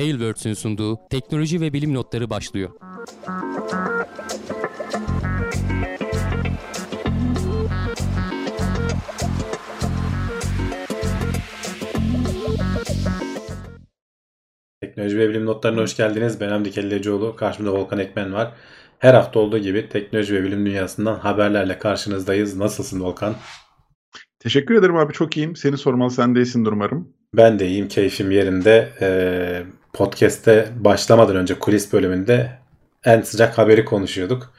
Tailwords'ün sunduğu teknoloji ve bilim notları başlıyor. Teknoloji ve bilim notlarına hoş geldiniz. Ben Hamdi Kellecioğlu. Karşımda Volkan Ekmen var. Her hafta olduğu gibi teknoloji ve bilim dünyasından haberlerle karşınızdayız. Nasılsın Volkan? Teşekkür ederim abi çok iyiyim. Seni sormalı sen de iyisindir umarım. Ben de iyiyim. Keyfim yerinde. Ee, podcast'te başlamadan önce kulis bölümünde en sıcak haberi konuşuyorduk.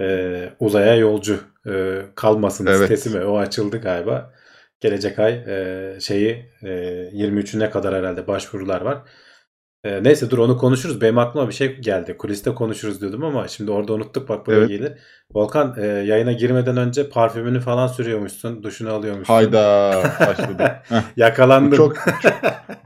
Ee, uzaya yolcu e, kalmasın Evet. sitesi mi? O açıldı galiba. Gelecek ay e, şeyi e, 23'üne kadar herhalde başvurular var. E, neyse dur onu konuşuruz. Benim aklıma bir şey geldi. Kuliste konuşuruz diyordum ama şimdi orada unuttuk bak buraya Evet. gelir. Volkan e, yayına girmeden önce parfümünü falan sürüyormuşsun. Duşunu alıyormuşsun. Hayda başladı. Yakalandım. bu çok, çok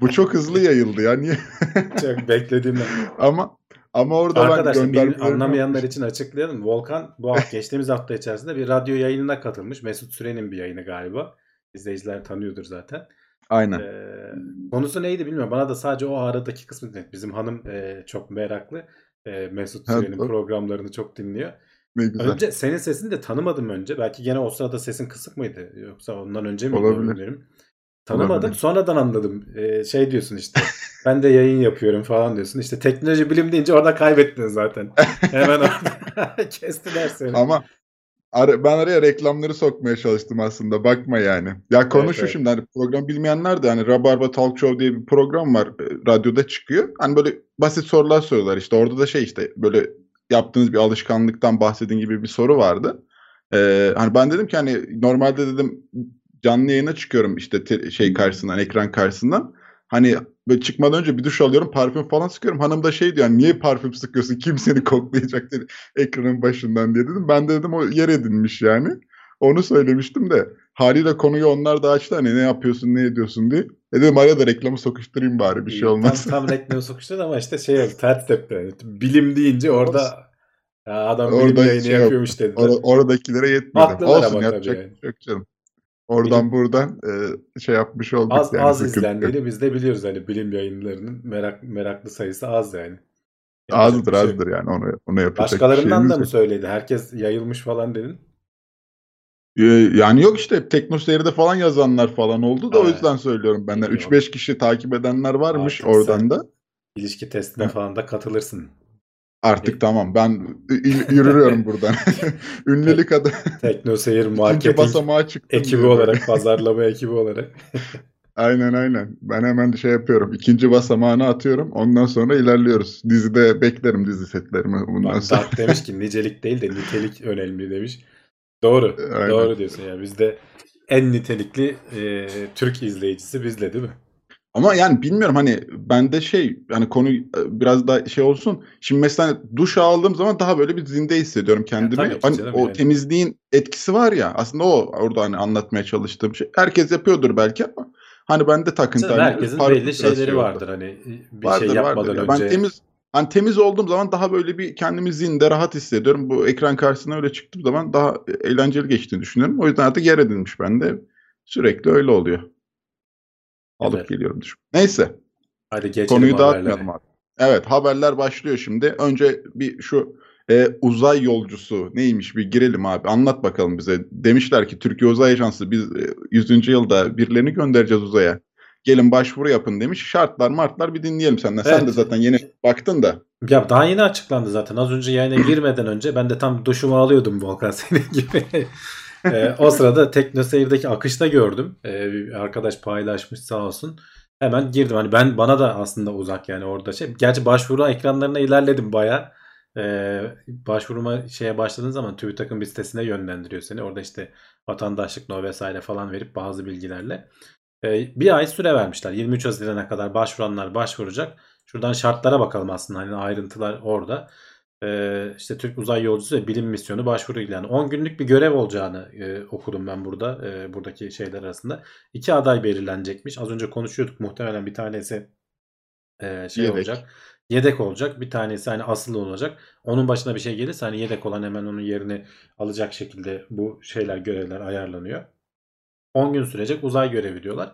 bu çok hızlı yayıldı ya niye? Çok beklediğimden. ama ama orada ben Arkadaşlar göndermelerimi anlamayanlar için açıklayalım. Volkan bu hafta, geçtiğimiz hafta içerisinde bir radyo yayınına katılmış. Mesut Süren'in bir yayını galiba. İzleyiciler tanıyordur zaten. Aynen. Ee, konusu neydi bilmiyorum. Bana da sadece o aradaki kısmı net. Bizim hanım e, çok meraklı. E, Mesut Süren'in programlarını çok dinliyor. Ne güzel. Önce senin sesini de tanımadım önce. Belki gene o sırada sesin kısık mıydı? Yoksa ondan önce mi? Olabilir. bilmiyorum. Tanımadım. Olabilir. Sonradan anladım. Ee, şey diyorsun işte. ben de yayın yapıyorum falan diyorsun. İşte teknoloji bilim deyince orada kaybettin zaten. Hemen orada kestiler seni. Ama ara- ben araya reklamları sokmaya çalıştım aslında. Bakma yani. Ya konu Evet, şu evet. şimdi hani program bilmeyenler de hani Rabarba Talk Show diye bir program var. e, Radyoda çıkıyor. Hani böyle basit sorular soruyorlar işte. Orada da şey işte böyle yaptığınız bir alışkanlıktan bahsedin gibi bir soru vardı. Ee, hani ben dedim ki hani normalde dedim canlı yayına çıkıyorum işte te- şey karşısından, ekran karşısından. Hani böyle çıkmadan önce bir duş alıyorum, parfüm falan sıkıyorum. Hanım da şey diyor, "Yani niye parfüm sıkıyorsun? Kim seni koklayacak dedi ekranın başından diye dedim. Ben de dedim o yer edinmiş yani. Onu söylemiştim de haliyle konuyu onlar da açtı hani ne yapıyorsun, ne ediyorsun diye. E dedim araya da reklamı sokuşturayım bari bir şey olmaz. Tam, tam reklamı sokuştu ama işte şey oldu. Ters tepti. Bilim deyince orada ya adam bilim Orada yayını şey yapıyormuş dediler. Or- oradakilere yetmedi. Haklılar Olsun ama yapacak yani. şey yok canım. Oradan buradan e, şey yapmış olduk Az yani. az izlendiğini biz de biliyoruz. Hani bilim yayınlarının merak, meraklı sayısı az yani. Yapacak Azdır şey azdır yani onu, onu yapacak Başkalarından da mı yok. söyledi? Herkes yayılmış falan dedin. Ee, Yani yok işte teknoseyirde falan yazanlar falan oldu da o Ha. yüzden söylüyorum benden. Bilmiyorum. 3-5 kişi takip edenler varmış Artık oradan da. İlişki testine falan da katılırsın. Artık tamam ben yürüyorum buradan. Ünlülük adı Tekno Seyir Marketing basamağa çıktım. ekibi diyor. olarak, pazarlama ekibi olarak. Aynen aynen. Ben hemen şey yapıyorum. İkinci basamağını atıyorum. Ondan sonra ilerliyoruz. Dizide beklerim dizi setlerimi bundan Bak sonra. Demiş ki nicelik değil de nitelik önemli demiş. Doğru. Aynen. Doğru diyorsun ya. Bizde en nitelikli e, Türk izleyicisi bizle değil mi? Ama yani bilmiyorum hani bende şey yani konu e, biraz daha şey olsun. Şimdi mesela duş aldığım zaman daha böyle bir zinde hissediyorum kendimi. ki hani o yani. temizliğin etkisi var ya aslında o orada hani anlatmaya çalıştığım şey. Herkes yapıyordur belki ama hani bende takıntı hani herkesin belli şeyleri şey oldu. vardır. Hani bir Vardır şey yapmadan vardır. Önce. Ben temiz hani temiz olduğum zaman daha böyle bir kendimi zinde rahat hissediyorum. Bu ekran karşısına öyle çıktığım zaman daha eğlenceli geçtiğini düşünüyorum. O yüzden artık yer edinmiş bende. Sürekli öyle oluyor. Alıp Güzel. geliyorum duş. Neyse. Hadi geçelim Konuyu haberlere. dağıtmayalım abi. Evet haberler başlıyor şimdi. Önce bir şu e, uzay yolcusu neymiş bir girelim abi. Anlat bakalım bize. Demişler ki Türkiye Uzay Ajansı biz e, 100. yılda birilerini göndereceğiz uzaya. Gelin başvuru yapın demiş. Şartlar martlar bir dinleyelim senden. Sen Evet. de zaten yeni baktın da. Ya daha yeni açıklandı zaten. Az önce yayına girmeden önce ben de tam duşumu alıyordum Volkan senin gibi. Ee, o sırada TeknoSeyir'deki akışta gördüm. Ee, bir arkadaş paylaşmış sağ olsun. Hemen girdim. Hani ben bana da aslında uzak yani orada şey. Gerçi başvuru ekranlarına ilerledim baya. Ee, başvuruma şeye başladığın zaman TÜBİTAK'ın bir sitesine yönlendiriyor seni. Orada işte vatandaşlık no vesaire falan verip bazı bilgilerle. Ee, bir ay süre vermişler. 23 Haziran'a kadar başvuranlar başvuracak. Şuradan şartlara bakalım aslında. Hani ayrıntılar orada. Ee, işte Türk Uzay Yolcusu ve Bilim Misyonu başvuru ilanı. 10 günlük bir görev olacağını e, okudum ben burada. e, buradaki şeyler arasında. İki aday belirlenecekmiş. Az önce konuşuyorduk. Muhtemelen bir tanesi e, şey Yedek. olacak. Yedek olacak. Bir tanesi hani asıl olacak. Onun başına bir şey gelirse hani yedek olan hemen onun yerini alacak şekilde bu şeyler görevler ayarlanıyor. 10 gün sürecek uzay görevi diyorlar.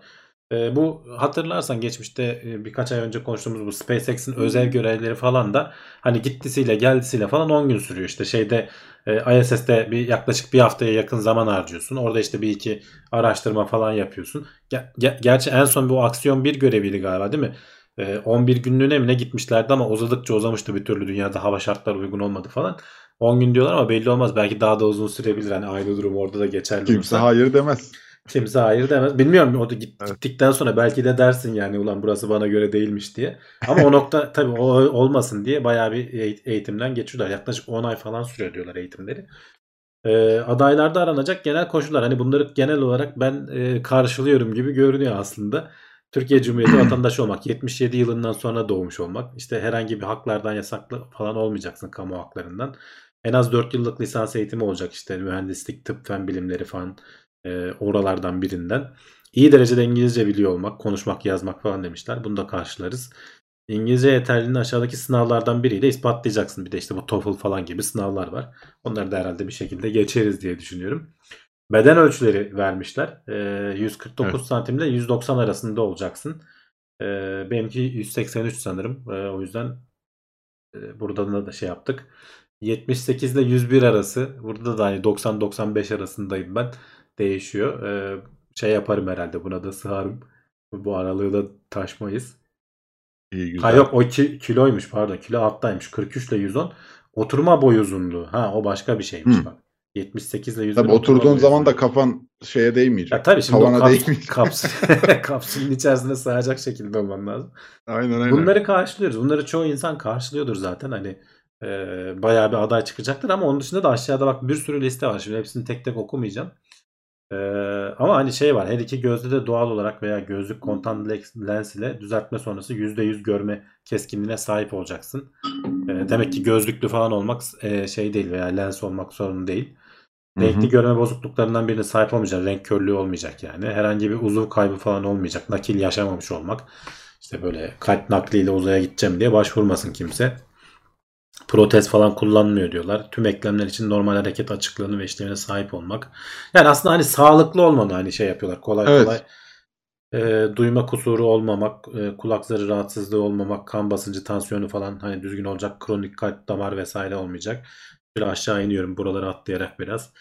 E, bu hatırlarsan geçmişte e, birkaç ay önce konuştuğumuz bu SpaceX'in özel görevleri falan da hani gittisiyle geldisiyle falan 10 gün sürüyor. İşte şeyde e, ISS'te bir yaklaşık bir haftaya yakın zaman harcıyorsun. Orada işte bir iki araştırma falan yapıyorsun. Ger- ger- gerçi en son bu aksiyon bir göreviydi galiba değil mi? E, 11 günlüğüne mi ne gitmişlerdi ama uzadıkça uzamıştı bir türlü dünyada hava şartları uygun olmadı falan. 10 gün diyorlar ama belli olmaz. Belki daha da uzun sürebilir. Hani aynı durum orada da geçerli Kimse olursa. hayır demez. Kimse hayır demez. Bilmiyorum o da git- Evet. gittikten sonra belki de dersin yani ulan burası bana göre değilmiş diye. Ama o nokta tabii o olmasın diye bayağı bir eğ- eğitimden geçiyorlar. Yaklaşık 10 ay falan sürüyor diyorlar eğitimleri. Ee, adaylarda aranacak genel koşullar. Hani bunları genel olarak ben e, karşılıyorum gibi görünüyor aslında. Türkiye Cumhuriyeti vatandaşı olmak, 77 yılından sonra doğmuş olmak, işte herhangi bir haklardan yasaklı falan olmayacaksın kamu haklarından. En az 4 yıllık lisans eğitimi olacak işte mühendislik, tıp, fen bilimleri falan e, oralardan birinden. İyi derecede İngilizce biliyor olmak, konuşmak, yazmak falan demişler. Bunu da karşılarız. İngilizce yeterliliğini aşağıdaki sınavlardan biriyle ispatlayacaksın. Bir de işte bu TOEFL falan gibi sınavlar var. Onları da herhalde bir şekilde geçeriz diye düşünüyorum. Beden ölçüleri vermişler. Ee, 149 Evet. santimle 190 arasında olacaksın. Ee, benimki 183 sanırım. Ee, o yüzden e, burada da şey yaptık. 78 ile 101 arası. Burada da hani 90-95 arasındayım ben. Değişiyor. Ee, şey yaparım herhalde. Buna da sığarım. Bu aralığı da taşmayız. İyi güzel. Ha yok o ki, kiloymuş pardon. Kilo alttaymış. 43 ile 110. Oturma boy uzunluğu. Ha o başka bir şeymiş Hı. bak. 78 ile 101 Tabii oturduğun zaman da kafan şeye değmeyecek. Ya tabii şimdi Tavana kaps- kaps- kapsülün içerisine sığacak şekilde olman lazım. Aynen aynen. Bunları karşılıyoruz. Bunları çoğu insan karşılıyordur zaten. Hani e, bayağı bir aday çıkacaktır ama onun dışında da aşağıda bak bir sürü liste var. Şimdi hepsini tek tek okumayacağım. E, ama hani şey var. Her iki gözde de doğal olarak veya gözlük kontan lens ile düzeltme sonrası %100 görme keskinliğine sahip olacaksın. E, demek ki gözlüklü falan olmak e, şey değil veya lens olmak sorun değil. Hı hı. Renkli görme bozukluklarından birine sahip olmayacak. Renk körlüğü olmayacak yani. Herhangi bir uzuv kaybı falan olmayacak. Nakil yaşamamış olmak. İşte böyle kalp nakliyle uzaya gideceğim diye başvurmasın kimse. Protez falan kullanmıyor diyorlar. Tüm eklemler için normal hareket açıklığını ve işlevine sahip olmak. Yani aslında hani sağlıklı olmanı hani şey yapıyorlar. Kolay Evet. kolay e, duyma kusuru olmamak, e, kulak zarı rahatsızlığı olmamak, kan basıncı, tansiyonu falan hani düzgün olacak. Kronik kalp damar vesaire olmayacak. Şöyle aşağı iniyorum buraları atlayarak biraz.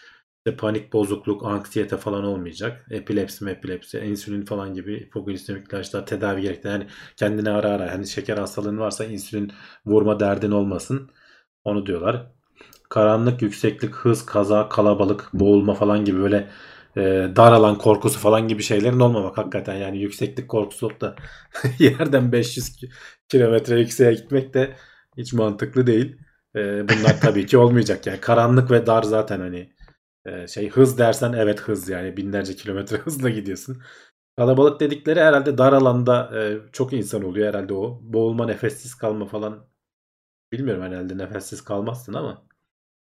İşte panik bozukluk, anksiyete falan olmayacak. Epilepsi, epilepsi, insülin falan gibi hipoglisemik ilaçlar tedavi gerektiren yani kendine ara ara hani şeker hastalığın varsa insülin vurma derdin olmasın. Onu diyorlar. Karanlık, yükseklik, hız, kaza, kalabalık, boğulma falan gibi böyle e, dar alan korkusu falan gibi şeylerin olmamak hakikaten yani yükseklik korkusu olup da yerden 500 ki- kilometre yükseğe gitmek de hiç mantıklı değil. E, bunlar tabii ki olmayacak yani karanlık ve dar zaten hani e, şey hız dersen evet hız yani binlerce kilometre hızla gidiyorsun. Kalabalık dedikleri herhalde dar alanda e, çok insan oluyor herhalde o. Boğulma, nefessiz kalma falan bilmiyorum herhalde nefessiz kalmazsın ama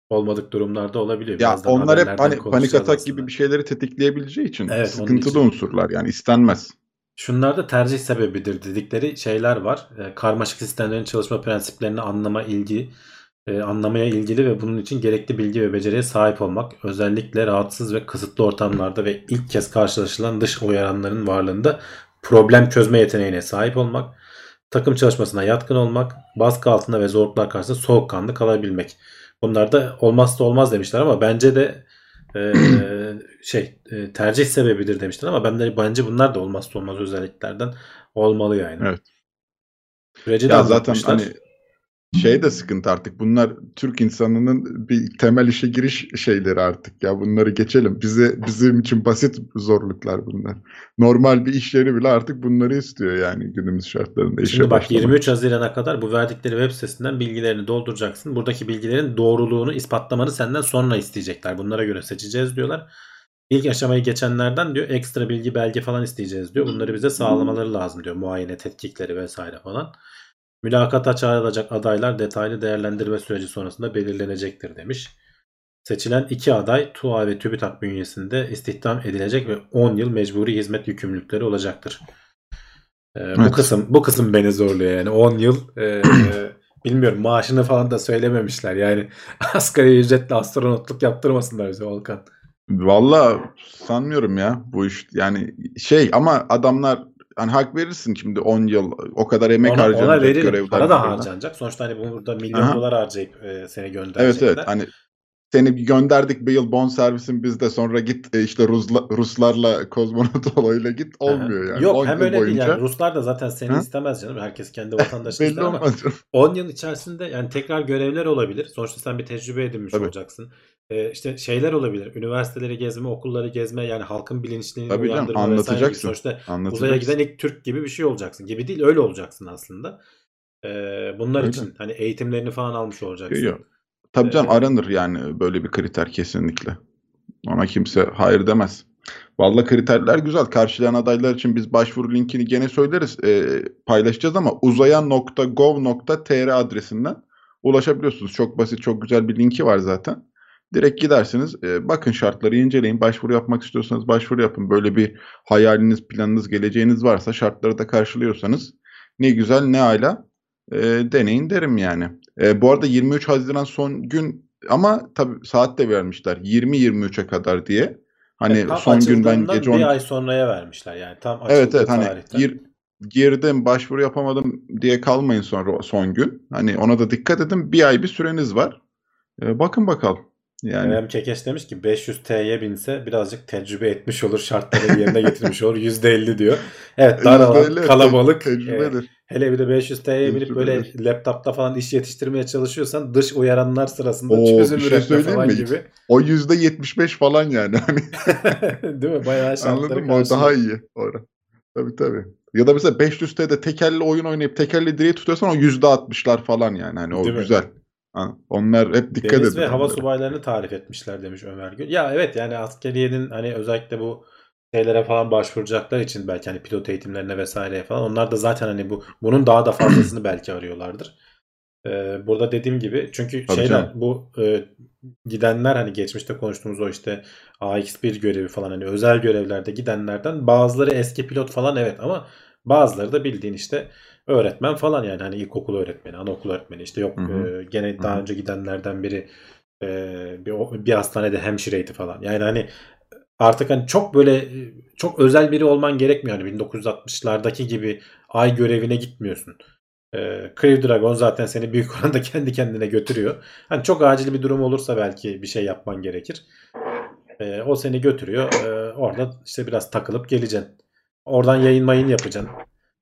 olmadık durumlarda olabiliyor. Ya Birazdan onlar hep hani panik atak aslında. gibi bir şeyleri tetikleyebileceği için Evet, sıkıntılı için. unsurlar yani istenmez. Şunlar da tercih sebebidir dedikleri şeyler var. E, karmaşık sistemlerin çalışma prensiplerini anlama ilgi, e, anlamaya ilgili ve bunun için gerekli bilgi ve beceriye sahip olmak. Özellikle rahatsız ve kısıtlı ortamlarda ve ilk kez karşılaşılan dış uyaranların varlığında problem çözme yeteneğine sahip olmak. Takım çalışmasına yatkın olmak. Baskı altında ve zorluklar karşısında soğukkanlı kalabilmek. Bunlar da olmazsa olmaz demişler ama bence de e, şey e, tercih sebebidir demişler ama ben de bence bunlar da olmazsa olmaz özelliklerden olmalı yani. Evet. Süreci Ya zaten hani şey de sıkıntı artık. Bunlar Türk insanının bir temel işe giriş şeyleri artık ya. Bunları geçelim. Bize bizim için basit zorluklar bunlar. Normal bir iş yeri bile artık bunları istiyor yani günümüz şartlarında işe Şimdi bak başlamak. 23 Haziran'a kadar bu verdikleri web sitesinden bilgilerini dolduracaksın. Buradaki bilgilerin doğruluğunu ispatlamanı senden sonra isteyecekler. Bunlara göre seçeceğiz diyorlar. İlk aşamayı geçenlerden diyor ekstra bilgi belge falan isteyeceğiz diyor. Bunları bize sağlamaları lazım diyor. Muayene tetkikleri vesaire falan. Mülakata çağrılacak adaylar detaylı değerlendirme süreci sonrasında belirlenecektir demiş. Seçilen iki aday TUA ve TÜBİTAK bünyesinde istihdam edilecek ve 10 yıl mecburi hizmet yükümlülükleri olacaktır. Ee, Bu Evet. kısım bu kısım beni zorluyor yani 10 yıl e, bilmiyorum maaşını falan da söylememişler yani asgari ücretle astronotluk yaptırmasınlar bize Volkan. Valla sanmıyorum ya bu iş yani şey ama adamlar hani hak verirsin şimdi 10 yıl o kadar emek Ona, harcanacak ona verilir. görevler. Para da harcanacak. Sonuçta hani bunu burada milyon Aha. dolar harcayıp e, seni Evet gönderecekler. evet hani seni gönderdik bir yıl bon servisin bizde sonra git e, işte Rusla, Ruslarla kozmonot olayla git olmuyor yani. Yok 10 hem öyle değil boyunca yani. Ruslar da zaten seni Ha? istemez canım. Herkes kendi vatandaşını belli ister ama olmaz. canım. 10 yıl içerisinde yani tekrar görevler olabilir. Sonuçta sen bir tecrübe edinmiş Tabii. olacaksın. Ee, işte şeyler olabilir. Üniversiteleri gezme, okulları gezme yani halkın bilinçliğini Tabii canım, uyandırma vesaire gibi. anlatacaksın. Sonuçta uzaya Anlatacaksın. giden ilk Türk gibi bir şey olacaksın. Gibi değil öyle olacaksın aslında. Ee, bunlar Öyle. için hani eğitimlerini falan almış olacaksın. Yok. Tabii canım Ee, aranır yani böyle bir kriter kesinlikle. Ona kimse hayır demez. Vallahi kriterler güzel. Karşılayan adaylar için biz başvuru linkini gene söyleriz. Ee, paylaşacağız ama uzaya.gov.tr adresinden ulaşabiliyorsunuz. Çok basit, çok güzel bir linki var zaten. Direkt gidersiniz. Ee, bakın şartları inceleyin. Başvuru yapmak istiyorsanız başvuru yapın. Böyle bir hayaliniz, planınız, geleceğiniz varsa şartları da karşılıyorsanız ne güzel ne ala e, deneyin derim yani. E, bu arada 23 Haziran son gün ama tabii saat de vermişler 20-23'e kadar diye. Hani Evet, son gün ben gece bir 12 ay sonraya vermişler yani tam Evet evet hani gir, girdim başvuru yapamadım diye kalmayın sonra son gün. Hani ona da dikkat edin. Bir ay bir süreniz var. E, bakın bakalım. Yani Kerem Kekeş demiş ki 500 T'ye binse birazcık tecrübe etmiş olur, şartları yerine getirmiş olur. %50 diyor. Evet dar alan, %50 kalabalık. te- e, tecrübedir. hele bir de 500 T'ye binip böyle Tecrübedir. laptopta falan iş yetiştirmeye çalışıyorsan dış uyaranlar sırasında Oo, çözüm şey üretme falan mi? gibi. O %75 falan yani. Hani Değil mi? Bayağı şartları Anladın mı? Daha iyi. Orada. Tabii tabii. Ya da mesela 500 T'de tekerli oyun oynayıp tekerli direği tutuyorsan o %60'lar falan yani. Hani o Değil mi? Ha, onlar hep dikkat Deniz edin. ve hava onlara. subaylarını tarif etmişler demiş Ömer Gül. Ya evet yani askeriyenin hani özellikle bu şeylere falan başvuracaklar için belki hani pilot eğitimlerine vesaireye falan onlar da zaten hani bu bunun daha da fazlasını belki arıyorlardır. Ee, burada dediğim gibi çünkü Tabii şeyler canım. bu e, gidenler hani geçmişte konuştuğumuz o işte AX1 görevi falan hani özel görevlerde gidenlerden bazıları eski pilot falan evet ama bazıları da bildiğin işte öğretmen falan yani hani ilkokul öğretmeni, anaokul öğretmeni işte yok Hı hı. e, gene Hı daha önce gidenlerden biri e, bir, bir hastanede hemşireydi falan. Yani hani artık hani çok böyle çok özel biri olman gerekmiyor. Hani 1960'lardaki gibi ay görevine gitmiyorsun. E, Crew Dragon zaten seni büyük oranda kendi kendine götürüyor. Hani çok acil bir durum olursa belki bir şey yapman gerekir. E, o seni götürüyor. E, orada işte biraz takılıp geleceksin. Oradan yayın mayın yapacaksın.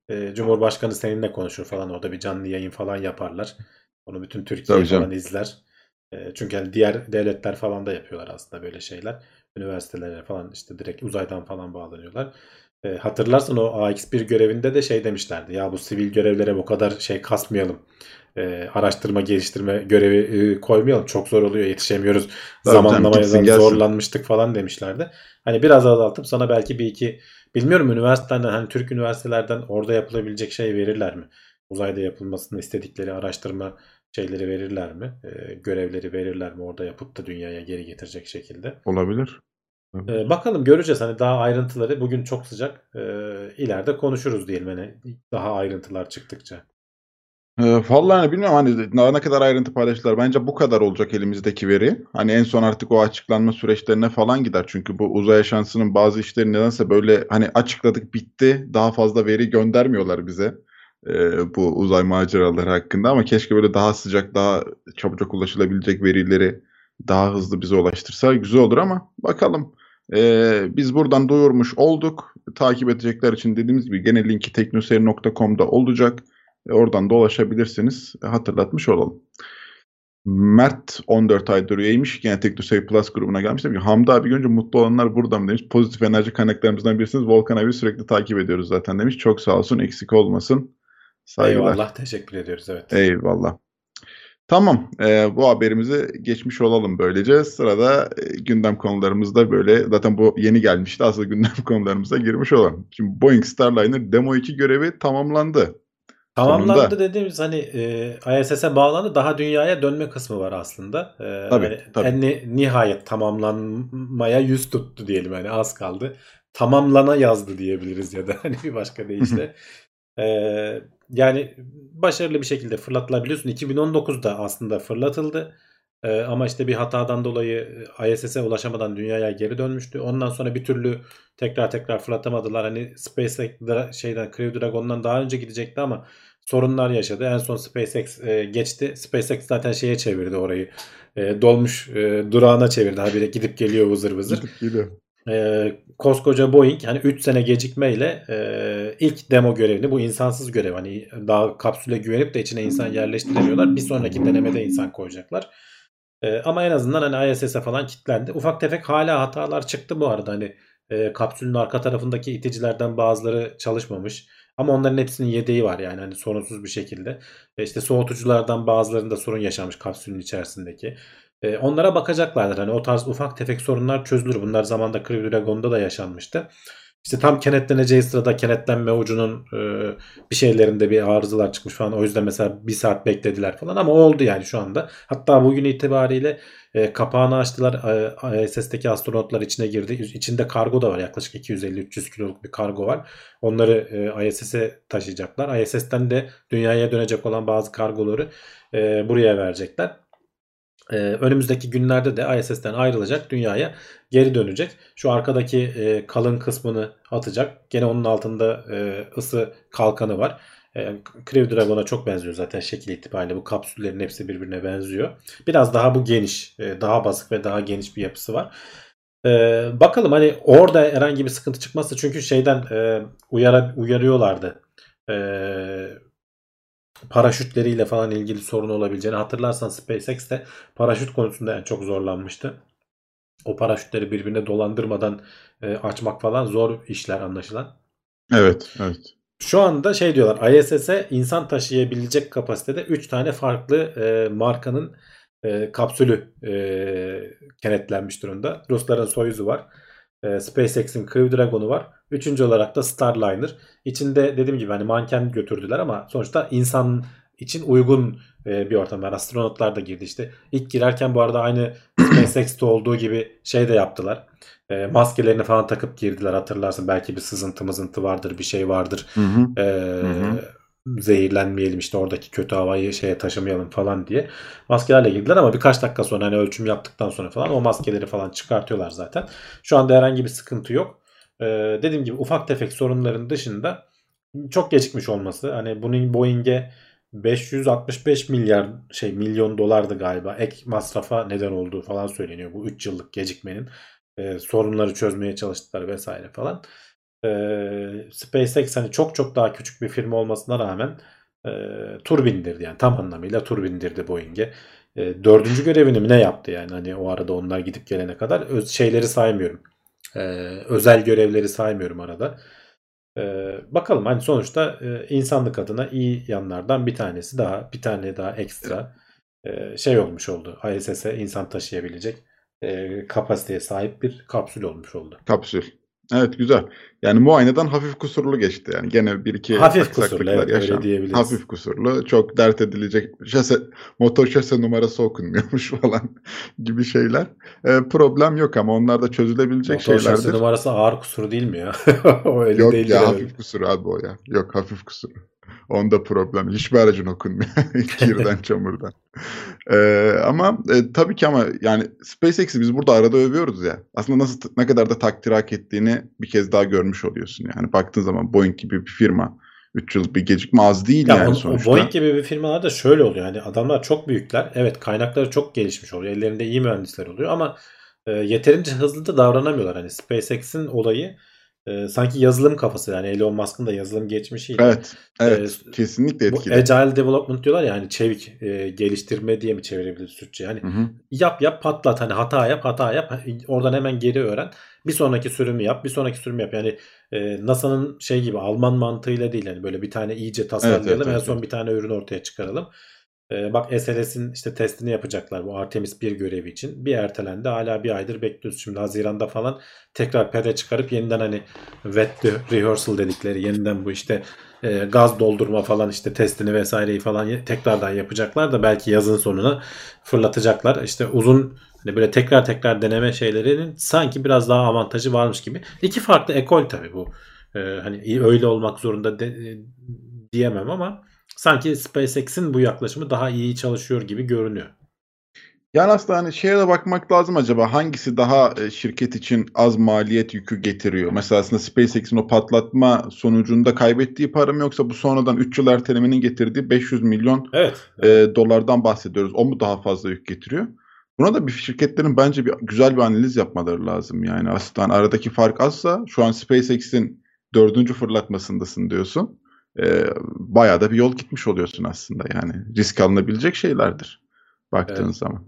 E, Cumhurbaşkanı seninle konuşur falan. Orada bir canlı yayın falan yaparlar. Onu bütün Türkiye Tabii canım. falan izler. E, çünkü hani diğer devletler falan da yapıyorlar aslında böyle şeyler. Üniversitelere falan işte direkt uzaydan falan bağlanıyorlar. E, hatırlarsan o AX1 görevinde de şey demişlerdi. Ya bu sivil görevlere bu kadar şey kasmayalım. E, araştırma geliştirme görevi e, koymayalım. Çok zor oluyor yetişemiyoruz. Tabii canım, Zamanlamaya zorlanmıştık falan demişlerdi. Hani biraz azaltıp sana belki bir iki bilmiyorum üniversiteden hani Türk üniversitelerden orada yapılabilecek şey verirler mi? Uzayda yapılmasını istedikleri araştırma şeyleri verirler mi? E, görevleri verirler mi? Orada yapıp da dünyaya geri getirecek şekilde. Olabilir. E, bakalım göreceğiz. Hani daha ayrıntıları bugün çok sıcak. E, ileride konuşuruz diyelim hani daha ayrıntılar çıktıkça. Ee, vallahi bilmiyorum hani daha ne kadar ayrıntı paylaştılar. Bence bu kadar olacak elimizdeki veri. Hani en son artık o açıklanma süreçlerine falan gider. Çünkü bu uzay ajansının bazı işleri nedense böyle hani açıkladık bitti. Daha fazla veri göndermiyorlar bize. Ee, bu uzay maceraları hakkında ama keşke böyle daha sıcak, daha çabucak ulaşılabilecek verileri daha hızlı bize ulaştırsa güzel olur ama bakalım. Ee, biz buradan duyurmuş olduk. Takip edecekler için dediğimiz gibi gene linki teknoseyir.com'da olacak. E, Oradan da ulaşabilirsiniz. E, Hatırlatmış olalım. Mert 14 aydır üyeymiş. Gene TeknoSeyir Plus grubuna gelmiş. Demiş Hamdi abi görünce mutlu olanlar burada mı demiş. Pozitif enerji kaynaklarımızdan birisiniz. Volkan abi sürekli takip ediyoruz zaten demiş. Çok sağ olsun. Eksik olmasın. Saygılar. Eyvallah teşekkür ediyoruz evet. Eyvallah. Tamam. e, bu haberimizi geçmiş olalım böylece. Sırada e, gündem konularımızda böyle zaten bu yeni gelmişti. Aslında gündem konularımıza girmiş olalım. Şimdi Boeing Starliner Demo 2 görevi tamamlandı. Tamamlandı Sonunda. dediğimiz hani e, ISS'e bağlandı. Daha dünyaya dönme kısmı var aslında. E, Tabii, hani tabii. en ni- nihayet tamamlanmaya yüz tuttu diyelim hani az kaldı. Tamamlana yazdı diyebiliriz ya da hani bir başka deyişle. E, yani başarılı bir şekilde fırlatılabiliyorsun. 2019'da aslında fırlatıldı. E, ama işte bir hatadan dolayı e, ISS'e ulaşamadan dünyaya geri dönmüştü. Ondan sonra bir türlü tekrar tekrar fırlatamadılar. Hani SpaceX şeyden Crew Dragon'dan daha önce gidecekti ama sorunlar yaşadı. En son SpaceX e, geçti. SpaceX zaten şeye çevirdi orayı. E, dolmuş e, durağına çevirdi. Habire gidip geliyor vızır vızır. Gidip geliyor. E, koskoca Boeing hani 3 sene gecikmeyle e, ilk demo görevini bu insansız görev hani daha kapsüle güvenip de içine insan yerleştiremiyorlar. Bir sonraki denemede insan koyacaklar. E, ama en azından hani ISS'e falan kilitlendi. Ufak tefek hala hatalar çıktı bu arada. Hani e, kapsülün arka tarafındaki iticilerden bazıları çalışmamış. Ama onların hepsinin yedeği var yani hani sorunsuz bir şekilde. E işte soğutuculardan bazılarında sorun yaşamış kapsülün içerisindeki. E, onlara bakacaklardır. Hani o tarz ufak tefek sorunlar çözülür. Bunlar zamanda Crew Dragon'da da yaşanmıştı. İşte tam kenetleneceği sırada kenetlenme ucunun e, bir şeylerinde bir arızalar çıkmış falan. O yüzden mesela bir saat beklediler falan ama oldu yani şu anda. Hatta bugün itibariyle e, kapağını açtılar. E, ISS'teki astronotlar içine girdi. İçinde kargo da var. Yaklaşık 250-300 kiloluk bir kargo var. Onları e, ISS'e taşıyacaklar. ISS'ten de dünyaya dönecek olan bazı kargoları e, buraya verecekler. Ee, önümüzdeki günlerde de ISS'ten ayrılacak dünyaya geri dönecek. Şu arkadaki e, kalın kısmını atacak. Gene onun altında e, ısı kalkanı var. E, Crew Dragon'a çok benziyor zaten şekil itibariyle. Bu kapsüllerin hepsi birbirine benziyor. Biraz daha bu geniş, e, daha basık ve daha geniş bir yapısı var. E, bakalım hani orada herhangi bir sıkıntı çıkmazsa çünkü şeyden e, uyara, uyarıyorlardı. Eee paraşütleriyle falan ilgili sorun olabileceğini hatırlarsan SpaceX de paraşüt konusunda en çok zorlanmıştı. O paraşütleri birbirine dolandırmadan e, açmak falan zor işler anlaşılan. Evet, evet. Şu anda şey diyorlar ISS'e insan taşıyabilecek kapasitede 3 tane farklı e, markanın e, kapsülü e, kenetlenmiş durumda. Rusların Soyuz'u var. E, SpaceX'in Crew Dragon'u var. Üçüncü olarak da Starliner. İçinde dediğim gibi hani manken götürdüler ama sonuçta insan için uygun e, bir ortam var. Astronotlar da girdi işte. İlk girerken bu arada aynı SpaceX'te olduğu gibi şey de yaptılar. E, maskelerini falan takıp girdiler hatırlarsın. Belki bir sızıntı mızıntı vardır bir şey vardır. Hı hı. E, Hı hı zehirlenmeyelim işte oradaki kötü havayı şeye taşımayalım falan diye maskelerle girdiler ama birkaç dakika sonra hani ölçüm yaptıktan sonra falan o maskeleri falan çıkartıyorlar zaten. Şu anda herhangi bir sıkıntı yok. Ee, dediğim gibi ufak tefek sorunların dışında çok gecikmiş olması hani bunun Boeing'e 565 milyar şey milyon dolardı galiba ek masrafa neden olduğu falan söyleniyor bu 3 yıllık gecikmenin. Ee, sorunları çözmeye çalıştılar vesaire falan e, SpaceX hani çok çok daha küçük bir firma olmasına rağmen e, tur bindirdi yani tam anlamıyla tur bindirdi Boeing'e. E, dördüncü görevini mi ne yaptı yani hani o arada onlar gidip gelene kadar öz, şeyleri saymıyorum. E, özel görevleri saymıyorum arada. E, bakalım hani sonuçta e, insanlık adına iyi yanlardan bir tanesi daha bir tane daha ekstra e, şey olmuş oldu. ISS'e insan taşıyabilecek e, kapasiteye sahip bir kapsül olmuş oldu. Kapsül. Evet güzel. Yani muayeneden hafif kusurlu geçti. Yani gene bir iki hafif kusurlu evet, öyle diyebiliriz. Hafif kusurlu. Çok dert edilecek şase, motor şase numarası okunmuyormuş falan gibi şeyler. E, problem yok ama onlar da çözülebilecek motor şeylerdir. Motor şase numarası ağır kusur değil mi ya? o öyle yok değil ya hafif kusur abi o ya. Yok hafif kusur. Onda problem. Hiçbir aracın okunmuyor. Kirden, çamurdan. Ee, ama e, tabii ki ama yani SpaceX'i biz burada arada övüyoruz ya. Aslında nasıl ne kadar da takdir hak ettiğini bir kez daha görmüş oluyorsun. Yani baktığın zaman Boeing gibi bir firma 3 yıl bir gecikme az değil ya yani on, sonuçta. Boeing gibi bir firmalar da şöyle oluyor. Yani adamlar çok büyükler. Evet kaynakları çok gelişmiş oluyor. Ellerinde iyi mühendisler oluyor ama e, yeterince hızlı da davranamıyorlar. Hani SpaceX'in olayı e, sanki yazılım kafası yani Elon Musk'ın da yazılım geçmişiyle. Evet. Evet. E, kesinlikle etkili. Bu agile development diyorlar ya hani çevik e, geliştirme diye mi çevirebiliriz Türkçe? Yani hı hı. yap yap patlat hani hata yap hata yap oradan hemen geri öğren. Bir sonraki sürümü yap, bir sonraki sürümü yap. Yani e, NASA'nın şey gibi Alman mantığıyla değil yani böyle bir tane iyice tasarlayalım evet, evet, en son evet. bir tane ürün ortaya çıkaralım. E, bak SLS'in işte testini yapacaklar bu Artemis 1 görevi için. Bir ertelendi. Hala bir aydır bekliyoruz. Şimdi Haziran'da falan tekrar pede çıkarıp yeniden hani wet rehearsal dedikleri yeniden bu işte e, gaz doldurma falan işte testini vesaireyi falan tekrardan yapacaklar da belki yazın sonuna fırlatacaklar. İşte uzun hani böyle tekrar tekrar deneme şeylerinin sanki biraz daha avantajı varmış gibi. İki farklı ekol tabii bu. E, hani öyle olmak zorunda de, diyemem ama sanki SpaceX'in bu yaklaşımı daha iyi çalışıyor gibi görünüyor. Yani aslında hani şeye de bakmak lazım acaba hangisi daha e, şirket için az maliyet yükü getiriyor? Mesela aslında SpaceX'in o artılatma sonucunda kaybettiği para mı yoksa bu sonradan 3 yıl ertelemenin getirdiği 500 milyon Evet. e, dolardan bahsediyoruz. O mu daha fazla yük getiriyor? Buna da bir şirketlerin bence bir güzel bir analiz yapmaları lazım. Yani aslında aradaki fark azsa şu an SpaceX'in dördüncü fırlatmasındasın diyorsun. E, bayağı da bir yol gitmiş oluyorsun aslında yani. Risk alınabilecek şeylerdir baktığın Evet. zaman.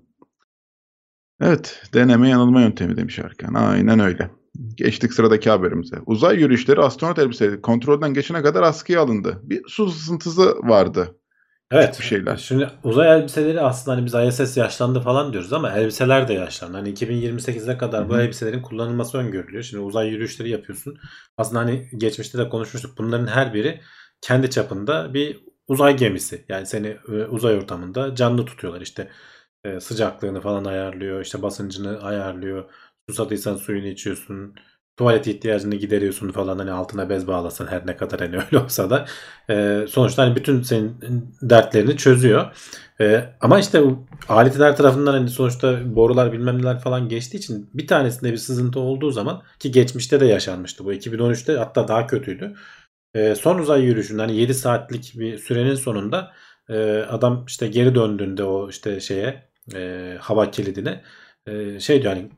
Evet, deneme yanılma yöntemi demiş Erkan. Aynen öyle. Geçtik sıradaki haberimize. Uzay yürüyüşleri astronot elbiseleri kontrolden geçene kadar askıya alındı. Bir su sızıntısı vardı. Evet. bir şeyler. Şimdi uzay elbiseleri aslında hani biz ISS yaşlandı falan diyoruz ama elbiseler de yaşlandı. Hani 2028'e kadar bu Hı hı. elbiselerin kullanılması öngörülüyor. Şimdi uzay yürüyüşleri yapıyorsun. Aslında hani geçmişte de konuşmuştuk. Bunların her biri kendi çapında bir uzay gemisi. Yani seni e, uzay ortamında canlı tutuyorlar. İşte e, sıcaklığını falan ayarlıyor. işte basıncını ayarlıyor. Susadıysan suyunu içiyorsun. Tuvalet ihtiyacını gideriyorsun falan hani altına bez bağlasan her ne kadar hani öyle olsa da e, sonuçta hani bütün senin dertlerini çözüyor. E, ama işte aletler tarafından hani sonuçta borular bilmem neler falan geçtiği için bir tanesinde bir sızıntı olduğu zaman ki geçmişte de yaşanmıştı bu 2013'te hatta daha kötüydü. E, son uzay yürüyüşünde hani 7 saatlik bir sürenin sonunda e, adam işte geri döndüğünde o işte şeye e, hava kilidine e, şey diyor hani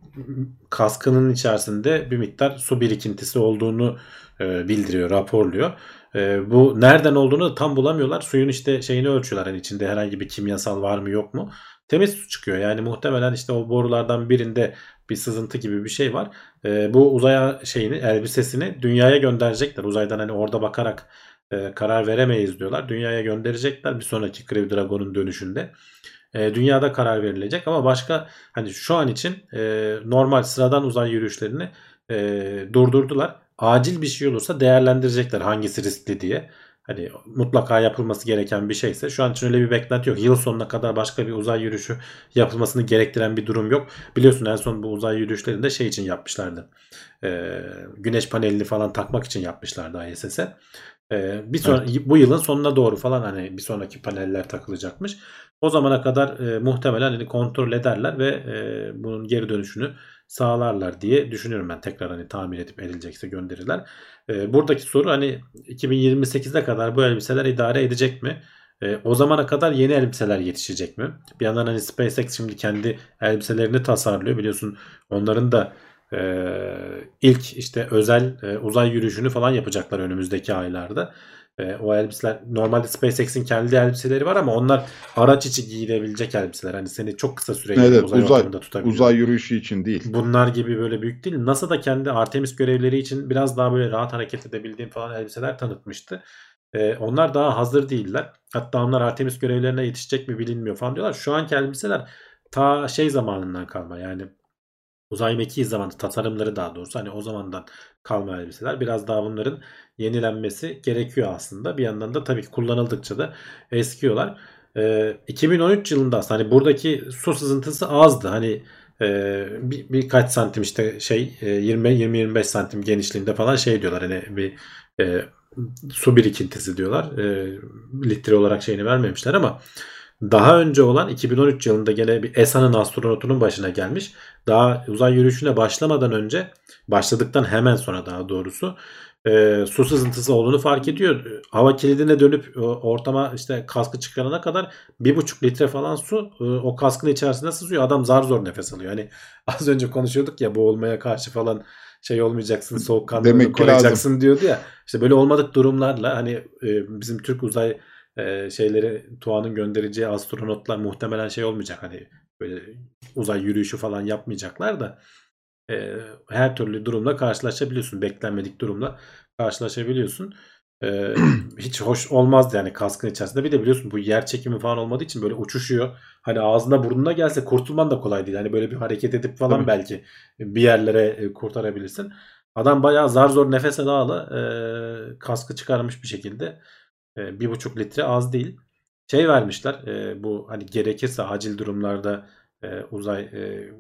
kaskının içerisinde bir miktar su birikintisi olduğunu e, bildiriyor, raporluyor. E, bu nereden olduğunu tam bulamıyorlar. Suyun işte şeyini ölçüyorlar. Hani içinde herhangi bir kimyasal var mı yok mu? Temiz su çıkıyor. Yani muhtemelen işte o borulardan birinde bir sızıntı gibi bir şey var. E, bu uzaya şeyini, elbisesini dünyaya gönderecekler. Uzaydan hani orada bakarak e, karar veremeyiz diyorlar. Dünyaya gönderecekler bir sonraki Crew Dragon'un dönüşünde. E, dünyada karar verilecek ama başka hani şu an için e, normal sıradan uzay yürüyüşlerini e, durdurdular. Acil bir şey olursa değerlendirecekler hangisi riskli diye. Hani mutlaka yapılması gereken bir şeyse şu an için öyle bir beklenti yok. Yıl sonuna kadar başka bir uzay yürüyüşü yapılmasını gerektiren bir durum yok. Biliyorsun en son bu uzay yürüyüşlerinde şey için yapmışlardı. E, güneş panelini falan takmak için yapmışlardı ISS'e. E, bir sonra, bu yılın sonuna doğru falan hani bir sonraki paneller takılacakmış. O zamana kadar e, muhtemelen hani kontrol ederler ve e, bunun geri dönüşünü sağlarlar diye düşünüyorum ben. Tekrar hani tamir edip edilecekse gönderirler. E, buradaki soru hani 2028'e kadar bu elbiseler idare edecek mi? E, o zamana kadar yeni elbiseler yetişecek mi? Bir yandan hani SpaceX şimdi kendi elbiselerini tasarlıyor. Biliyorsun onların da e, ilk işte özel e, uzay yürüyüşünü falan yapacaklar önümüzdeki aylarda. E, o elbiseler normalde SpaceX'in kendi elbiseleri var ama onlar araç içi giyilebilecek elbiseler. Hani seni çok kısa süre Evet, uzay, uzay- ortamında tutabiliyor. Uzay yürüyüşü için değil. Bunlar gibi böyle büyük değil. NASA da kendi Artemis görevleri için biraz daha böyle rahat hareket edebildiğim falan elbiseler tanıtmıştı. E, onlar daha hazır değiller. Hatta onlar Artemis görevlerine yetişecek mi bilinmiyor falan diyorlar. Şu anki elbiseler ta şey zamanından kalma yani uzay mekiği zamanı tasarımları daha doğrusu hani o zamandan kalma elbiseler. Biraz daha bunların yenilenmesi gerekiyor aslında. Bir yandan da tabii ki kullanıldıkça da eskiyorlar. Ee, 2013 yılında aslında hani buradaki su sızıntısı azdı. Hani e, bir, birkaç santim işte şey e, 20-25 santim genişliğinde falan şey diyorlar hani bir e, su birikintisi diyorlar. E, litre olarak şeyini vermemişler ama daha önce olan 2013 yılında gene bir ESA'nın astronotunun başına gelmiş. Daha uzay yürüyüşüne başlamadan önce başladıktan hemen sonra daha doğrusu e, su sızıntısı olduğunu fark ediyor. Hava kilidine dönüp e, ortama işte kaskı çıkarana kadar bir buçuk litre falan su e, o kaskın içerisine sızıyor. Adam zar zor nefes alıyor. Hani az önce konuşuyorduk ya boğulmaya karşı falan şey olmayacaksın soğukkanlılığını koruyacaksın diyordu ya. İşte böyle olmadık durumlarla hani e, bizim Türk uzay e, şeyleri Tuğa'nın göndereceği astronotlar muhtemelen şey olmayacak hani böyle uzay yürüyüşü falan yapmayacaklar da e, her türlü durumla karşılaşabiliyorsun. Beklenmedik durumla karşılaşabiliyorsun. E, hiç hoş olmazdı yani kaskın içerisinde. Bir de biliyorsun bu yer çekimi falan olmadığı için böyle uçuşuyor. Hani ağzına burnuna gelse kurtulman da kolay değil. Hani böyle bir hareket edip falan Tabii. belki bir yerlere kurtarabilirsin. Adam bayağı zar zor nefes ala ala e, kaskı çıkarmış bir şekilde. E, bir buçuk litre az değil. Şey vermişler e, bu hani gerekirse acil durumlarda e, uzay e,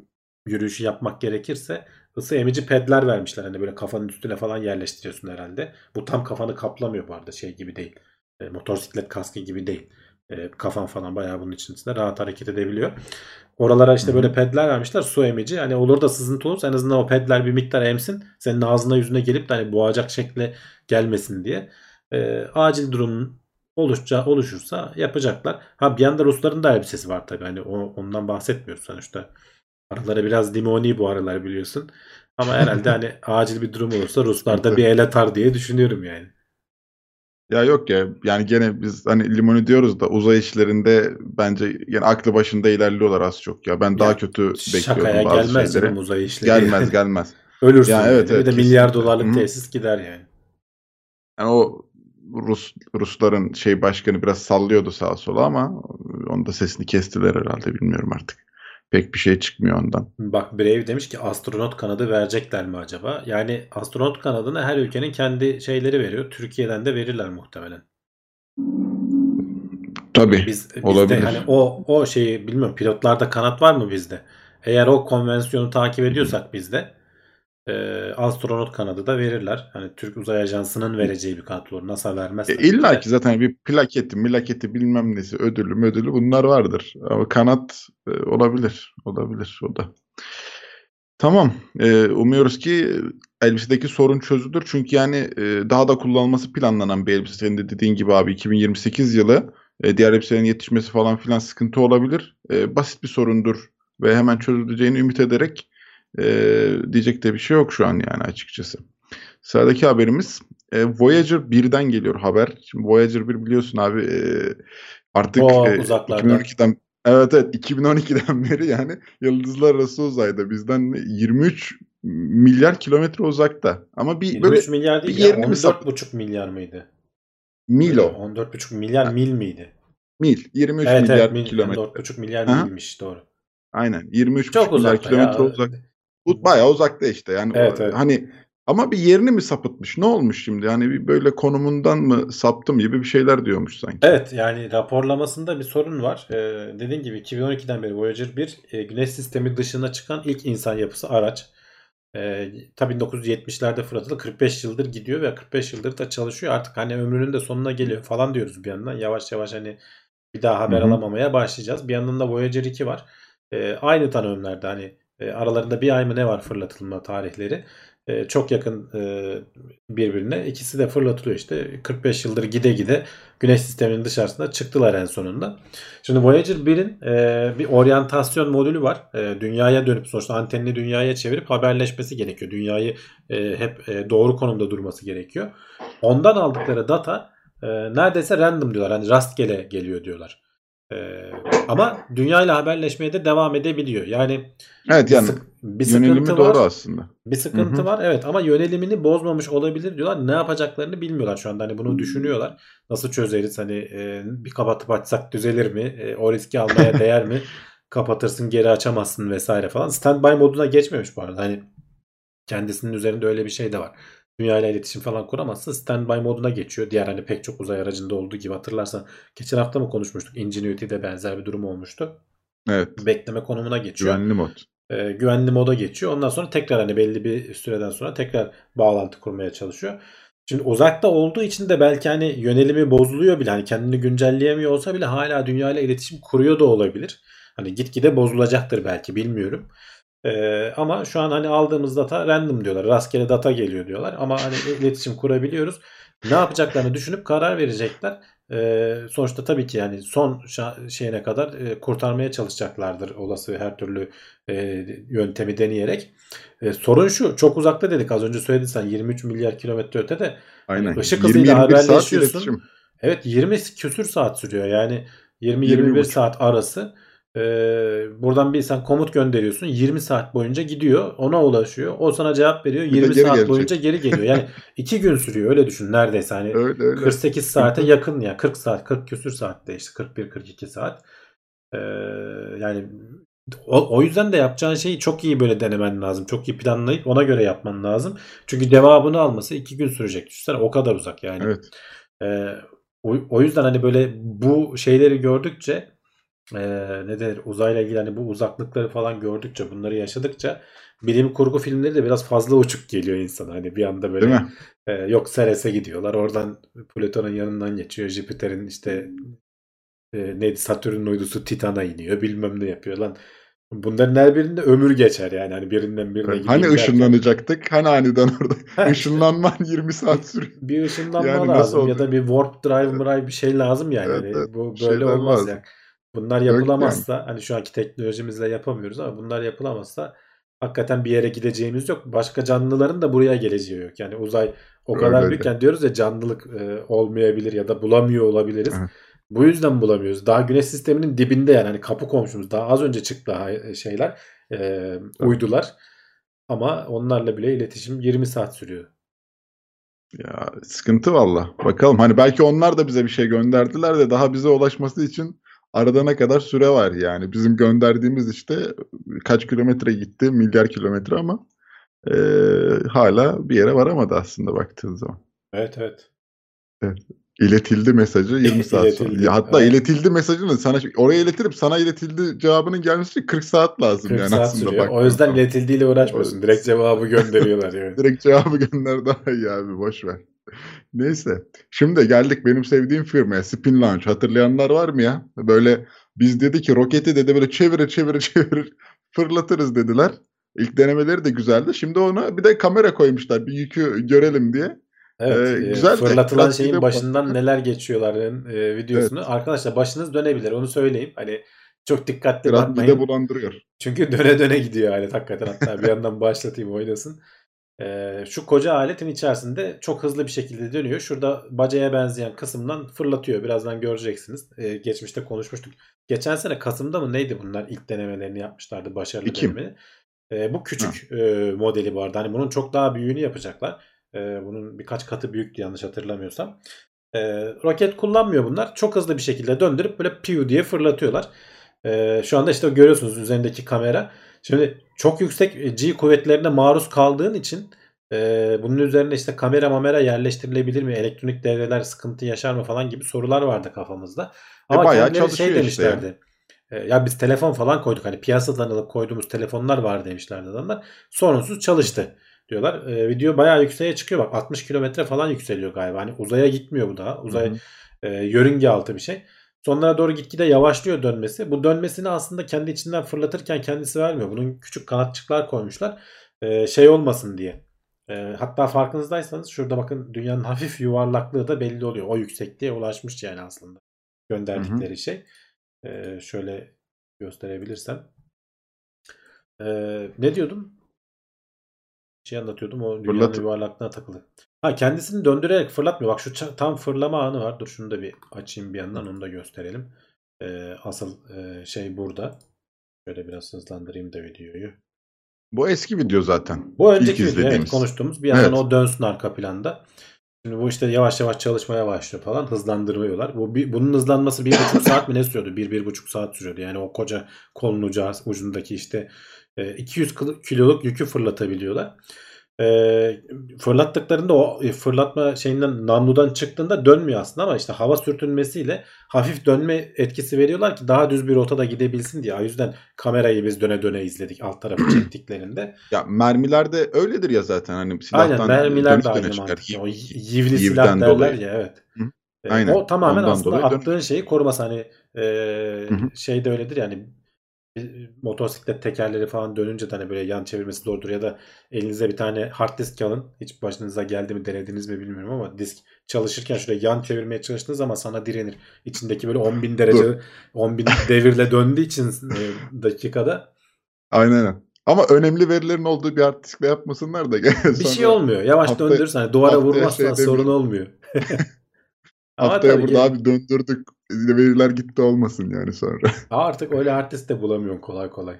yürüyüşü yapmak gerekirse ısı emici pedler vermişler. Hani böyle kafanın üstüne falan yerleştiriyorsun herhalde. Bu tam kafanı kaplamıyor bu arada şey gibi değil. E, motosiklet kaskı gibi değil. E, kafan falan bayağı bunun içinde rahat hareket edebiliyor. Oralara işte böyle pedler vermişler su emici. Hani olur da sızıntı olursa en azından o pedler bir miktar emsin. Senin ağzına yüzüne gelip de hani boğacak şekle gelmesin diye. E, acil durum oluşca, oluşursa yapacaklar. Ha bir yanda Rusların da elbisesi var tabii. Hani o, ondan bahsetmiyoruz sonuçta. Araları biraz limoni bu aralar biliyorsun. Ama herhalde hani acil bir durum olursa Ruslar da bir el atar diye düşünüyorum yani. Ya yok ya yani gene biz hani limoni diyoruz da uzay işlerinde bence yani aklı başında ilerliyorlar az çok ya. Ben daha Ya, kötü bekliyordum Şakaya bazı gelmez şeyleri. uzay işleri. Gelmez gelmez. Ölürsün. Ya yani. evet, evet, bir de milyar dolarlık Hı. tesis gider yani. Yani o Rus Rusların şey başkanı biraz sallıyordu sağa sola ama onun da sesini kestiler herhalde bilmiyorum artık. Pek bir şey çıkmıyor ondan. Bak Brave demiş ki astronot kanadı verecekler mi acaba? Yani astronot kanadını her ülkenin kendi şeyleri veriyor. Türkiye'den de verirler muhtemelen. Tabii. Biz bizde Olabilir. hani o o şeyi bilmiyorum pilotlarda kanat var mı bizde? Eğer o konvansiyonu takip ediyorsak bizde e, astronot kanadı da verirler. Hani Türk Uzay Ajansı'nın vereceği bir kanat olur. NASA vermez. E, İlla ki zaten bir plaketi, milaketi bilmem nesi, ödülü, ödülü bunlar vardır. Ama kanat e, olabilir. Olabilir o da. Tamam. E, umuyoruz ki elbisedeki sorun çözülür. Çünkü yani e, daha da kullanılması planlanan bir elbise. Senin de dediğin gibi abi 2028 yılı e, diğer elbiselerin yetişmesi falan filan sıkıntı olabilir. E, basit bir sorundur ve hemen çözüleceğini ümit ederek e, diyecek de bir şey yok şu an yani açıkçası. Sıradaki haberimiz e, Voyager 1'den geliyor haber. Şimdi Voyager 1 biliyorsun abi e, artık O e, uzaklarda. 2012'den evet evet 2012'den beri yani yıldızlar arası uzayda bizden 23 milyar kilometre uzakta. Ama bir 23 böyle milyar değil bir ya. yerini mi sap- 14,5 milyar mıydı? milo, 14,5 milyar mil miydi? mil, 23 Evet milyar evet mil, kilometre. 14,5 milyar Aha. milmiş doğru. Aynen 23 Çok milyar kilometre ya. uzak. Bu bayağı uzakta işte. Yani o- Evet, evet. hani ama bir yerini mi sapıtmış? Ne olmuş şimdi? Yani bir böyle konumundan mı saptım gibi bir şeyler diyormuş sanki. Evet yani raporlamasında bir sorun var. Ee, dediğim gibi 2012'den beri Voyager 1 e, güneş sistemi dışına çıkan ilk insan yapısı araç. Ee, tabii 1970'lerde fırlatılı 45 yıldır gidiyor ve 45 yıldır da çalışıyor. Artık hani ömrünün de sonuna geliyor falan diyoruz bir yandan. Yavaş yavaş hani bir daha haber Hı hı. alamamaya başlayacağız. Bir yandan da Voyager 2 var. Ee, aynı tanımlarda hani e, aralarında bir ay mı ne var fırlatılma tarihleri. E, çok yakın e, birbirine. İkisi de fırlatılıyor işte. 45 yıldır gide gide Güneş sisteminin dışarısına çıktılar en sonunda. Şimdi Voyager 1'in e, bir oryantasyon modülü var. E, dünyaya dönüp sonuçta antenini dünyaya çevirip haberleşmesi gerekiyor. Dünyayı e, hep e, doğru konumda durması gerekiyor. Ondan aldıkları data e, neredeyse random diyorlar. Hani rastgele geliyor diyorlar. E, ama dünyayla haberleşmeye de devam edebiliyor. Yani Evet bir, yani bir yönelimi doğru var. aslında. Bir sıkıntı Hı hı. var evet ama yönelimini bozmamış olabilir diyorlar. Ne yapacaklarını bilmiyorlar şu anda. Hani bunu düşünüyorlar. Nasıl çözeriz? Hani e, bir kapatıp açsak düzelir mi? E, o riski almaya değer mi? Kapatırsın geri açamazsın vesaire falan. Standby moduna geçmemiş bu arada. Hani kendisinin üzerinde öyle bir şey de var. Dünyayla iletişim falan kuramazsa standby moduna geçiyor. Diğer hani pek çok uzay aracında olduğu gibi hatırlarsan geçen hafta mı konuşmuştuk? Ingenuity'de benzer bir durum olmuştu. Evet. Bekleme konumuna geçiyor Güvenli mod. e, güvenli moda geçiyor. Ondan sonra tekrar hani belli bir süreden sonra tekrar bağlantı kurmaya çalışıyor. Şimdi uzakta olduğu için de belki hani yönelimi bozuluyor bile. Hani kendini güncelleyemiyor olsa bile hala dünya ile iletişim kuruyor da olabilir. Hani gitgide bozulacaktır belki bilmiyorum. Ee, ama şu an hani aldığımız data random diyorlar. Rastgele data geliyor diyorlar. Ama hani iletişim kurabiliyoruz. Ne yapacaklarını düşünüp karar verecekler. Ee, sonuçta tabii ki yani son şeyine kadar e, kurtarmaya çalışacaklardır olası her türlü e, yöntemi deneyerek. E, sorun şu çok uzakta dedik az önce söyledin sen 23 milyar kilometre ötede. Aynen. ışık hızıyla 20-21 saat haberleşiyorsun. Evet 20 küsür saat sürüyor yani 20-21 20,5. saat arası. E, buradan bir sen komut gönderiyorsun 20 saat boyunca gidiyor ona ulaşıyor. O sana cevap veriyor Bir de 20 geri saat gelecek. boyunca geri geliyor. Yani 2 gün sürüyor öyle düşün neredeyse hani Öyle öyle. 48 saate yakın ya 40 saat 40 küsür saatte işte 41-42 saat. Ee, yani o, o yüzden de yapacağın şeyi çok iyi böyle denemen lazım. Çok iyi planlayıp ona göre yapman lazım. Çünkü cevabını alması 2 gün sürecek. Düşünsene o kadar uzak yani. Evet. Ee, o, o yüzden hani böyle bu şeyleri gördükçe e, ne denir uzayla ilgili hani bu uzaklıkları falan gördükçe bunları yaşadıkça bilim kurgu filmleri de biraz fazla uçuk geliyor insana. Hani bir anda böyle ee, yok Ceres'e gidiyorlar. Oradan Plüton'un yanından geçiyor. Jüpiter'in işte e, neydi Satürn'ün uydusu Titan'a iniyor bilmem ne yapıyor lan. Bunların her birinde ömür geçer yani. Hani birinden birine Hani gideyim derken- ışınlanacaktık? Hani aniden orada Ha, ışınlanman 20 saat sürüyor. bir ışınlanma Yani lazım ya da bir warp drive drive bir şey lazım yani. Evet, Hani evet, bu bir böyle olmaz lazım. yani. Bunlar yapılamazsa hani şu anki teknolojimizle yapamıyoruz ama bunlar yapılamazsa hakikaten bir yere gideceğimiz yok. Başka canlıların da buraya geleceği yok. Yani uzay o kadar Öyle. büyük yani diyoruz ya canlılık e, olmayabilir ya da bulamıyor olabiliriz. Evet. Bu yüzden bulamıyoruz. Daha güneş sisteminin dibinde yani hani kapı komşumuz. Daha az önce çıktı ha- şeyler, e, uydular. Ama onlarla bile iletişim 20 saat sürüyor. Ya sıkıntı valla. Bakalım hani belki onlar da bize bir şey gönderdiler de daha bize ulaşması için arada ne kadar süre var yani. Bizim gönderdiğimiz işte kaç kilometre gitti? Milyar kilometre ama eee, hala bir yere varamadı aslında baktığın zaman. Evet evet. İletildi mesajı 20 saat sonra. İletildi, Ya hatta evet. iletildi mesajını sana oraya iletirip sana iletildi cevabının gelmesi için 40 saat lazım 40 yani saat aslında sürüyor. baktığın O yüzden zaman. iletildiğiyle uğraşmıyorsun. Direkt cevabı gönderiyorlar yani. Direkt cevabı gönder daha iyi abi boş ver. Neyse. Şimdi geldik benim sevdiğim firmaya Spin Launch. Hatırlayanlar var mı ya? Böyle biz dedi ki roketi dedi böyle çevire çevire çevirir fırlatırız dediler. İlk denemeleri de güzeldi. Şimdi ona bir de kamera koymuşlar bir yükü görelim diye. Evet. Ee, e, güzel de, fırlatılan biraz şeyin başından neler geçiyorların e, videosunu. Arkadaşlar başınız dönebilir. Onu söyleyeyim. Hani çok dikkatli Biraz bakmayın. mide bulandırıyor. Çünkü döne döne gidiyor alet hakikaten. Hatta bir yandan başlatayım oynasın. Ee, şu koca aletin içerisinde çok hızlı bir şekilde dönüyor. Şurada bacaya benzeyen kısımdan fırlatıyor. Birazdan göreceksiniz. Ee, geçmişte konuşmuştuk. Geçen sene Kasım'da mı neydi bunlar ilk denemelerini yapmışlardı. Başarılı denemeni. Ee, bu küçük e, modeli arada. Hani bunun çok daha büyüğünü yapacaklar. Bunun birkaç katı büyüktü yanlış hatırlamıyorsam. Ee, roket kullanmıyor bunlar. Çok hızlı bir şekilde döndürüp böyle piu diye fırlatıyorlar. Şu anda işte görüyorsunuz üzerindeki kamera. Şimdi çok yüksek e, G kuvvetlerine maruz kaldığın için e, bunun üzerine işte kamera mamera yerleştirilebilir mi? Elektronik devreler sıkıntı yaşar mı falan gibi sorular vardı kafamızda. Ama E, bayağı kendileri şey çalışıyor işte ya. demişlerdi. E, ya biz telefon falan koyduk. Hani piyasadan alıp koyduğumuz telefonlar var demişlerdi adamlar. Sorunsuz çalıştı diyorlar. E, video bayağı yükseğe çıkıyor. Bak 60 kilometre falan yükseliyor galiba. Hani uzaya gitmiyor bu daha. Uzay Hı hı. e, yörünge altı bir şey. Sonlara doğru gitgide yavaşlıyor dönmesi. Bu dönmesini aslında kendi içinden fırlatırken kendisi vermiyor. Bunun küçük kanatçıklar koymuşlar. E, şey olmasın diye. E, hatta farkınızdaysanız şurada bakın dünyanın hafif yuvarlaklığı da belli oluyor. O yüksekliğe ulaşmış yani aslında. Gönderdikleri şey. E, şöyle gösterebilirsem. E, ne diyordum? Şey anlatıyordum. O dünyanın Fırlat- yuvarlaklığına takılı. Ha kendisini döndürerek fırlatmıyor. Bak şu tam fırlama anı var. Dur şunu da bir açayım bir yandan onu da gösterelim. Ee, asıl e, şey burada. Şöyle biraz hızlandırayım da videoyu. Bu eski video zaten. Bu önceki video evet, konuştuğumuz. Bir yandan Evet. o dönsün arka planda. Şimdi bu işte yavaş yavaş çalışmaya başlıyor falan. Hızlandırıyorlar. Bu bir, bunun hızlanması bir buçuk saat mi ne sürüyordu? Bir, bir buçuk saat sürüyordu. Yani o koca kolun ucu, ucundaki işte e, 200 kilo- kiloluk yükü fırlatabiliyorlar. E, fırlattıklarında o e, fırlatma şeyinden namludan çıktığında dönmüyor aslında ama işte hava sürtünmesiyle hafif dönme etkisi veriyorlar ki daha düz bir rotada gidebilsin diye. O yüzden kamerayı biz döne döne izledik alt tarafı çektiklerinde. Ya mermiler de öyledir ya zaten hani silahtan Aynen mermiler de aynı çıkar. mantık. O yivli silah derler dolayı. ya evet. Hı. E, Aynen. O tamamen Ondan aslında dolayı dön- attığın şeyi koruması hani e, şey de öyledir yani motosiklet tekerleri falan dönünce de hani böyle yan çevirmesi zordur ya da elinize bir tane hard disk alın. Hiç başınıza geldi mi denediniz mi bilmiyorum ama disk çalışırken şöyle yan çevirmeye çalıştığınız zaman sana direnir. İçindeki böyle 10.000 derece 10.000 devirle döndüğü için e, dakikada Aynen. Ama önemli verilerin olduğu bir hard diskle yapmasınlar da. bir şey olmuyor. Yavaş hafta- döndürürsen hani duvara vurmazsan şey sorun olmuyor. Haftaya burada abi döndürdük. Veriler gitti olmasın yani sonra. Artık öyle hard disk de bulamıyorsun kolay kolay.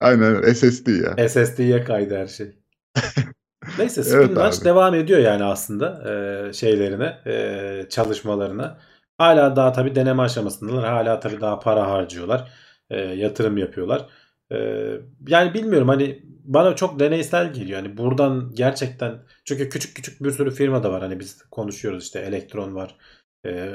Aynen. SSD ya. SSD'ye kaydı her şey. Neyse Spin Evet devam ediyor yani aslında e, şeylerine, e, çalışmalarına. Hala daha tabii deneme aşamasındalar. Hala tabii daha para harcıyorlar. E, yatırım yapıyorlar. E, yani bilmiyorum hani bana çok deneysel geliyor. Hani buradan gerçekten çünkü küçük küçük bir sürü firma da var. Hani biz konuşuyoruz işte Elektron var. E,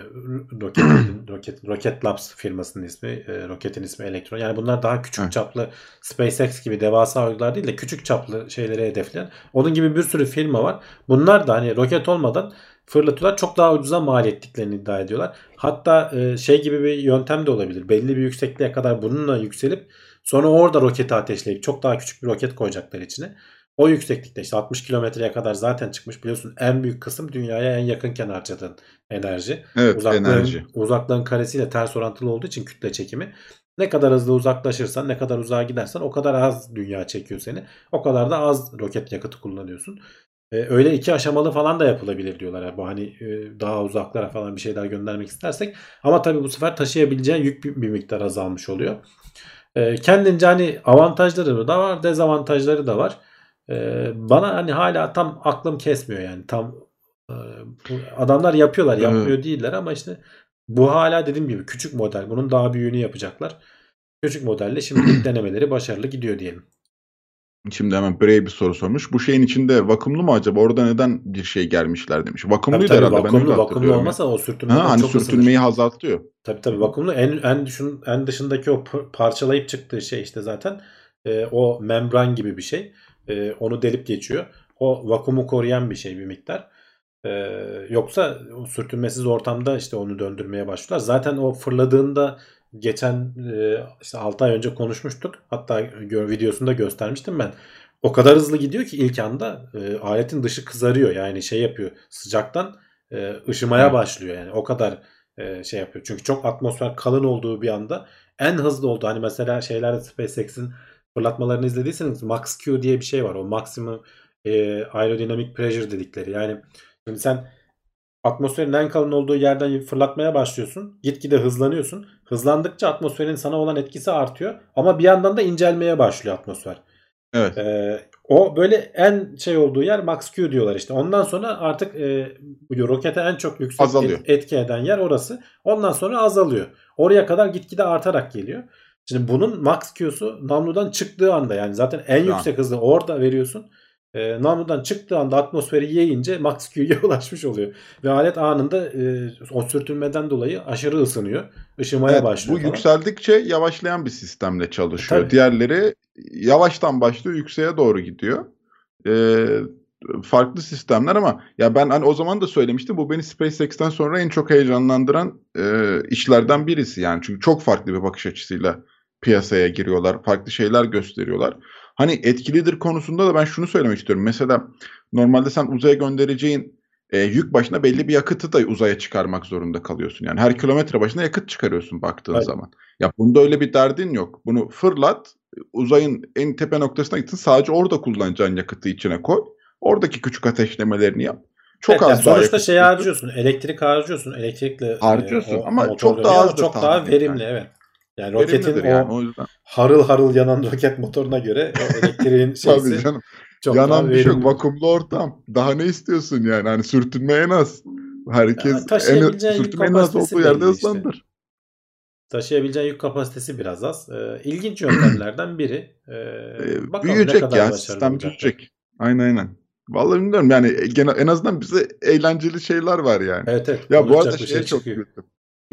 Rocket, Rocket, Rocket Labs firmasının ismi. E, Rocket'in ismi Elektron. Yani bunlar daha küçük Evet. çaplı SpaceX gibi devasa uydular değil de küçük çaplı şeyleri hedefleyen. Onun gibi bir sürü firma var. Bunlar da hani roket olmadan fırlatıyorlar. Çok daha ucuza mal ettiklerini iddia ediyorlar. Hatta e, şey gibi bir yöntem de olabilir. Belli bir yüksekliğe kadar bununla yükselip sonra orada roketi ateşleyip çok daha küçük bir roket koyacaklar içine. O yükseklikte işte 60 kilometreye kadar zaten çıkmış. Biliyorsun en büyük kısım dünyaya en yakınken harcadığın enerji. Evet Uzaklığın, enerji. uzaklığın karesiyle ters orantılı olduğu için kütle çekimi. Ne kadar hızlı uzaklaşırsan, ne kadar uzağa gidersen o kadar az dünya çekiyor seni. O kadar da az roket yakıtı kullanıyorsun. Ee, öyle iki aşamalı falan da yapılabilir diyorlar. Yani bu hani e, daha uzaklara falan bir şeyler göndermek istersek. Ama tabii bu sefer taşıyabileceğin yük bir, bir miktar azalmış oluyor. Ee, kendince hani avantajları da var, dezavantajları da var. Ee, bana hani hala tam aklım kesmiyor yani. Tam e, adamlar yapıyorlar, yapmıyor değiller ama işte bu hala dediğim gibi küçük model. Bunun daha büyüğünü yapacaklar. Küçük modelle şimdilik denemeleri başarılı gidiyor diyelim. Şimdi hemen Bray bir soru sormuş. Bu şeyin içinde vakumlu mu acaba? Orada neden bir şey gelmişler demiş. Tabii Vakumluydu tabii herhalde. ben vakumlu, öyle vakumlu olmasa o sürtünmeden Ha, hani çok ısınır. sürtünmeyi azaltıyor. Tabii tabii vakumlu en en düşün en dışındaki o parçalayıp çıktığı şey işte zaten e, o membran gibi bir şey. E, onu delip geçiyor. O vakumu koruyan bir şey bir miktar. E, yoksa sürtünmesiz ortamda işte onu döndürmeye başlıyorlar. Zaten o fırladığında geçen e, işte 6 ay önce konuşmuştuk. Hatta videosunda göstermiştim ben. O kadar hızlı gidiyor ki ilk anda e, aletin dışı kızarıyor. Yani şey yapıyor. Sıcaktan e, ışımaya Evet. başlıyor yani. O kadar e, şey yapıyor. Çünkü çok atmosfer kalın olduğu bir anda en hızlı oldu. Hani mesela şeylerde SpaceX'in fırlatmalarını izlediyseniz Max Q diye bir şey var. O maksimum e, aerodynamic pressure dedikleri. Yani şimdi sen atmosferin en kalın olduğu yerden fırlatmaya başlıyorsun. Gitgide hızlanıyorsun. Hızlandıkça atmosferin sana olan etkisi artıyor. Ama bir yandan da incelmeye başlıyor atmosfer. Evet. Ee, o böyle en şey olduğu yer Max Q diyorlar işte. Ondan sonra artık e, rokete en çok yüksek Azalıyor. et- etki eden yer orası. Ondan sonra azalıyor. Oraya kadar gitgide artarak geliyor. Şimdi bunun Max Q'su namludan çıktığı anda yani zaten en Tamam. yüksek hızı orada veriyorsun. E, namludan çıktığı anda atmosferi yiyince Max Q'ya ulaşmış oluyor. Ve alet anında e, o sürtünmeden dolayı aşırı ısınıyor. Işımaya Evet, başlıyor bu falan. yükseldikçe yavaşlayan bir sistemle çalışıyor. Tabii. Diğerleri yavaştan başlıyor, yükseğe doğru gidiyor. Ee, farklı sistemler ama ya ben hani o zaman da söylemiştim bu beni SpaceX'ten sonra en çok heyecanlandıran e, işlerden birisi yani çünkü çok farklı bir bakış açısıyla piyasaya giriyorlar, farklı şeyler gösteriyorlar. Hani etkilidir konusunda da ben şunu söylemek istiyorum. Mesela normalde sen uzaya göndereceğin e, yük başına belli bir yakıtı da uzaya çıkarmak zorunda kalıyorsun. Yani her kilometre başına yakıt çıkarıyorsun baktığın Aynen. zaman. Ya bunda öyle bir derdin yok. Bunu fırlat, uzayın en tepe noktasına gitsin. Sadece orada kullanacağın yakıtı içine koy. Oradaki küçük ateşlemelerini yap. Çok Evet, az yani sonuçta şey harcıyorsun. Elektrik harcıyorsun. Elektrikle Harcıyorsun e, o ama çok daha azdır çok daha verimli evet. Yani roketin o yani o yüzden. harıl harıl yanan roket motoruna göre o elektriğin Tabii şeysi canım. çok Yanan bir şey yok. Vakumlu ortam. Daha ne istiyorsun yani? Hani sürtünme en az. Ya, Herkes en, taşıyabileceğin yük sürtünme en az olduğu yerde belli işte. hızlandır. Taşıyabileceğin yük kapasitesi biraz az. Ee, ilginç yöntemlerden biri. Ee, Ee, bakalım ne büyüyecek kadar ya sistem büyüyecek. Aynen aynen. Vallahi bilmiyorum yani gene, en azından bize eğlenceli şeyler var yani. Evet evet. Ya bu arada şey çok güldüm.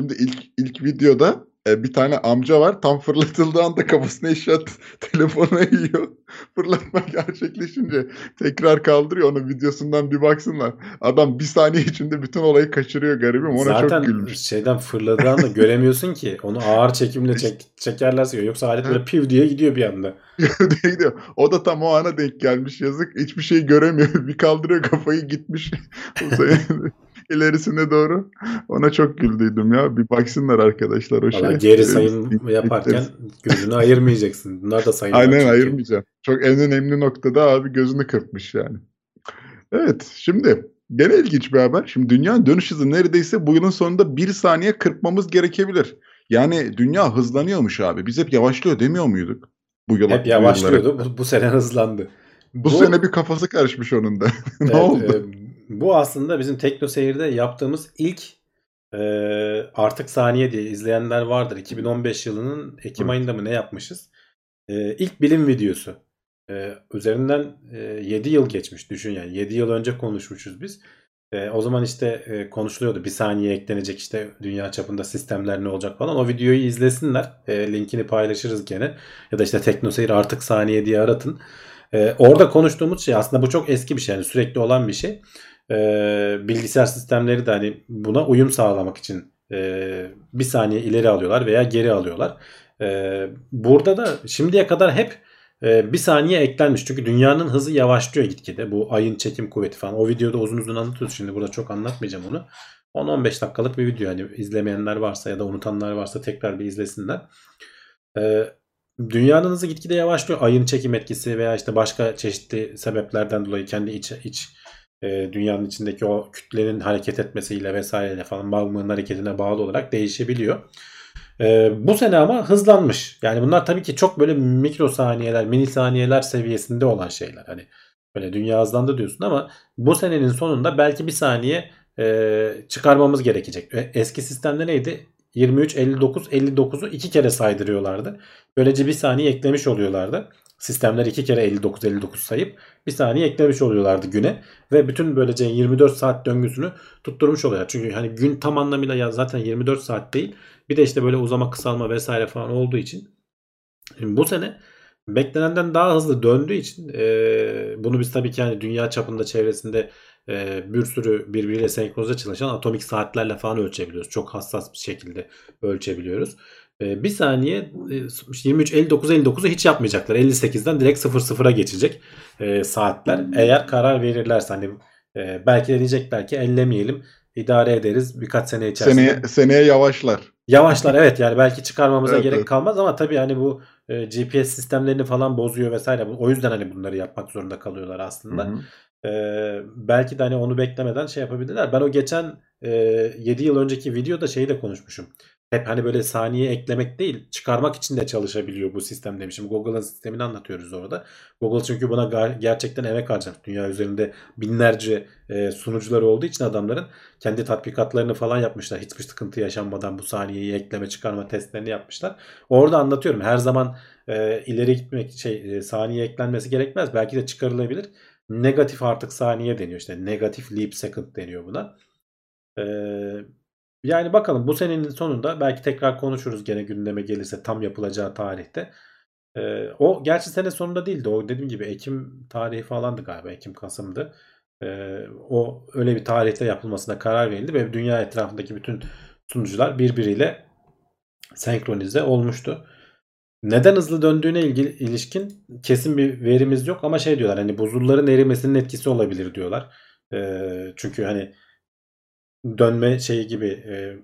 Şimdi ilk ilk videoda e, bir tane amca var tam fırlatıldığı anda kafasına eşya telefona yiyor. Fırlatma gerçekleşince tekrar kaldırıyor onun videosundan bir baksınlar. Adam bir saniye içinde bütün olayı kaçırıyor garibim ona Zaten çok gülmüş. şeyden fırladığı anda göremiyorsun ki. Onu ağır çekimle çek, çekerlerse yoksa alet böyle piv diye gidiyor bir anda. gidiyor. O da tam o ana denk gelmiş yazık. Hiçbir şey göremiyor. Bir kaldırıyor kafayı gitmiş ilerisine doğru. Ona çok güldüydüm ya. Bir baksınlar arkadaşlar o şeye. geri sayım yaparken gözünü ayırmayacaksın. Bunlar da sayılar Aynen çünkü. ayırmayacağım. Çok en önemli noktada abi gözünü kırpmış yani. Evet şimdi gene ilginç bir haber. Şimdi dünyanın dönüş hızı neredeyse bu yılın sonunda bir saniye kırpmamız gerekebilir. Yani dünya hızlanıyormuş abi. Biz hep yavaşlıyor demiyor muyduk? Bu yıl Hep yavaşlıyordu. Bu, bu sene hızlandı. Bu, sene bir kafası karışmış onun da. ne evet, oldu? e, bu aslında bizim Tekno Seyir'de yaptığımız ilk e, artık saniye diye izleyenler vardır. 2015 yılının Ekim Evet. ayında mı ne yapmışız? E, ilk bilim videosu. E, üzerinden e, 7 yıl geçmiş düşün yani. 7 yıl önce konuşmuşuz biz. E, o zaman işte e, konuşuluyordu bir saniye eklenecek işte dünya çapında sistemler ne olacak falan. O videoyu izlesinler. E, linkini paylaşırız gene. Ya da işte TeknoSeyir artık saniye diye aratın. E, orada konuştuğumuz şey aslında bu çok eski bir şey. Yani sürekli olan bir şey. Ee, bilgisayar sistemleri de hani buna uyum sağlamak için e, bir saniye ileri alıyorlar veya geri alıyorlar. Ee, burada da şimdiye kadar hep e, bir saniye eklenmiş. Çünkü dünyanın hızı yavaşlıyor gitgide. Bu ayın çekim kuvveti falan. O videoda uzun uzun anlatıyoruz. Şimdi burada çok anlatmayacağım onu. 10-15 dakikalık bir video. Hani izlemeyenler varsa ya da unutanlar varsa tekrar bir izlesinler. Ee, dünyanın hızı gitgide yavaşlıyor. Ayın çekim etkisi veya işte başka çeşitli sebeplerden dolayı kendi iç, iç e, dünyanın içindeki o kütlenin hareket etmesiyle vesaireyle falan magmanın hareketine bağlı olarak değişebiliyor. E, bu sene ama hızlanmış. Yani bunlar tabii ki çok böyle mikrosaniyeler, milisaniyeler seviyesinde olan şeyler. Hani böyle dünya hızlandı diyorsun ama bu senenin sonunda belki bir saniye e, çıkarmamız gerekecek. E, eski sistemde neydi? 23, 59, 59'u iki kere saydırıyorlardı. Böylece bir saniye eklemiş oluyorlardı. Sistemler iki kere 59, 59 sayıp bir saniye eklemiş oluyorlardı güne. Ve bütün böylece 24 saat döngüsünü tutturmuş oluyor. Çünkü hani gün tam anlamıyla ya zaten 24 saat değil. Bir de işte böyle uzama kısalma vesaire falan olduğu için. Şimdi bu sene beklenenden daha hızlı döndüğü için e, bunu biz tabii ki yani dünya çapında çevresinde e, bir sürü birbiriyle senkronize çalışan atomik saatlerle falan ölçebiliyoruz. Çok hassas bir şekilde ölçebiliyoruz. E, bir saniye e, 23 59 59'u hiç yapmayacaklar. 58'den direkt 00'a geçecek e, saatler. Eğer karar verirlerse hani e, belki de diyecekler ki ellemeyelim idare ederiz birkaç sene içerisinde. Seneye, seneye yavaşlar. Yavaşlar evet yani belki çıkarmamıza Evet, gerek evet. kalmaz ama tabii hani bu e, GPS sistemlerini falan bozuyor vesaire. O yüzden hani bunları yapmak zorunda kalıyorlar aslında. Hı hı. Ee, belki de hani onu beklemeden şey yapabilirler. Ben o geçen e, 7 yıl önceki videoda şeyi de konuşmuşum. Hep hani böyle saniye eklemek değil çıkarmak için de çalışabiliyor bu sistem demişim. Google'ın sistemini anlatıyoruz orada. Google çünkü buna gerçekten emek harcamış. Dünya üzerinde binlerce e, sunucuları olduğu için adamların kendi tatbikatlarını falan yapmışlar. Hiçbir sıkıntı yaşanmadan bu saniyeyi ekleme çıkarma testlerini yapmışlar. Orada anlatıyorum. Her zaman e, ileri gitmek şey e, saniye eklenmesi gerekmez. Belki de çıkarılabilir. Negatif artık saniye deniyor işte. Negatif leap second deniyor buna. Ee, yani bakalım bu senenin sonunda belki tekrar konuşuruz gene gündeme gelirse tam yapılacağı tarihte. Ee, o gerçi sene sonunda değildi. O dediğim gibi Ekim tarihi falandı galiba. Ekim Kasım'dı. Ee, o öyle bir tarihte yapılmasına karar verildi ve dünya etrafındaki bütün sunucular birbiriyle senkronize olmuştu. Neden hızlı döndüğüne ilgili ilişkin kesin bir verimiz yok ama şey diyorlar hani buzulların erimesinin etkisi olabilir diyorlar. Ee, çünkü hani dönme şeyi gibi e,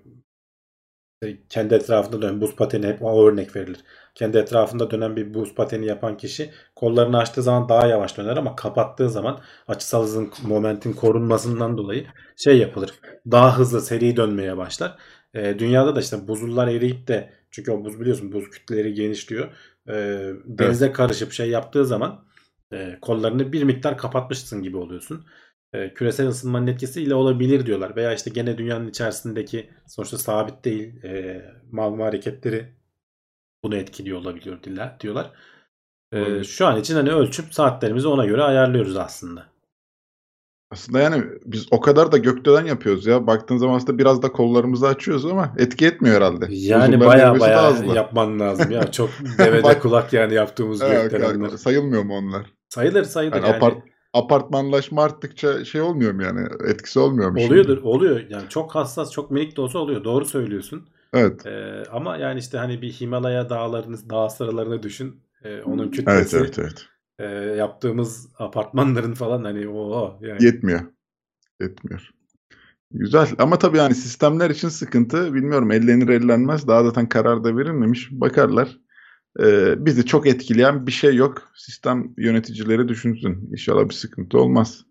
kendi etrafında dönen buz pateni hep örnek verilir. Kendi etrafında dönen bir buz pateni yapan kişi kollarını açtığı zaman daha yavaş döner ama kapattığı zaman açısal hızın momentin korunmasından dolayı şey yapılır. Daha hızlı seri dönmeye başlar. E, dünyada da işte buzullar eriyip de çünkü o buz biliyorsun buz kütleleri genişliyor. E, denize karışıp şey yaptığı zaman e, kollarını bir miktar kapatmışsın gibi oluyorsun. E, küresel ısınmanın etkisiyle olabilir diyorlar. Veya işte gene dünyanın içerisindeki sonuçta sabit değil e, magma hareketleri bunu etkiliyor olabiliyor diyorlar. E, şu an için hani ölçüp saatlerimizi ona göre ayarlıyoruz aslında. Aslında yani biz o kadar da gökdelen yapıyoruz ya. Baktığın zaman aslında biraz da kollarımızı açıyoruz ama etki etmiyor herhalde. Yani baya baya yapman lazım ya. Çok devede kulak yani yaptığımız Evet, gökdelenler. sayılmıyor mu onlar? Sayılır sayılır Yani yani. apart- apartmanlaşma arttıkça şey olmuyor mu yani? Etkisi olmuyor mu şimdi? Oluyordur, oluyor. Yani çok hassas, çok minik de olsa oluyor. Doğru söylüyorsun. Evet. Ee, ama yani işte hani bir Himalaya dağlarını, dağ sıralarını düşün. Ee, onun Evet, kütlesi evet, evet. E, yaptığımız apartmanların falan hani o yani. Yetmiyor. Yetmiyor. Güzel ama tabii yani sistemler için sıkıntı bilmiyorum ellenir ellenmez daha zaten karar da verilmemiş bakarlar. Ee, bizi çok etkileyen bir şey yok. Sistem yöneticileri düşünsün. İnşallah bir sıkıntı olmaz.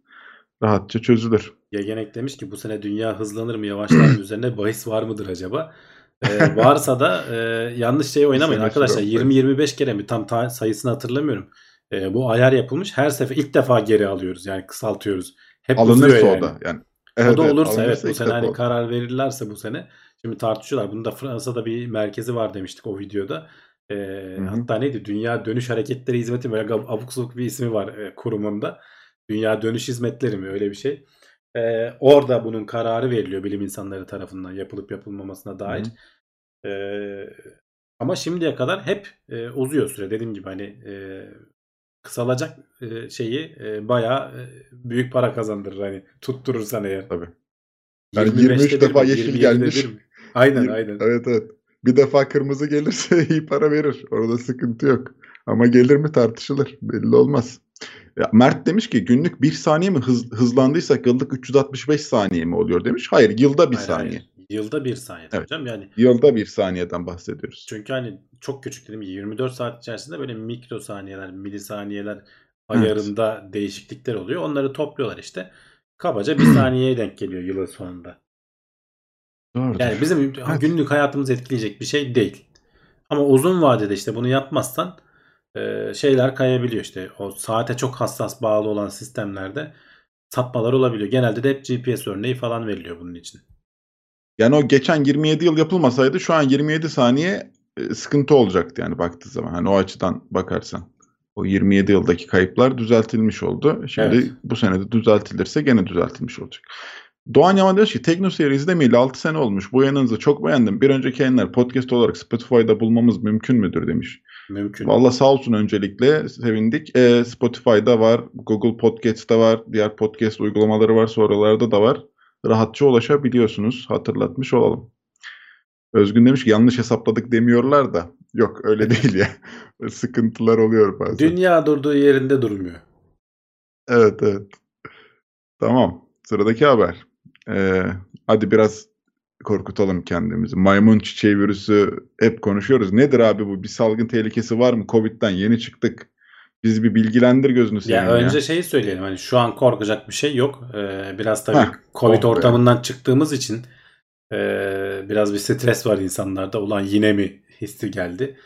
Rahatça çözülür. Gegenek demiş ki bu sene dünya hızlanır mı yavaşlar mı üzerine bahis var mıdır acaba? Ee, varsa da e, yanlış şey oynamayın arkadaşlar. süre yok. 20-25 kere mi tam ta- sayısını hatırlamıyorum. Ee, bu ayar yapılmış. Her sefer ilk defa geri alıyoruz. Yani kısaltıyoruz. Hep Alınırsa yani. o da. Yani, o da olursa evet bu sene hani karar verirlerse bu sene. Şimdi tartışıyorlar. Bunda Fransa'da bir merkezi var demiştik o videoda. Ee, hı. hatta neydi? Dünya Dönüş Hareketleri Hizmeti? Böyle abuk sabuk bir ismi var e, kurumunda. Dünya Dönüş Hizmetleri mi? Öyle bir şey. Ee, orada bunun kararı veriliyor bilim insanları tarafından yapılıp yapılmamasına dair. Ee, ama şimdiye kadar hep e, uzuyor süre. Dediğim gibi hani e, kısalacak e, şeyi e, bayağı e, büyük para kazandırır hani tutturursan eğer. Tabii. Yani 25'te 23 bir defa mi, yeşil 27'de gelmiş. bir mi? Aynen aynen. Evet evet. Bir defa kırmızı gelirse iyi para verir. Orada sıkıntı yok. Ama gelir mi tartışılır. Belli olmaz. Ya Mert demiş ki günlük bir saniye mi hız, hızlandıysak yıllık 365 saniye mi oluyor demiş. Hayır yılda bir Hayır, saniye. hayır. Yılda bir saniye Evet. hocam yani Yılda bir saniyeden bahsediyoruz. çünkü hani çok küçük gibi 24 saat içerisinde böyle mikrosaniyeler, milisaniyeler ayarında değişiklikler oluyor. Onları topluyorlar işte. Kabaca bir saniyeye denk geliyor yılın sonunda. Doğrudur. Yani bizim Evet. günlük hayatımızı etkileyecek bir şey değil. Ama uzun vadede işte bunu yapmazsan e, şeyler kayabiliyor işte. O saate çok hassas bağlı olan sistemlerde sapmalar olabiliyor. Genelde de hep GPS örneği falan veriliyor bunun için. Yani o geçen 27 yıl yapılmasaydı şu an 27 saniye e, sıkıntı olacaktı yani baktığı zaman. Hani o açıdan bakarsan. O 27 yıldaki kayıplar düzeltilmiş oldu. Şimdi Evet. bu senede düzeltilirse gene düzeltilmiş olacak. Doğan Yaman demiş ki Teknoseyir izlemeyeli 6 sene olmuş. Bu yanınızı çok beğendim. Bir önceki yayınlar podcast olarak Spotify'da bulmamız mümkün müdür demiş. Mümkün. Valla sağ olsun öncelikle sevindik. E, Spotify'da var, Google Podcast'ta var, diğer podcast uygulamaları var, oralarda da var. Rahatça ulaşabiliyorsunuz. Hatırlatmış olalım. Özgün demiş ki yanlış hesapladık demiyorlar da. Yok öyle değil ya. Sıkıntılar oluyor bazen. Dünya durduğu yerinde durmuyor. Evet evet. Tamam. Sıradaki haber. Ee, hadi biraz korkutalım kendimizi. Maymun çiçeği virüsü hep konuşuyoruz. Nedir abi bu? Bir salgın tehlikesi var mı? Covid'den yeni çıktık. Bizi bir bilgilendir gözünü Ya seveyim ya. önce şeyi söyleyelim hani şu an korkacak bir şey yok. Ee, biraz tabii Heh, Covid oh be. ortamından çıktığımız için ee, biraz bir stres var insanlarda. Ulan yine mi hissi geldi.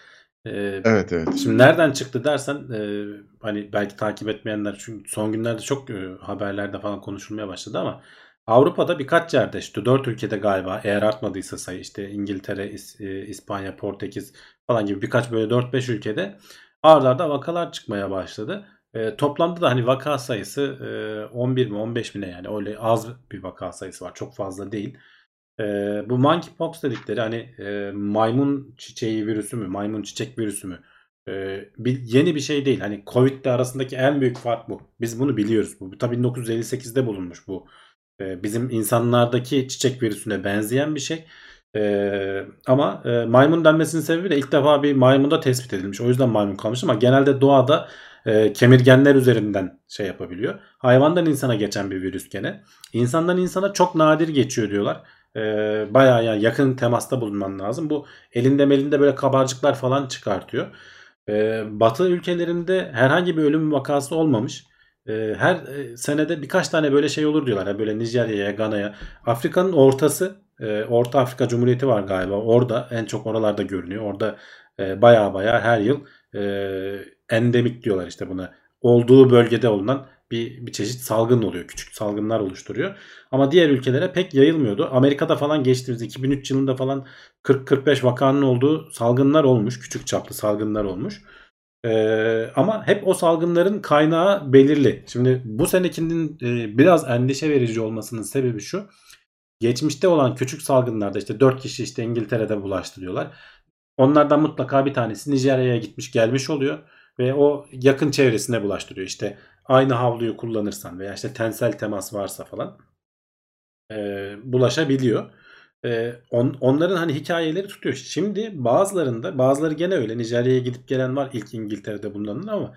Ee, Evet evet. Şimdi nereden çıktı dersen e, hani belki takip etmeyenler çünkü son günlerde çok e, haberlerde falan konuşulmaya başladı ama Avrupa'da birkaç yerde işte dört ülkede galiba eğer artmadıysa sayı işte İngiltere, İs- e, İspanya, Portekiz falan gibi birkaç böyle 4-5 ülkede ardlarda vakalar çıkmaya başladı. E, toplamda da hani vaka sayısı e, 11 mi 15 mi ne yani öyle az bir vaka sayısı var çok fazla değil. E, bu monkeypox dedikleri hani e, maymun çiçeği virüsü mü maymun çiçek virüsü mü e, bir, yeni bir şey değil. Hani Covid ile arasındaki en büyük fark bu. Biz bunu biliyoruz. Bu tabii 1958'de bulunmuş bu. E, bizim insanlardaki çiçek virüsüne benzeyen bir şey. E, ama e, maymun denmesinin sebebi de ilk defa bir maymunda tespit edilmiş. O yüzden maymun kalmış ama genelde doğada e, kemirgenler üzerinden şey yapabiliyor. Hayvandan insana geçen bir virüs gene. İnsandan insana çok nadir geçiyor diyorlar. E, bayağı yani yakın temasta bulunman lazım. Bu elinde melinde böyle kabarcıklar falan çıkartıyor. E, batı ülkelerinde herhangi bir ölüm vakası olmamış. E, her e, senede birkaç tane böyle şey olur diyorlar. Yani böyle Nijerya'ya, Gana'ya. Afrika'nın ortası, e, Orta Afrika Cumhuriyeti var galiba. Orada en çok oralarda görünüyor. Orada e, baya baya her yıl e, endemik diyorlar işte buna. Olduğu bölgede olunan bir, bir çeşit salgın oluyor. Küçük salgınlar oluşturuyor. Ama diğer ülkelere pek yayılmıyordu. Amerika'da falan geçtiğimiz 2003 yılında falan 40-45 vakanın olduğu salgınlar olmuş. Küçük çaplı salgınlar olmuş. Ee, ama hep o salgınların kaynağı belirli. Şimdi bu senekinin e, biraz endişe verici olmasının sebebi şu. Geçmişte olan küçük salgınlarda işte 4 kişi işte İngiltere'de bulaştı diyorlar. Onlardan mutlaka bir tanesi Nijerya'ya gitmiş gelmiş oluyor ve o yakın çevresine bulaştırıyor. İşte aynı havluyu kullanırsan veya işte tensel temas varsa falan e, bulaşabiliyor. E, on, onların hani hikayeleri tutuyor. Şimdi bazılarında bazıları gene öyle Nijerya'ya gidip gelen var ilk İngiltere'de bunların ama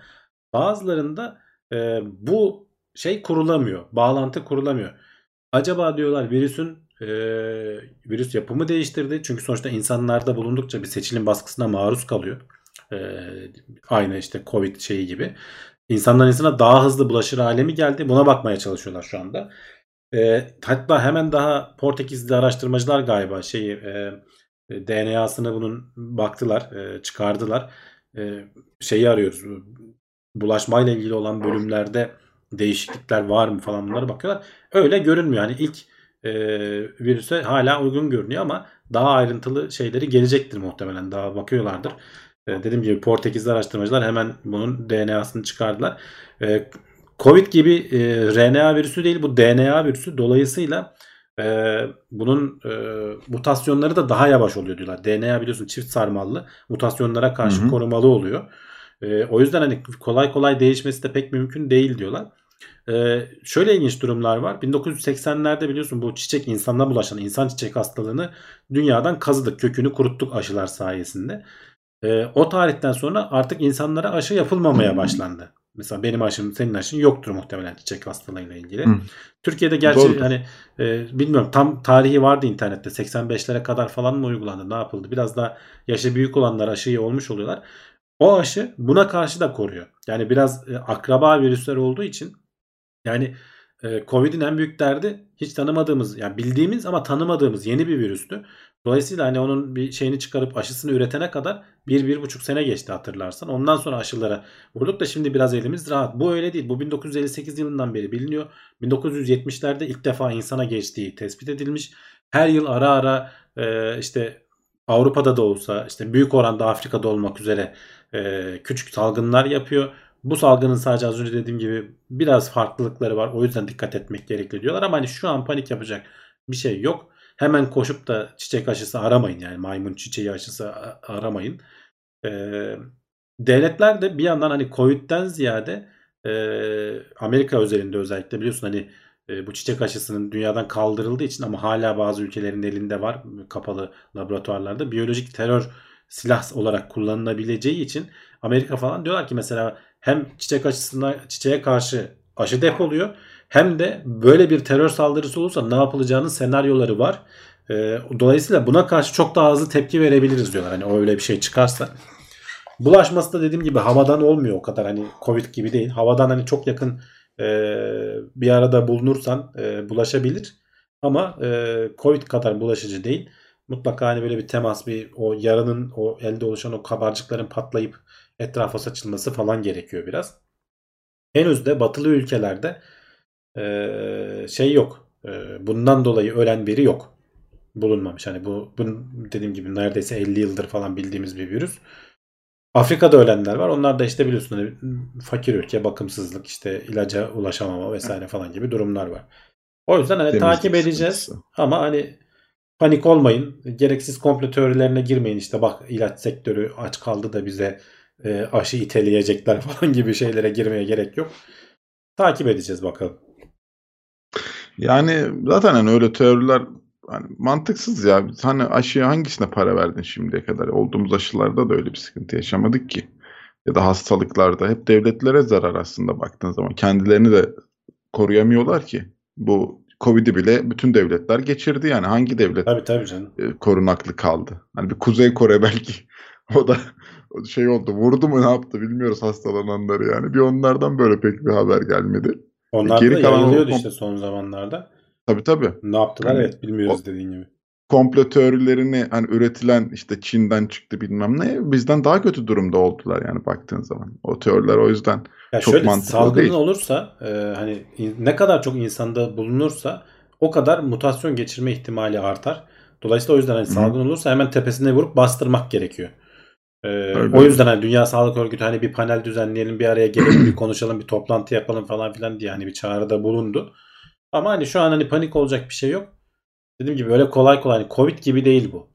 bazılarında e, bu şey kurulamıyor. Bağlantı kurulamıyor. Acaba diyorlar virüsün e, virüs yapımı değiştirdi. Çünkü sonuçta insanlarda bulundukça bir seçilim baskısına maruz kalıyor. E, aynı işte Covid şeyi gibi. İnsandan insana daha hızlı bulaşır hale mi geldi? Buna bakmaya çalışıyorlar şu anda. E, hatta hemen daha Portekizli araştırmacılar galiba şeyi e, DNA'sını bunun baktılar, e, çıkardılar. E, şeyi arıyoruz. Bulaşmayla ilgili olan bölümlerde değişiklikler var mı falan bunlara bakıyorlar. Öyle görünmüyor. Yani ilk e, virüse hala uygun görünüyor ama daha ayrıntılı şeyleri gelecektir muhtemelen. Daha bakıyorlardır. E, dediğim gibi Portekizli araştırmacılar hemen bunun DNA'sını çıkardılar. E, Covid gibi e, RNA virüsü değil bu DNA virüsü. Dolayısıyla e, bunun e, mutasyonları da daha yavaş oluyor diyorlar. DNA biliyorsun çift sarmallı. Mutasyonlara karşı Hı hı. korumalı oluyor. E, o yüzden hani kolay kolay değişmesi de pek mümkün değil diyorlar. E, şöyle ilginç durumlar var. 1980'lerde biliyorsun bu çiçek insanla bulaşan insan çiçek hastalığını dünyadan kazıdık. Kökünü kuruttuk aşılar sayesinde. E, o tarihten sonra artık insanlara aşı yapılmamaya başlandı. Mesela benim aşım senin aşın yoktur muhtemelen çiçek hastalığıyla ilgili. Hı. Türkiye'de gerçi Doğrudur. hani e, bilmiyorum tam tarihi vardı internette 85'lere kadar falan mı uygulandı ne yapıldı? Biraz daha yaşı büyük olanlar aşıyı olmuş oluyorlar. O aşı buna karşı da koruyor. Yani biraz e, akraba virüsler olduğu için yani e, Covid'in en büyük derdi hiç tanımadığımız yani bildiğimiz ama tanımadığımız yeni bir virüstü. Dolayısıyla hani onun bir şeyini çıkarıp aşısını üretene kadar bir, bir buçuk sene geçti hatırlarsan. Ondan sonra aşılara vurduk da şimdi biraz elimiz rahat. Bu öyle değil. Bu 1958 yılından beri biliniyor. 1970'lerde ilk defa insana geçtiği tespit edilmiş. Her yıl ara ara e, işte Avrupa'da da olsa işte büyük oranda Afrika'da olmak üzere e, küçük salgınlar yapıyor. Bu salgının sadece az önce dediğim gibi biraz farklılıkları var. O yüzden dikkat etmek gerekli diyorlar. Ama hani şu an panik yapacak bir şey yok. Hemen koşup da çiçek aşısı aramayın. Yani maymun çiçeği aşısı aramayın. Ee, devletler de bir yandan hani Covid'den ziyade e, Amerika özelinde özellikle biliyorsun hani e, bu çiçek aşısının dünyadan kaldırıldığı için ama hala bazı ülkelerin elinde var kapalı laboratuvarlarda biyolojik terör silah olarak kullanılabileceği için Amerika falan diyorlar ki mesela hem çiçek aşısına çiçeğe karşı aşı depoluyor hem de böyle bir terör saldırısı olursa ne yapılacağının senaryoları var. E, dolayısıyla buna karşı çok daha hızlı tepki verebiliriz diyorlar. Hani öyle bir şey çıkarsa. Bulaşması da dediğim gibi havadan olmuyor o kadar hani Covid gibi değil. Havadan hani çok yakın e, bir arada bulunursan e, bulaşabilir. Ama e, Covid kadar bulaşıcı değil. Mutlaka hani böyle bir temas, bir o yaranın, o elde oluşan o kabarcıkların patlayıp etrafa saçılması falan gerekiyor biraz. Henüz de batılı ülkelerde e, şey yok. E, bundan dolayı ölen biri yok. Bulunmamış. Hani bu, bu dediğim gibi neredeyse 50 yıldır falan bildiğimiz bir virüs. Afrika'da ölenler var. Onlar da işte biliyorsun hani fakir ülke, bakımsızlık, işte ilaca ulaşamama vesaire falan gibi durumlar var. O yüzden hani Temizlik takip edeceğiz. sıkıntısı. Ama hani panik olmayın. Gereksiz komplo teorilerine girmeyin. İşte bak ilaç sektörü aç kaldı da bize e, aşı iteleyecekler falan gibi şeylere girmeye gerek yok. Takip edeceğiz bakalım. Yani zaten hani öyle teoriler hani mantıksız ya. Hani aşıya hangisine para verdin şimdiye kadar? Olduğumuz aşılarda da öyle bir sıkıntı yaşamadık ki. Ya da hastalıklarda hep devletlere zarar aslında baktığın zaman. Kendilerini de koruyamıyorlar ki. Bu Covid'i bile bütün devletler geçirdi yani. Hangi devlet Tabii tabii canım. e, korunaklı kaldı? Hani bir Kuzey Kore belki o da şey oldu. Vurdu mu ne yaptı bilmiyoruz hastalananları yani. Bir onlardan böyle pek bir haber gelmedi. Onlar Geri da kalan o işte son zamanlarda. Tabii tabii. Ne yaptılar Hani evet bilmiyoruz dediğin gibi. komplo teorilerini hani üretilen işte Çin'den çıktı bilmem ne bizden daha kötü durumda oldular yani baktığın zaman. O teoriler o yüzden Ya Çok şöyle mantıklı salgın değil. olursa e, hani ne kadar çok insanda bulunursa o kadar mutasyon geçirme ihtimali artar. Dolayısıyla o yüzden hani hı. salgın olursa hemen tepesine vurup bastırmak gerekiyor. E, Öyle. o yüzden hani Dünya Sağlık Örgütü hani bir panel düzenleyelim, bir araya gelelim, bir konuşalım, bir toplantı yapalım falan filan diye hani bir çağrıda bulundu. Ama hani şu an hani panik olacak bir şey yok. Dediğim gibi öyle kolay kolay hani Covid gibi değil bu.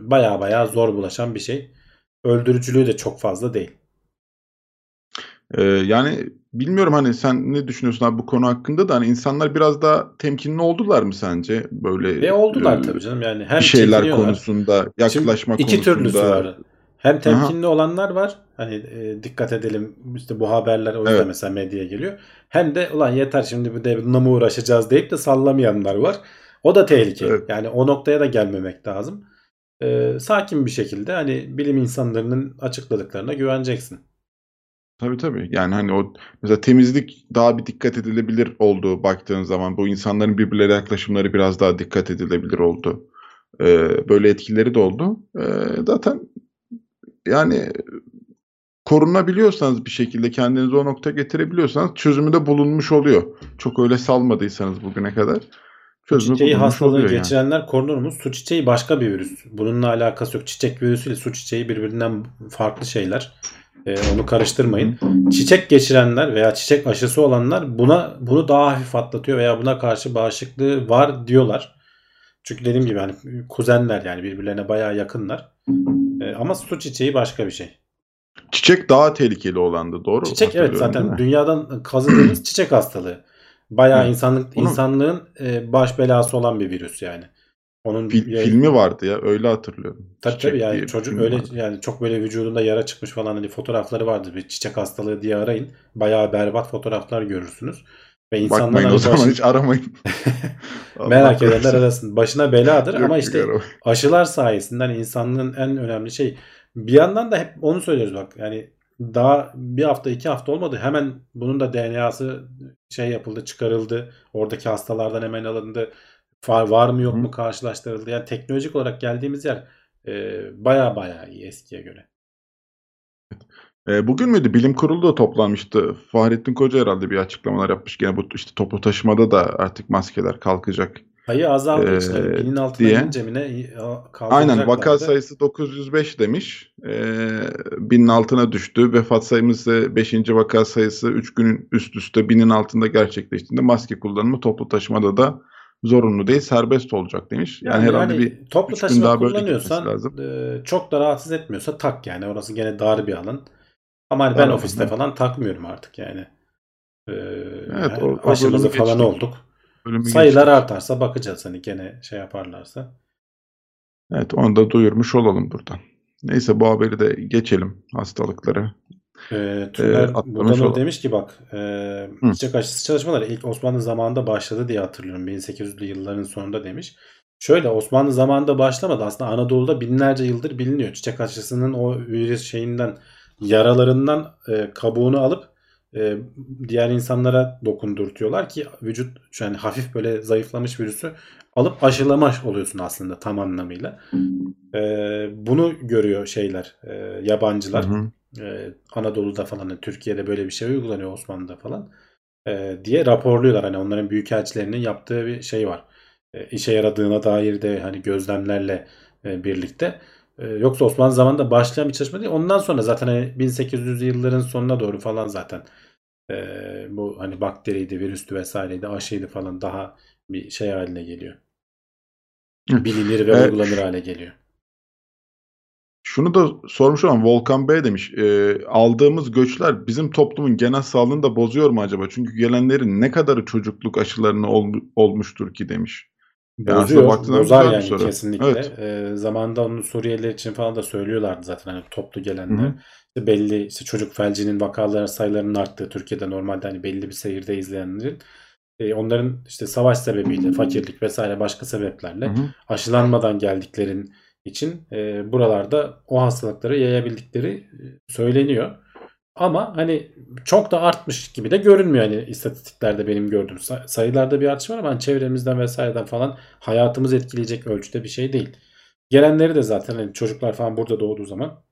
Baya baya zor bulaşan bir şey. Öldürücülüğü de çok fazla değil. Ee, yani bilmiyorum hani sen ne düşünüyorsun abi bu konu hakkında da hani insanlar biraz daha temkinli oldular mı sence böyle Ve oldular e, tabii canım yani hem bir şeyler konusunda yaklaşma Şimdi iki konusunda türlüsü var. Hem temkinli olanlar var. Hani e, dikkat edelim işte bu haberler o yüzden Evet. mesela medyaya geliyor. Hem de ulan yeter şimdi bir de bununla mı uğraşacağız deyip de sallamayanlar var. O da tehlike. Evet. Yani o noktaya da gelmemek lazım. E, sakin bir şekilde hani bilim insanlarının açıkladıklarına güveneceksin. Tabii tabii. Yani hani o mesela temizlik daha bir dikkat edilebilir oldu baktığın zaman. Bu insanların birbirlerine yaklaşımları biraz daha dikkat edilebilir oldu. Ee, böyle etkileri de oldu. Ee, zaten yani korunabiliyorsanız bir şekilde kendinizi o noktaya getirebiliyorsanız çözümü de bulunmuş oluyor. Çok öyle salmadıysanız bugüne kadar çözümü çiçeği bulunmuş hastalığı oluyor yani. geçirenler korunur mu? Su çiçeği başka bir virüs. Bununla alakası yok. Çiçek virüsüyle su çiçeği birbirinden farklı şeyler. Ee, onu karıştırmayın. Çiçek geçirenler veya çiçek aşısı olanlar buna bunu daha hafif atlatıyor veya buna karşı bağışıklığı var diyorlar. Çünkü dediğim gibi hani kuzenler yani birbirlerine bayağı yakınlar. Ee, ama su çiçeği başka bir şey. Çiçek daha tehlikeli olandı doğru? Çiçek evet zaten dünyadan kazıdığımız çiçek hastalığı. Bayağı insanlık insanlığın e, baş belası olan bir virüs yani. Onun Fil- ya- filmi vardı ya öyle hatırlıyorum. Tabii Çiçek tabii yani çocuk öyle vardı. yani çok böyle vücudunda yara çıkmış falan hani fotoğrafları vardı bir çiçek hastalığı diye arayın. Bayağı berbat fotoğraflar görürsünüz. Ve insanların Bakmayın hani o zaman başı- hiç aramayın. merak edenler arasın. Başına beladır Yok, ama işte aramayın. aşılar sayesinde hani insanlığın en önemli şey bir yandan da hep onu söylüyoruz bak yani daha bir hafta iki hafta olmadı hemen bunun da DNA'sı şey yapıldı çıkarıldı oradaki hastalardan hemen alındı var, var mı yok Hı. mu karşılaştırıldı yani teknolojik olarak geldiğimiz yer e, baya baya iyi eskiye göre. E, bugün müydü? Bilim kurulu da toplanmıştı. Fahrettin Koca herhalde bir açıklamalar yapmış. Gene bu işte toplu taşımada da artık maskeler kalkacak. Sayı azaldı Ee, işte binin altına diye. inince mi ne Aynen vaka sayısı 905 demiş. E, binin altına düştü. Vefat sayımız ise 5. vaka sayısı 3 günün üst üste binin altında gerçekleştiğinde maske kullanımı toplu taşımada da zorunlu değil serbest olacak demiş. Yani, herhalde bir toplu taşıma daha kullanıyorsan lazım. e, çok da rahatsız etmiyorsa tak yani orası gene dar bir alan. Ama hani ben ofiste alan. falan takmıyorum artık yani. E, Evet, o- o aşımızı bölümü falan geçtik. olduk. bölümü Sayılar geçtik. artarsa bakacağız hani gene şey yaparlarsa. Evet onu da duyurmuş olalım buradan. Neyse bu haberi de geçelim hastalıkları. E, atlamış Budanur demiş ki bak e, çiçek aşısı çalışmaları ilk Osmanlı zamanında başladı diye hatırlıyorum. 1800'lü yılların sonunda demiş. Şöyle Osmanlı zamanında başlamadı. Aslında Anadolu'da binlerce yıldır biliniyor. Çiçek aşısının o virüs şeyinden yaralarından e, kabuğunu alıp e, diğer insanlara dokundurtuyorlar ki vücut yani hafif böyle zayıflamış virüsü alıp aşılamış oluyorsun aslında tam anlamıyla. E, bunu görüyor şeyler, e, yabancılar. Hı hı. Ee, Anadolu'da falan hani Türkiye'de böyle bir şey uygulanıyor Osmanlı'da falan ee, diye raporluyorlar. Hani onların büyükelçilerinin yaptığı bir şey var. Ee, işe yaradığına dair de hani gözlemlerle e, birlikte. Ee, yoksa Osmanlı zamanında başlayan bir çalışma değil. Ondan sonra zaten hani 1800'lü yılların sonuna doğru falan zaten e, bu hani bakteriydi, virüstü vesaireydi, aşıydı falan daha bir şey haline geliyor. Bilinir ve uygulanır hale geliyor. Şunu da sormuş ama Volkan Bey demiş. e, aldığımız göçler bizim toplumun genel sağlığını da bozuyor mu acaba? Çünkü gelenlerin ne kadarı çocukluk aşılarını ol- olmuştur ki demiş. Yani Bozuyor, baktığında bozar yani soru. kesinlikle. Evet. Ee, zamanında onu Suriyeliler için falan da söylüyorlardı zaten hani toplu gelenler. İşte belli işte çocuk felcinin vakaları sayılarının arttığı Türkiye'de normalde hani belli bir seyirde izleyenlerin e, onların işte savaş sebebiyle, fakirlik vesaire başka sebeplerle Hı hı. aşılanmadan geldiklerin için e, buralarda o hastalıkları yayabildikleri e, söyleniyor. Ama hani çok da artmış gibi de görünmüyor hani istatistiklerde benim gördüğüm Say- sayılarda bir artış var ama hani çevremizden vesaireden falan hayatımızı etkileyecek ölçüde bir şey değil. Gelenleri de zaten hani çocuklar falan burada doğduğu zaman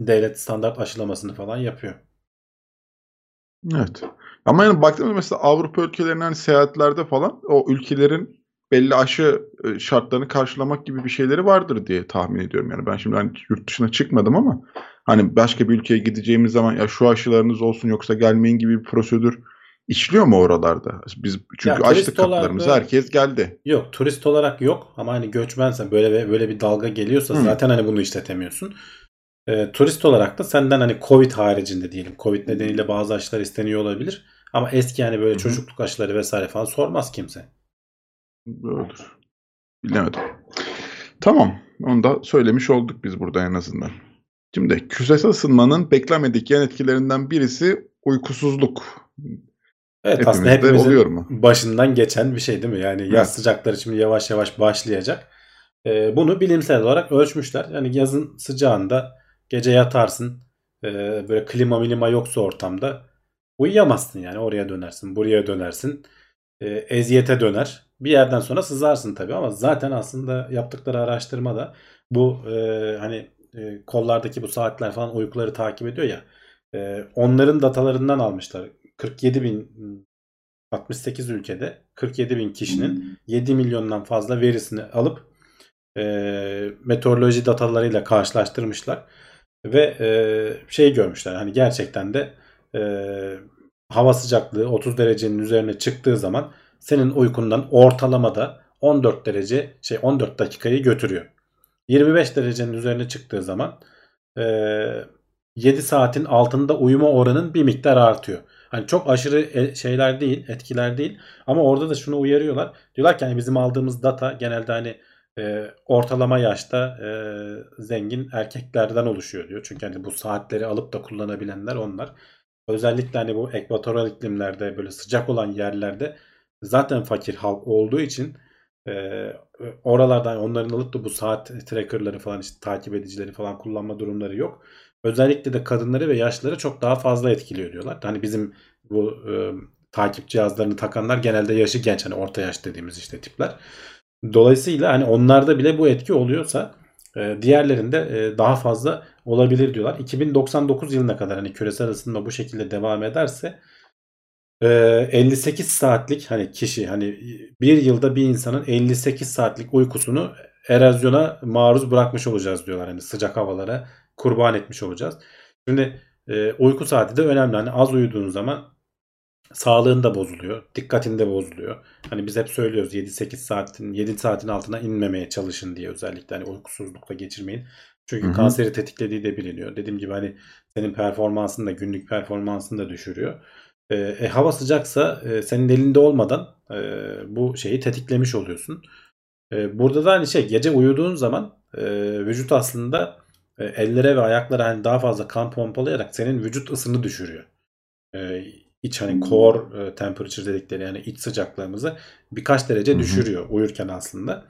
devlet standart aşılamasını falan yapıyor. Evet. Ama yani baktığımda mesela Avrupa ülkelerinin hani seyahatlerde falan o ülkelerin belli aşı e, şartlarını karşılamak gibi bir şeyleri vardır diye tahmin ediyorum. Yani ben şimdi hani yurt dışına çıkmadım ama hani başka bir ülkeye gideceğimiz zaman ya şu aşılarınız olsun yoksa gelmeyin gibi bir prosedür işliyor mu oralarda? Biz çünkü Ya açtık kapılarımızı olarak- herkes geldi. Yok turist olarak yok ama hani göçmensen böyle böyle bir dalga geliyorsa Hı. zaten hani bunu işletemiyorsun. Ee, turist olarak da senden hani Covid haricinde diyelim. Covid nedeniyle bazı aşılar isteniyor olabilir. Ama eski yani böyle hı. çocukluk aşıları vesaire falan sormaz kimse. Doğrudur. Bilemedim. Tamam. Onu da söylemiş olduk biz burada en azından. Şimdi küresel ısınmanın beklenmedik yan etkilerinden birisi uykusuzluk. Evet aslında Hepimizde hepimizin oluyor mu? başından geçen bir şey değil mi? Yani yaz sıcakları şimdi yavaş yavaş başlayacak. Ee, bunu bilimsel olarak ölçmüşler. Yani yazın sıcağında gece yatarsın ee, böyle klima milima yoksa ortamda uyuyamazsın yani oraya dönersin buraya dönersin Ee, eziyete döner. Bir yerden sonra sızarsın tabii ama zaten aslında yaptıkları araştırmada bu e, hani e, kollardaki bu saatler falan uykuları takip ediyor ya e, onların datalarından almışlar. 47 bin 68 ülkede 47 bin kişinin 7 milyondan fazla verisini alıp e, meteoroloji datalarıyla karşılaştırmışlar ve e, şey görmüşler hani gerçekten de e, hava sıcaklığı 30 derecenin üzerine çıktığı zaman senin uykundan ortalamada 14 derece şey 14 dakikayı götürüyor. 25 derecenin üzerine çıktığı zaman e, 7 saatin altında uyuma oranın bir miktar artıyor. Hani çok aşırı e- şeyler değil, etkiler değil. Ama orada da şunu uyarıyorlar. Diyorlar ki hani bizim aldığımız data genelde hani e, ortalama yaşta e, zengin erkeklerden oluşuyor diyor. Çünkü hani bu saatleri alıp da kullanabilenler onlar. Özellikle hani bu ekvatoral iklimlerde böyle sıcak olan yerlerde zaten fakir halk olduğu için e, oralardan onların alıp da bu saat trackerları falan işte takip edicileri falan kullanma durumları yok. Özellikle de kadınları ve yaşlıları çok daha fazla etkiliyor diyorlar. Hani bizim bu e, takip cihazlarını takanlar genelde yaşı genç hani orta yaş dediğimiz işte tipler. Dolayısıyla hani onlarda bile bu etki oluyorsa e, diğerlerinde e, daha fazla olabilir diyorlar. 2099 yılına kadar hani küresel ısınma bu şekilde devam ederse e, 58 saatlik hani kişi hani bir yılda bir insanın 58 saatlik uykusunu erozyona maruz bırakmış olacağız diyorlar. Hani sıcak havalara kurban etmiş olacağız. Şimdi e, uyku saati de önemli. Hani az uyuduğun zaman sağlığın da bozuluyor. Dikkatin de bozuluyor. Hani biz hep söylüyoruz 7-8 saatin 7 saatin altına inmemeye çalışın diye özellikle hani uykusuzlukla geçirmeyin. Çünkü Hı hı. kanseri tetiklediği de biliniyor. Dediğim gibi hani senin performansını da günlük performansını da düşürüyor. E, e, hava sıcaksa e, senin elinde olmadan e, bu şeyi tetiklemiş oluyorsun. E, burada da hani şey gece uyuduğun zaman e, vücut aslında e, ellere ve ayaklara hani daha fazla kan pompalayarak senin vücut ısını düşürüyor. E, iç hani core e, temperature dedikleri yani iç sıcaklığımızı birkaç derece Hı hı. düşürüyor uyurken aslında.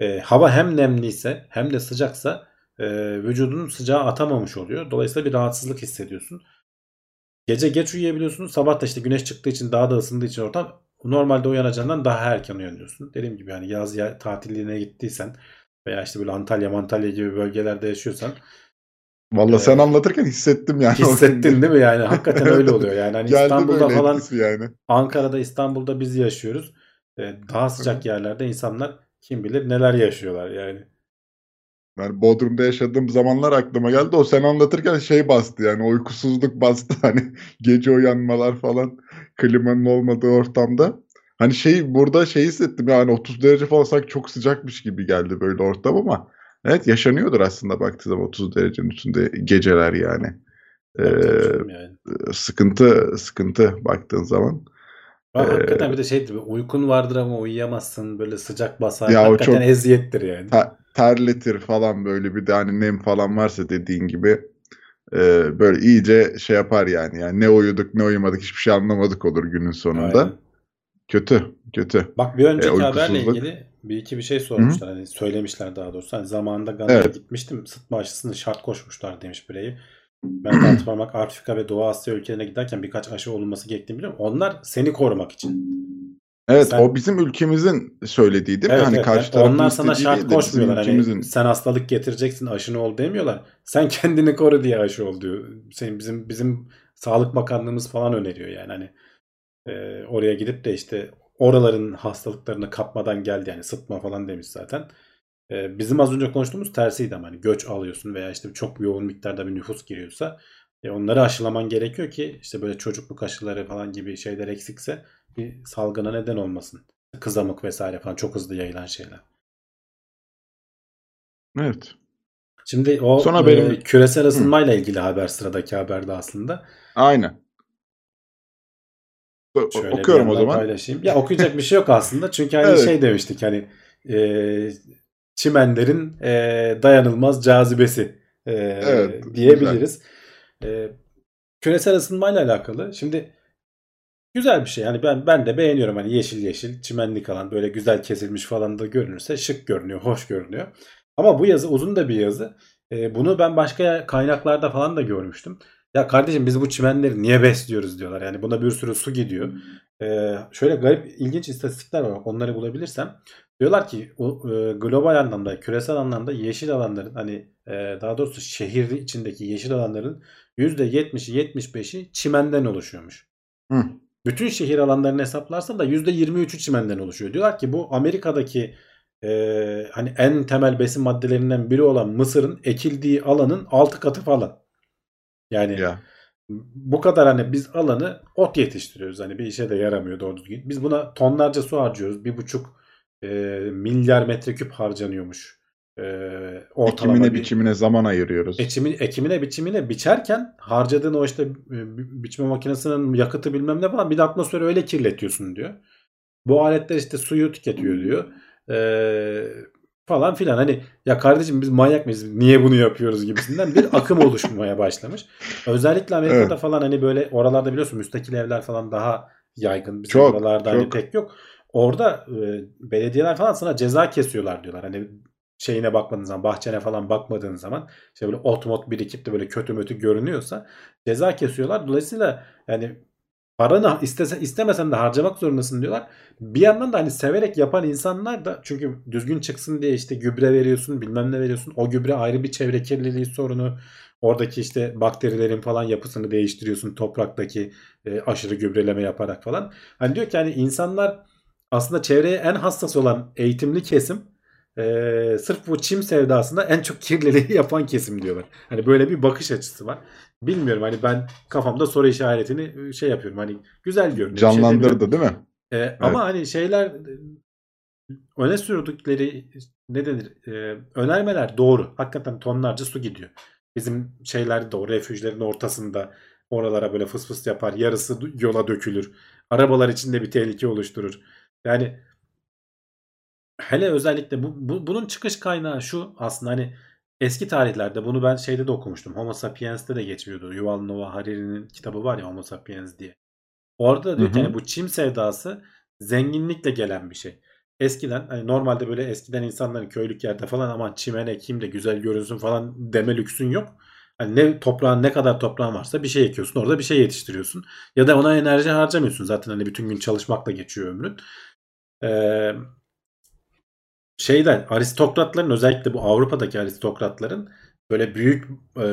E, hava hem nemliyse hem de sıcaksa e, vücudun sıcağı atamamış oluyor. Dolayısıyla bir rahatsızlık hissediyorsun. Gece geç uyuyabiliyorsun. Sabah da işte güneş çıktığı için daha da ısındığı için ortam normalde uyanacağından daha erken uyanıyorsun. Dediğim gibi yani yaz ya, tatilliğine gittiysen veya işte böyle Antalya, Mantalya gibi bölgelerde yaşıyorsan Valla Ee, sen anlatırken hissettim yani. hissettin değil mi yani? Hakikaten öyle oluyor yani. Hani İstanbul'da falan yani. Ankara'da, İstanbul'da biz yaşıyoruz. Ee, daha sıcak yerlerde insanlar kim bilir neler yaşıyorlar yani. Yani Bodrum'da yaşadığım zamanlar aklıma geldi. O sen anlatırken şey bastı yani uykusuzluk bastı hani gece uyanmalar falan klimanın olmadığı ortamda. Hani şey burada şey hissettim yani 30 derece falan sanki çok sıcakmış gibi geldi böyle ortam ama evet yaşanıyordur aslında baktığı zaman 30 derecenin üstünde geceler yani. Ee, yani. sıkıntı sıkıntı baktığın zaman. Ama Ee, hakikaten bir de şey gibi uykun vardır ama uyuyamazsın. Böyle sıcak basar. Ya o hakikaten çok- eziyettir yani. ta- terletir falan böyle bir de hani nem falan varsa dediğin gibi e, böyle iyice şey yapar yani. Yani ne uyuduk ne uyumadık hiçbir şey anlamadık olur günün sonunda. Aynen. Kötü, kötü. Bak bir önceki E, haberle ilgili bir iki bir şey sormuşlar. Hani söylemişler daha doğrusu. Hani zamanında Gana'ya Evet. gitmiştim. Sıtma aşısını şart koşmuşlar demiş birey. Ben parmak Afrika ve Doğu Asya ülkelerine giderken birkaç aşı olunması gerektiğini biliyorum. Onlar seni korumak için. Evet Sen- o bizim ülkemizin söylediği değil mi? Evet, hani evet. karşı tarafın onlar sana şart koşmuyorlar. Hani ülkemizin. sen hastalık getireceksin aşını ol demiyorlar. Sen kendini koru diye aşı ol diyor. Senin bizim bizim Sağlık Bakanlığımız falan öneriyor yani hani e, oraya gidip de işte oraların hastalıklarını kapmadan geldi yani sıtma falan demiş zaten. E, bizim az önce konuştuğumuz tersiydi ama hani göç alıyorsun veya işte çok yoğun miktarda bir nüfus giriyorsa e, onları aşılaman gerekiyor ki işte böyle çocukluk aşıları falan gibi şeyler eksikse bir salgına neden olmasın. Kızamık vesaire falan çok hızlı yayılan şeyler. Evet. Şimdi o Sonra e, küresel ısınmayla ilgili haber sıradaki haberde aslında. Aynen. Şöyle okuyorum o zaman. paylaşayım. Ya okuyacak bir şey yok aslında. Çünkü hani Evet. şey demiştik hani e, çimenlerin e, dayanılmaz cazibesi e, Evet, diyebiliriz. E, küresel ısınmayla alakalı. Şimdi güzel bir şey. Yani ben ben de beğeniyorum hani yeşil yeşil çimenlik alan böyle güzel kesilmiş falan da görünürse şık görünüyor, hoş görünüyor. Ama bu yazı uzun da bir yazı. E, bunu ben başka kaynaklarda falan da görmüştüm. Ya kardeşim biz bu çimenleri niye besliyoruz diyorlar. Yani buna bir sürü su gidiyor. Ee, şöyle garip ilginç istatistikler var. Onları bulabilirsem. Diyorlar ki o, e, global anlamda, küresel anlamda yeşil alanların hani e, daha doğrusu şehir içindeki yeşil alanların %70'i 75'i çimenden oluşuyormuş. Hı. Bütün şehir alanlarını hesaplarsan da %23'ü çimenden oluşuyor. Diyorlar ki bu Amerika'daki e, hani en temel besin maddelerinden biri olan mısırın ekildiği alanın 6 katı falan. Yani Ya. bu kadar hani biz alanı ot yetiştiriyoruz. Hani bir işe de yaramıyor doğru düzgün. Biz buna tonlarca su harcıyoruz. Bir buçuk e, milyar metreküp harcanıyormuş. Ee, ortalama Ekimine bir- biçimine zaman ayırıyoruz. Ekimi, ekimine biçimine biçerken harcadığın o işte e, bi- biçme makinesinin yakıtı bilmem ne falan bir de atmosferi öyle kirletiyorsun diyor. Bu aletler işte suyu tüketiyor diyor. Ee, falan filan hani ya kardeşim biz manyak mıyız niye bunu yapıyoruz gibisinden bir akım oluşmaya başlamış. Özellikle Amerika'da Evet. falan hani böyle oralarda biliyorsun müstakil evler falan daha yaygın. Bizim Çok, oralarda hani çok. pek yok. Orada e, belediyeler falan sana ceza kesiyorlar diyorlar. Hani şeyine bakmadığın zaman bahçene falan bakmadığın zaman işte böyle ot mot birikip de böyle kötü mötü görünüyorsa ceza kesiyorlar. Dolayısıyla yani paranı istese, istemesen de harcamak zorundasın diyorlar. Bir yandan da hani severek yapan insanlar da çünkü düzgün çıksın diye işte gübre veriyorsun bilmem ne veriyorsun. O gübre ayrı bir çevre kirliliği sorunu. Oradaki işte bakterilerin falan yapısını değiştiriyorsun topraktaki e, aşırı gübreleme yaparak falan. Hani diyor ki hani insanlar aslında çevreye en hassas olan eğitimli kesim e, sırf bu çim sevdasında en çok kirliliği yapan kesim diyorlar. Hani böyle bir bakış açısı var. Bilmiyorum hani ben kafamda soru işaretini e, şey yapıyorum. Hani güzel görünüyor. şey. Canlandırdı değil mi? E, Ama hani şeyler e, öne sürdükleri ne denir? E, önermeler doğru. Hakikaten tonlarca su gidiyor. Bizim şeyler o refüjlerin ortasında oralara böyle fıs fıs yapar. Yarısı yola dökülür. Arabalar içinde bir tehlike oluşturur. Yani hele özellikle bu, bu- bunun çıkış kaynağı şu aslında hani eski tarihlerde bunu ben şeyde de okumuştum. Homo sapiens'te de geçmiyordu. Yuval Noah Harari'nin kitabı var ya Homo sapiens diye. Orada da diyor ki hani bu çim sevdası zenginlikle gelen bir şey. Eskiden hani normalde böyle eskiden insanların köylük yerde falan aman çimen ekeyim de güzel görünsün falan deme lüksün yok. Hani ne toprağın ne kadar toprağın varsa bir şey ekiyorsun orada bir şey yetiştiriyorsun. Ya da ona enerji harcamıyorsun zaten hani bütün gün çalışmakla geçiyor ömrün. Ee, şeyden aristokratların özellikle bu Avrupa'daki aristokratların böyle büyük e,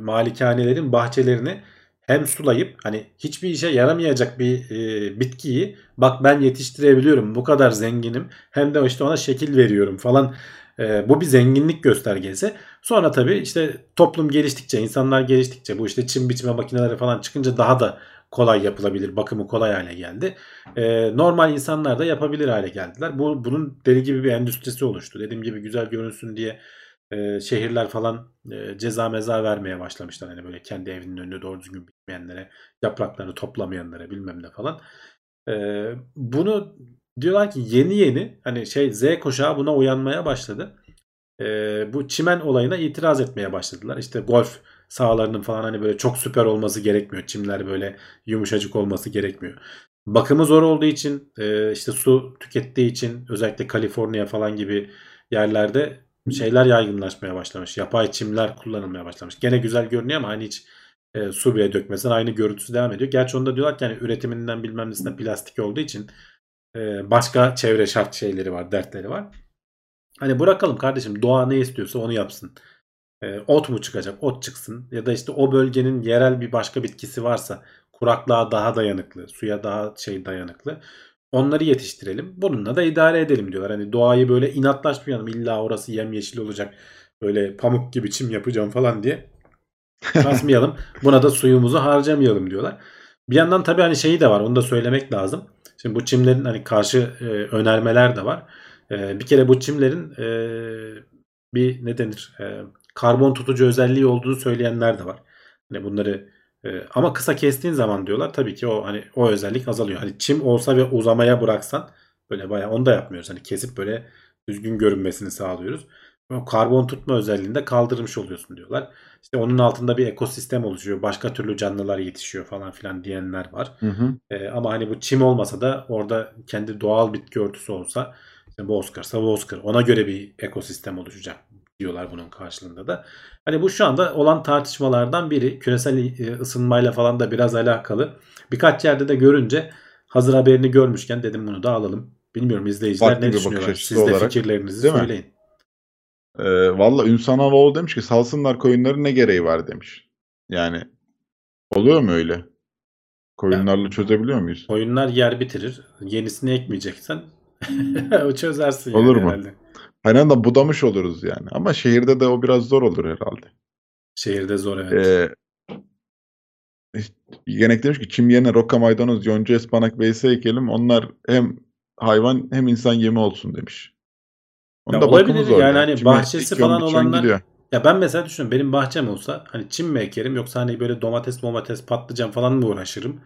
malikanelerin bahçelerini hem sulayıp hani hiçbir işe yaramayacak bir e, bitkiyi bak ben yetiştirebiliyorum bu kadar zenginim hem de işte ona şekil veriyorum falan E, bu bir zenginlik göstergesi. Sonra tabii işte toplum geliştikçe insanlar geliştikçe bu işte çim biçme makineleri falan çıkınca daha da kolay yapılabilir bakımı kolay hale geldi. E, normal insanlar da yapabilir hale geldiler. Bu bunun deli gibi bir endüstrisi oluştu. Dediğim gibi güzel görünsün diye e, şehirler falan e, ceza meza vermeye başlamışlar. Hani böyle kendi evinin önünde doğru düzgün bitmeyenlere, yapraklarını toplamayanlara bilmem ne falan. E, bunu diyorlar ki yeni yeni hani şey Z kuşağı buna uyanmaya başladı. E, bu çimen olayına itiraz etmeye başladılar. İşte golf sahalarının falan hani böyle çok süper olması gerekmiyor. Çimler böyle yumuşacık olması gerekmiyor. Bakımı zor olduğu için e, işte su tükettiği için özellikle Kaliforniya falan gibi yerlerde şeyler yaygınlaşmaya başlamış. Yapay çimler kullanılmaya başlamış. Gene güzel görünüyor ama hani hiç e, su bile dökmesen aynı görüntüsü devam ediyor. Gerçi onda diyorlar ki hani üretiminden bilmem nesinden plastik olduğu için e, başka çevre şart şeyleri var, dertleri var. Hani bırakalım kardeşim doğa ne istiyorsa onu yapsın. E, ot mu çıkacak? Ot çıksın. Ya da işte o bölgenin yerel bir başka bitkisi varsa kuraklığa daha dayanıklı, suya daha şey dayanıklı. Onları yetiştirelim. Bununla da idare edelim diyorlar. Hani doğayı böyle inatlaşmayalım. İlla orası yemyeşil olacak. Böyle pamuk gibi çim yapacağım falan diye kasmayalım. Buna da suyumuzu harcamayalım diyorlar. Bir yandan tabii hani şeyi de var. Onu da söylemek lazım. Şimdi bu çimlerin hani karşı e, önermeler de var. E, bir kere bu çimlerin e, bir ne denir? E, karbon tutucu özelliği olduğunu söyleyenler de var. Hani bunları e, ama kısa kestiğin zaman diyorlar tabii ki o hani o özellik azalıyor. Hani çim olsa ve uzamaya bıraksan böyle bayağı onu da yapmıyoruz. Hani kesip böyle düzgün görünmesini sağlıyoruz. O karbon tutma özelliğini de kaldırmış oluyorsun diyorlar. İşte onun altında bir ekosistem oluşuyor. Başka türlü canlılar yetişiyor falan filan diyenler var. Hı hı. E, ama hani bu çim olmasa da orada kendi doğal bitki örtüsü olsa işte bozkırsa bozkır. Ona göre bir ekosistem oluşacak diyorlar bunun karşılığında da. Hani bu şu anda olan tartışmalardan biri. Küresel e, ısınmayla falan da biraz alakalı. Birkaç yerde de görünce hazır haberini görmüşken dedim bunu da alalım. Bilmiyorum izleyiciler Farklı ne düşünüyorlar? Siz de olarak, fikirlerinizi değil mi? söyleyin. Ee, Valla Ünsan Havaoğlu demiş ki salsınlar koyunları ne gereği var demiş. Yani oluyor mu öyle? Koyunlarla çözebiliyor muyuz? Oyunlar yer bitirir. Yenisini ekmeyeceksen o çözersin yani Olur mu? herhalde. Aynen Hani da budamış oluruz yani. Ama şehirde de o biraz zor olur herhalde. Şehirde zor evet. Ee, Yenek demiş ki çim yerine roka maydanoz, yonca ıspanak vs ekelim. Onlar hem hayvan hem insan yemi olsun demiş. Onun Ya da olabilir zor. yani hani bahçesi ekiyorsun, falan olanlar- gidiyor. Ya ben mesela düşünüyorum benim bahçem olsa hani çim mi ekerim yoksa hani böyle domates domates patlıcan falan mı uğraşırım?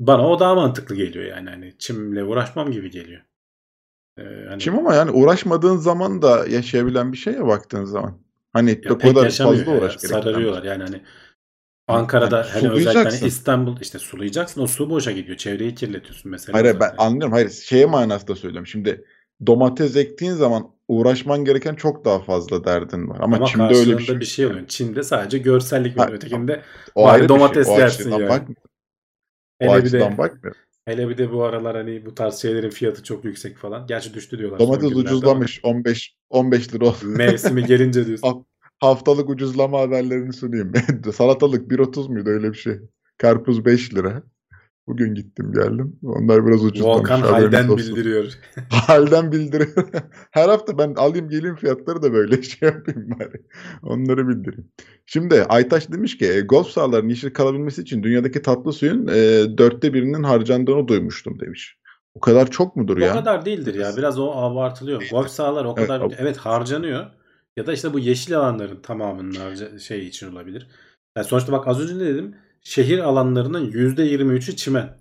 Bana o daha mantıklı geliyor yani hani çimle uğraşmam gibi geliyor. Ee, hani Çim ama yani uğraşmadığın zaman da yaşayabilen bir şey ya baktığın zaman. Hani ya o kadar fazla ya, uğraş gerektiren sararıyorlar bir yani hani Ankara'da Yani hani özellikle hani. İstanbul işte sulayacaksın o su boşa gidiyor. Çevreyi kirletiyorsun mesela. Hayır ben anlıyorum. Hayır şeye manasında söylüyorum. Şimdi domates ektiğin zaman uğraşman gereken çok daha fazla derdin var. Ama, Ama çimde öyle bir şey, bir şey oluyor. Çimde sadece görsellik var. Ötekinde O Bari ayrı bir domates şey. O yersin yani. bakma. O bir açıdan bakmıyor. Hele bir de bu aralar hani bu tarz şeylerin fiyatı çok yüksek falan. Gerçi düştü diyorlar Domates günlerde ama ucuzlamış. 15 15 lira oldu. Mevsimi gelince diyorsun. Ha- Haftalık ucuzlama haberlerini sunayım. Salatalık 1.30 muydu öyle bir şey. Karpuz 5 lira. Bugün gittim geldim. Onlar biraz ucuzlamış. Volkan halden olsun. bildiriyor. Halden bildiriyor. Her hafta ben alayım geleyim fiyatları da böyle şey yapayım bari. Onları bildireyim. Şimdi Aytaş demiş ki e, golf sahalarının yeşil kalabilmesi için dünyadaki tatlı suyun e, dörtte birinin harcandığını duymuştum demiş. O kadar çok mudur O ya? kadar değildir ya. Biraz o abartılıyor. Golf sahaları o Evet, kadar ab- evet harcanıyor. Ya da işte bu yeşil alanların tamamının harca şey için olabilir. Yani sonuçta bak az önce ne dedim? Şehir alanlarının %23'ü çimen.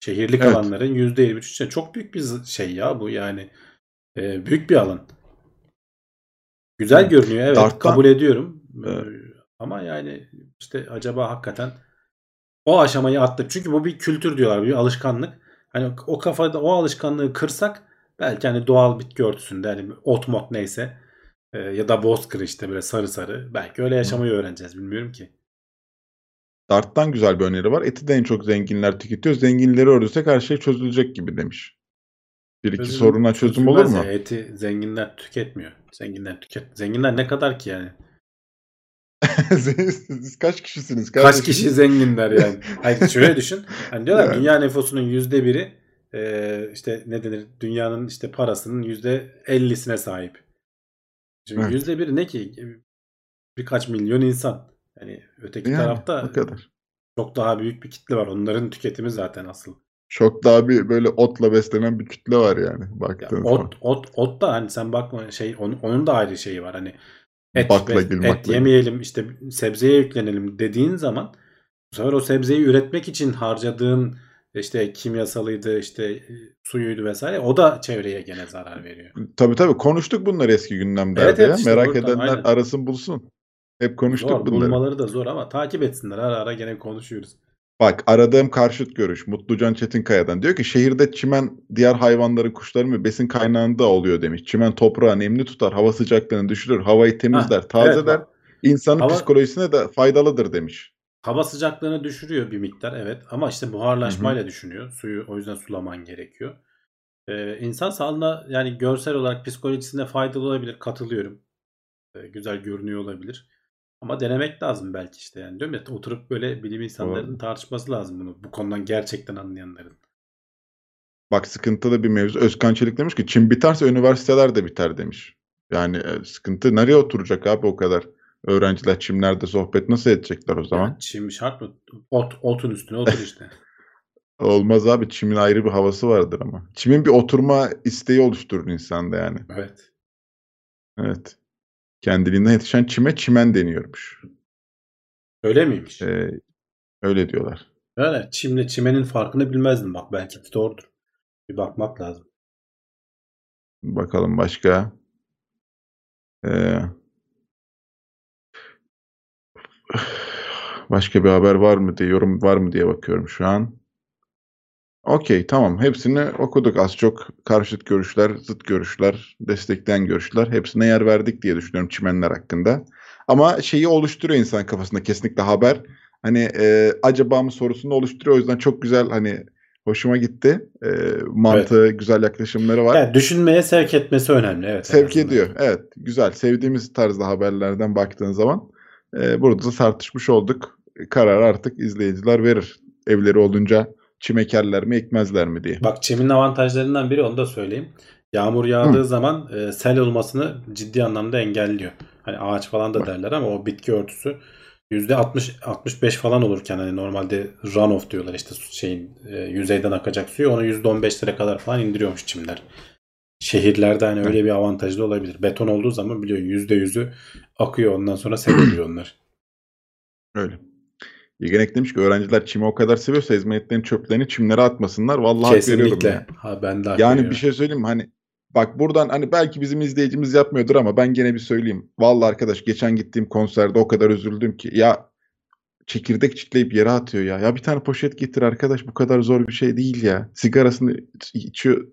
Şehirlik Evet. alanların %23'ü çimen. Çok büyük bir şey ya bu yani. Ee, büyük bir alan. Güzel Evet. görünüyor evet Dart'tan- kabul ediyorum. Ee, Evet. Ama yani işte acaba hakikaten o aşamayı attık. Çünkü bu bir kültür diyorlar, bir alışkanlık. Hani o kafada o alışkanlığı kırsak belki hani doğal bitki örtüsünde hani ot mot neyse e, ya da bozkır işte böyle sarı sarı belki öyle yaşamayı öğreneceğiz bilmiyorum ki. Dart'tan güzel bir öneri var. Eti de en çok zenginler tüketiyor. Zenginleri öldürsek her şey çözülecek gibi demiş. Bir iki Çözüm- soruna çözüm olur mu? ya, eti zenginler tüketmiyor. Zenginler tüket. Zenginler ne kadar ki yani? Siz kaç kişisiniz? Kaç kardeşim? kişi zenginler yani? Hayır şöyle düşün. Hani diyorlar Yani. dünya nüfusunun yüzde biri e, işte ne denir dünyanın işte parasının yüzde ellisine sahip. Şimdi Evet. yüzde biri ne ki? Birkaç milyon insan. Yani öteki Yani, tarafta o kadar. çok daha büyük bir kitle var. Onların tüketimi zaten asıl. Çok daha bir böyle otla beslenen bir kütle var yani Ya baktığın zaman. ot, ot, ot da hani sen bakma şey onun, onun da ayrı şeyi var. Hani et, Baklagil, et maklagil. yemeyelim işte sebzeye yüklenelim dediğin zaman bu sefer o sebzeyi üretmek için harcadığın işte kimyasalıydı işte e, suyuydu vesaire o da çevreye gene zarar veriyor. Tabii tabii konuştuk bunları eski gündemlerde Evet, evet, ya. işte Merak oradan, edenler aynen. arasın bulsun. Hep konuştuk Zor bunları. bulmaları da zor ama takip etsinler ara ara gene konuşuyoruz. Bak aradığım karşıt görüş Mutlucan Çetinkaya'dan. Diyor ki şehirde çimen diğer hayvanların kuşların ve besin kaynağında oluyor demiş. Çimen toprağı nemli tutar, hava sıcaklığını düşürür, havayı temizler, Ha, tazeler. evet, insanın Hava- psikolojisine de faydalıdır demiş. Hava sıcaklığını düşürüyor bir miktar evet ama işte buharlaşmayla düşünüyor. Suyu o yüzden sulaman gerekiyor. Ee, insan sağlığına yani görsel olarak psikolojisine faydalı olabilir katılıyorum. Ee, güzel görünüyor olabilir. Ama denemek lazım belki işte yani değil mi? Oturup böyle bilim insanlarının Doğru. tartışması lazım bunu. Bu konudan gerçekten anlayanların. Bak sıkıntılı bir mevzu. Özkan Çelik demiş ki Çin biterse üniversiteler de biter demiş. Yani e, sıkıntı nereye oturacak abi o kadar? Öğrenciler çimlerde sohbet nasıl edecekler o zaman? Yani çim şart mı? Ot, otun üstüne otur işte. Olmaz abi. Çimin ayrı bir havası vardır ama. Çimin bir oturma isteği oluşturur insanda yani. Evet. Evet. Kendiliğinden yetişen çime çimen deniyormuş. Öyle miymiş? Ee, öyle diyorlar. Öyle. Çimle çimenin farkını bilmezdim bak. Belki de doğrudur. Bir bakmak lazım. Bakalım başka. Ee, başka bir haber var mı diye, yorum var mı diye bakıyorum şu an. Okey tamam. Hepsini okuduk. Az çok karşıt görüşler, zıt görüşler, destekleyen görüşler. Hepsine yer verdik diye düşünüyorum çimenler hakkında. Ama şeyi oluşturuyor insan kafasında kesinlikle haber. Hani e, acaba mı sorusunu oluşturuyor. O yüzden çok güzel hani hoşuma gitti. E, mantığı, güzel yaklaşımları var. Yani düşünmeye sevk etmesi önemli. Evet. Sevk ediyor. Evet. Güzel. Sevdiğimiz tarzda haberlerden baktığın zaman e, burada da tartışmış olduk. Karar artık izleyiciler verir. Evleri olunca çim ekerler mi ekmezler mi diye. Bak çimin avantajlarından biri onu da söyleyeyim. Yağmur yağdığı zaman e, sel olmasını ciddi anlamda engelliyor. Hani ağaç falan da Bak. derler ama o bitki örtüsü %60 65 falan olurken hani normalde runoff diyorlar işte şeyin e, yüzeyden akacak suyu onu %15'lere kadar falan indiriyormuş çimler. Şehirlerde hani öyle bir avantajı da olabilir. Beton olduğu zaman yüzde yüzü akıyor ondan sonra seviliyor onlar. Öyle. Yegenek demiş ki öğrenciler çimi o kadar seviyorsa hizmetlerin çöplerini çimlere atmasınlar. Vallahi Kesinlikle. ya. Ha ben de Yani veriyorum. bir şey söyleyeyim mi? Hani bak buradan hani belki bizim izleyicimiz yapmıyordur ama ben gene bir söyleyeyim. Vallahi arkadaş geçen gittiğim konserde o kadar üzüldüm ki. Ya çekirdek çitleyip yere atıyor ya. Ya bir tane poşet getir arkadaş bu kadar zor bir şey değil ya. Sigarasını içiyor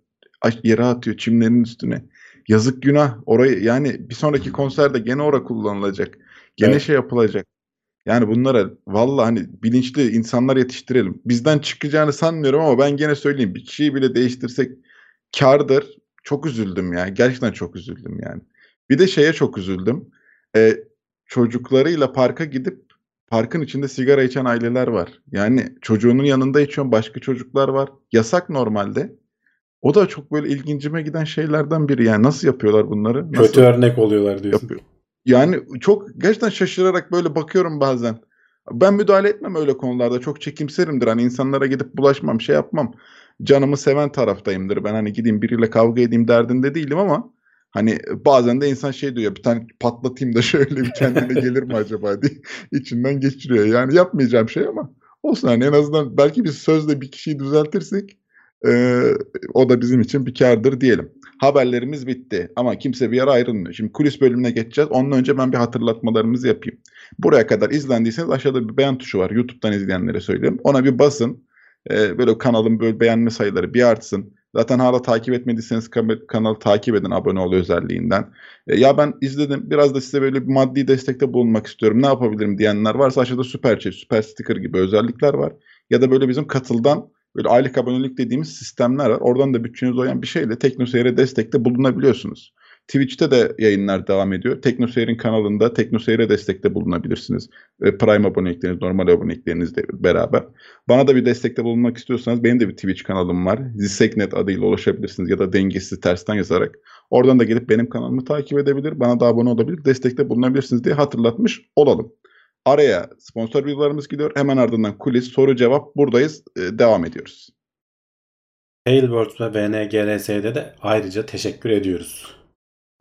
yere atıyor çimlerin üstüne. Yazık günah. Orayı yani bir sonraki konserde gene ora kullanılacak. Gene Evet. şey yapılacak. Yani bunlara vallahi hani bilinçli insanlar yetiştirelim. Bizden çıkacağını sanmıyorum ama ben gene söyleyeyim. Bir kişiyi bile değiştirsek kârdır. Çok üzüldüm ya. Gerçekten çok üzüldüm yani. Bir de şeye çok üzüldüm. Ee, çocuklarıyla parka gidip parkın içinde sigara içen aileler var. Yani çocuğunun yanında içiyor başka çocuklar var. Yasak normalde. O da çok böyle ilgincime giden şeylerden biri. Yani nasıl yapıyorlar bunları? Nasıl Kötü örnek oluyorlar diyorsun. yapıyor? Yani çok gerçekten şaşırarak böyle bakıyorum bazen. Ben müdahale etmem öyle konularda. Çok çekimserimdir. Hani insanlara gidip bulaşmam, şey yapmam. Canımı seven taraftayımdır. Ben hani gideyim biriyle kavga edeyim derdinde değilim ama hani bazen de insan şey diyor bir tane patlatayım da şöyle bir kendine gelir mi acaba diye içinden geçiriyor. Yani yapmayacağım şey ama olsun hani en azından belki biz sözle bir kişiyi düzeltirsek eee, o da bizim için bir kârdır diyelim. Haberlerimiz bitti ama kimse bir yere ayrılmıyor. Şimdi kulis bölümüne geçeceğiz. Ondan önce ben bir hatırlatmalarımızı yapayım. Buraya kadar izlendiyseniz aşağıda bir beğen tuşu var. YouTube'dan izleyenlere söylüyorum. Ona bir basın. Ee, böyle kanalın böyle beğenme sayıları bir artsın. Zaten hala takip etmediyseniz kanalı takip edin abone ol özelliğinden. Ee, ya ben izledim biraz da size böyle bir maddi destekte bulunmak istiyorum. Ne yapabilirim diyenler varsa aşağıda süper chat, süper sticker gibi özellikler var. Ya da böyle bizim katıldan böyle aylık abonelik dediğimiz sistemler var. Oradan da bütçenize uyan bir şeyle TeknoSeyir'e destekte bulunabiliyorsunuz. Twitch'te de yayınlar devam ediyor. TeknoSeyir'in kanalında TeknoSeyir'e destekte bulunabilirsiniz. Prime abonelikleriniz, normal aboneliklerinizle beraber. Bana da bir destekte bulunmak istiyorsanız benim de bir Twitch kanalım var. Ziseknet adıyla ulaşabilirsiniz ya da dengesiz tersten yazarak. Oradan da gelip benim kanalımı takip edebilir, bana da abone olabilir, destekte bulunabilirsiniz diye hatırlatmış olalım. Araya sponsor videolarımız gidiyor. Hemen ardından kulis, soru cevap buradayız. E, devam ediyoruz. Tailwords ve VNGRS'de de ayrıca teşekkür ediyoruz.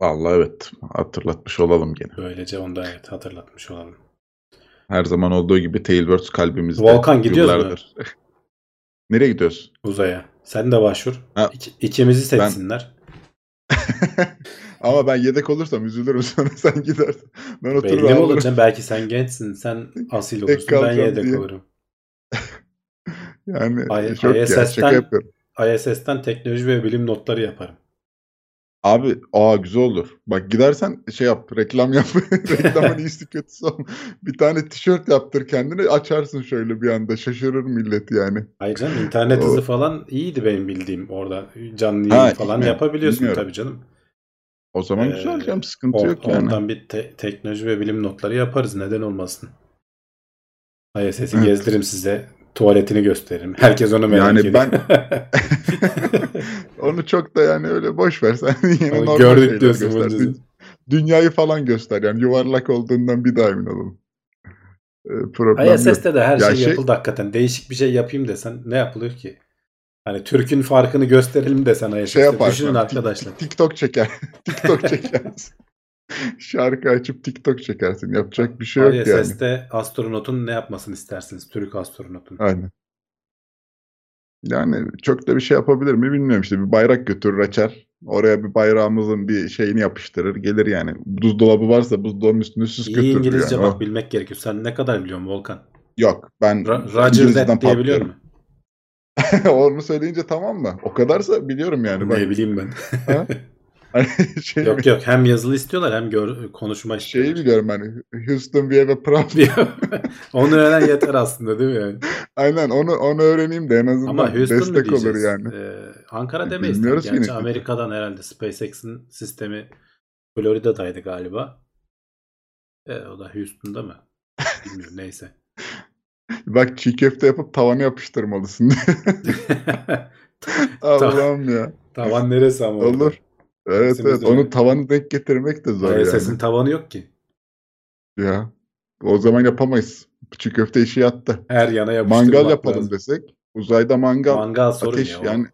Vallahi evet hatırlatmış olalım gene. Böylece onu da evet hatırlatmış olalım. Her zaman olduğu gibi Tailwords kalbimizde. Volkan, gidiyoruz mu? yıllardır. Nereye gidiyoruz? Uzaya. Sen de başvur. Ha. İki- ikimizi seçsinler. Ama ben yedek olursam üzülürüm sonra sen gidersin. Ben otururum Belli mi ağlarım. olacaksın? Belki sen gençsin. Sen asil olursun. Ben yedek diye. olurum. Yani I- çok ya ISS'ten yapıyorum. ISS'ten teknoloji ve bilim notları yaparım. Abi aa güzel olur. Bak gidersen şey yap reklam yap. Reklamın iyisi kötüsü olma. Bir tane tişört yaptır kendine açarsın şöyle bir anda şaşırır millet yani. Hayır canım internet O- hızı falan iyiydi benim bildiğim orada. Canlı yayın falan yapabiliyorsun Bilmiyorum. tabii canım. O zaman Ee, güzel canım sıkıntı Or- yok yani. Oradan bir te- teknoloji ve bilim notları yaparız. Neden olmasın? ISS'i Evet. gezdiririm size. Tuvaletini gösteririm. Herkes onu merak Yani ediyor. ben- Onu çok da yani öyle boş ver sen yine normal gördük diyorsun göster. Dünyayı falan göster yani yuvarlak olduğundan bir daha emin olalım. Ee, problem yok. ISS'te de her Ya şey, şey- yapıldı hakikaten. Değişik bir şey yapayım desen ne yapılıyor ki? Hani Türk'ün farkını gösterelim desen ISS'te. Şey. Düşünün arkadaşlar. TikTok çeker. TikTok çekersin. Şarkı açıp TikTok çekersin. Yapacak bir şey yok yani. ISS'te astronotun ne yapmasını istersiniz? Türk astronotun. Aynen. Yani çok da bir şey yapabilir mi bilmiyorum işte bir bayrak götürür açar. Oraya bir bayrağımızın bir şeyini yapıştırır gelir yani. Buzdolabı varsa buzdolabının üstüne süs İyi götürür İngilizce yani. bak O- bilmek gerekiyor. Sen ne kadar biliyorsun Volkan? Yok ben Ra- Roger patlıyorum. musun? Onu söyleyince tamam mı? O kadarsa biliyorum yani. Ne bileyim ben. Ha? hani şey yok yok hem yazılı istiyorlar hem gör, konuşma şeyi istiyorlar. biliyorum hani Houston we have a problem. Onu öğren yeter aslında değil mi yani? Aynen onu onu öğreneyim de en azından Ama Houston destek olur yani. Ee, Ankara demeyiz. tabii. Bilmiyoruz Gerçi yine. Amerika'dan herhalde SpaceX'in sistemi Florida'daydı galiba. E, o da Houston'da mı? Bilmiyorum neyse. Bak çiğ köfte yapıp tavana yapıştırmalısın. Allah'ım ya. Tavan neresi ama orada? Olur. Evet Sesimiz evet onu tavanı denk getirmek de zor ISS'in yani. tavanı yok ki. Ya. O zaman yapamayız. Çiğ köfte işi yattı. Her yana yapıştırmak Mangal yapalım lazım. desek. Uzayda mangal, Mangal sorun ateş ya. o. yani O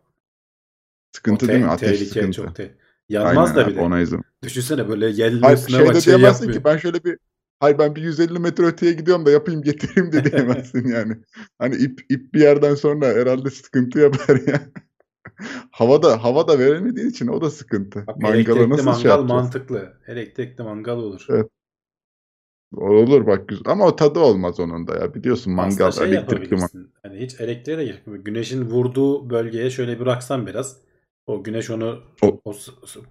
sıkıntı te- değil mi? Ateş tehlike sıkıntı. çok te- Yanmaz Aynen da de. ona izin. Düşünsene böyle yelli üstüne şey de şey yapmıyor. ki ben şöyle bir Hayır ben bir 150 metre öteye gidiyorum da yapayım getireyim de diyemezsin yani. Hani ip ip bir yerden sonra herhalde sıkıntı yapar ya. havada havada veremediğin için o da sıkıntı. Bak, Mangala nasıl mangal şey yapacağız? mantıklı. Elektrikli mangal olur. Evet. Olur bak güzel. Ama o tadı olmaz onun da ya. Biliyorsun mangal Aslında şey elektrikli mangal. Hani hiç elektriğe de gerek yok. Güneşin vurduğu bölgeye şöyle bıraksan biraz. O güneş onu O- o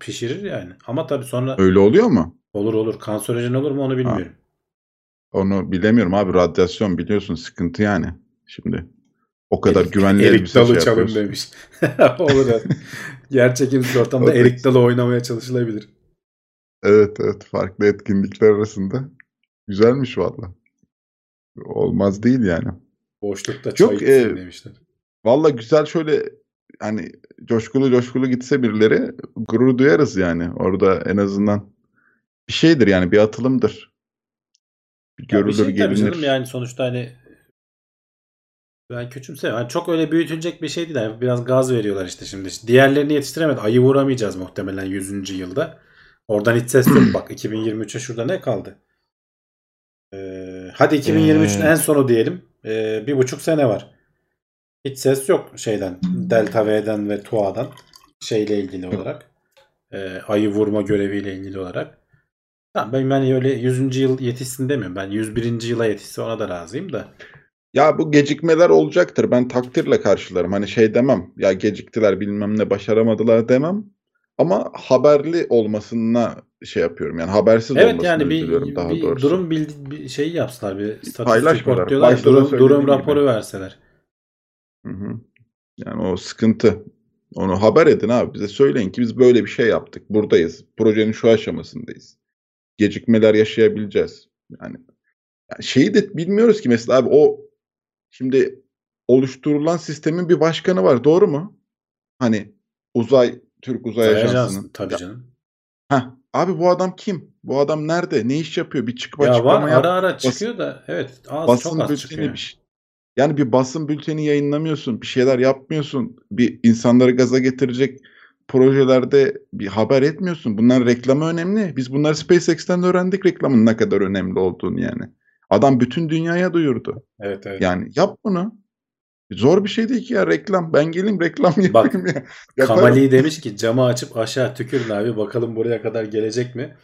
pişirir yani. Ama tabii sonra Öyle oluyor mu? Olur olur. Kanserojen olur mu onu bilmiyorum. Onu bilemiyorum abi. Radyasyon biliyorsun sıkıntı yani. Şimdi o kadar Erik- güvenli erik elbise dalı şey çalın demiş. olur evet. Yer çekimsiz ortamda erik dalı oynamaya çalışılabilir. Evet evet farklı etkinlikler arasında. Güzelmiş valla. Olmaz değil yani. Boşlukta çay Yok, e, demişler. Valla güzel şöyle hani coşkulu coşkulu gitse birileri gurur duyarız yani. Orada en azından bir şeydir yani bir atılımdır. Bir Ya bir görülür şey gelinir. yani sonuçta hani ben küçümsemiyorum. Hani çok öyle büyütülecek bir şey değil. Yani biraz gaz veriyorlar işte şimdi. Diğerlerini yetiştiremedi. Ayı vuramayacağız muhtemelen 100. yılda. Oradan hiç ses yok. Bak 2023'e şurada ne kaldı? Ee, hadi 2023'ün Ee. en sonu diyelim. Ee, bir buçuk sene var. Hiç ses yok şeyden. Delta V'den ve TUA'dan. Şeyle ilgili olarak. Ee, ayı vurma göreviyle ilgili olarak. Tamam ben yani öyle 100. yıl yetişsin demiyorum. Ben 101. yıla yetişse ona da razıyım da. Ya bu gecikmeler olacaktır. Ben takdirle karşılarım. Hani şey demem. Ya geciktiler bilmem ne başaramadılar demem. Ama haberli olmasına şey yapıyorum. Yani habersiz Evet olmasına yani bir, daha bir doğrusu. durum bildi bir şey yapsalar bir paylaşmalar. report diyorlar. Durum, durum gibi. raporu verseler. Hı hı. Yani o sıkıntı. Onu haber edin abi. Bize söyleyin ki biz böyle bir şey yaptık. Buradayız. Projenin şu aşamasındayız. Gecikmeler yaşayabileceğiz. Yani, yani şeyi de bilmiyoruz ki mesela abi o şimdi oluşturulan sistemin bir başkanı var. Doğru mu? Hani uzay Türk Uzay Ajansı'nın. Ajansı, tabii canım. Heh, abi bu adam kim? Bu adam nerede? Ne iş yapıyor? Bir çıkıp Ya açıklama var yap. ara ara çıkıyor da evet az basın çok az bülteni çıkıyor. bir şey. Yani bir basın bülteni yayınlamıyorsun, bir şeyler yapmıyorsun, bir insanları gaza getirecek projelerde bir haber etmiyorsun. Bunların reklamı önemli. Biz bunları SpaceX'ten öğrendik reklamın ne kadar önemli olduğunu yani. Adam bütün dünyaya duyurdu. Evet evet. Yani yap bunu. Zor bir şey değil ki ya reklam. Ben geleyim reklam yapayım ya. Yaparım. Kamali demiş ki camı açıp aşağı tükürün abi bakalım buraya kadar gelecek mi?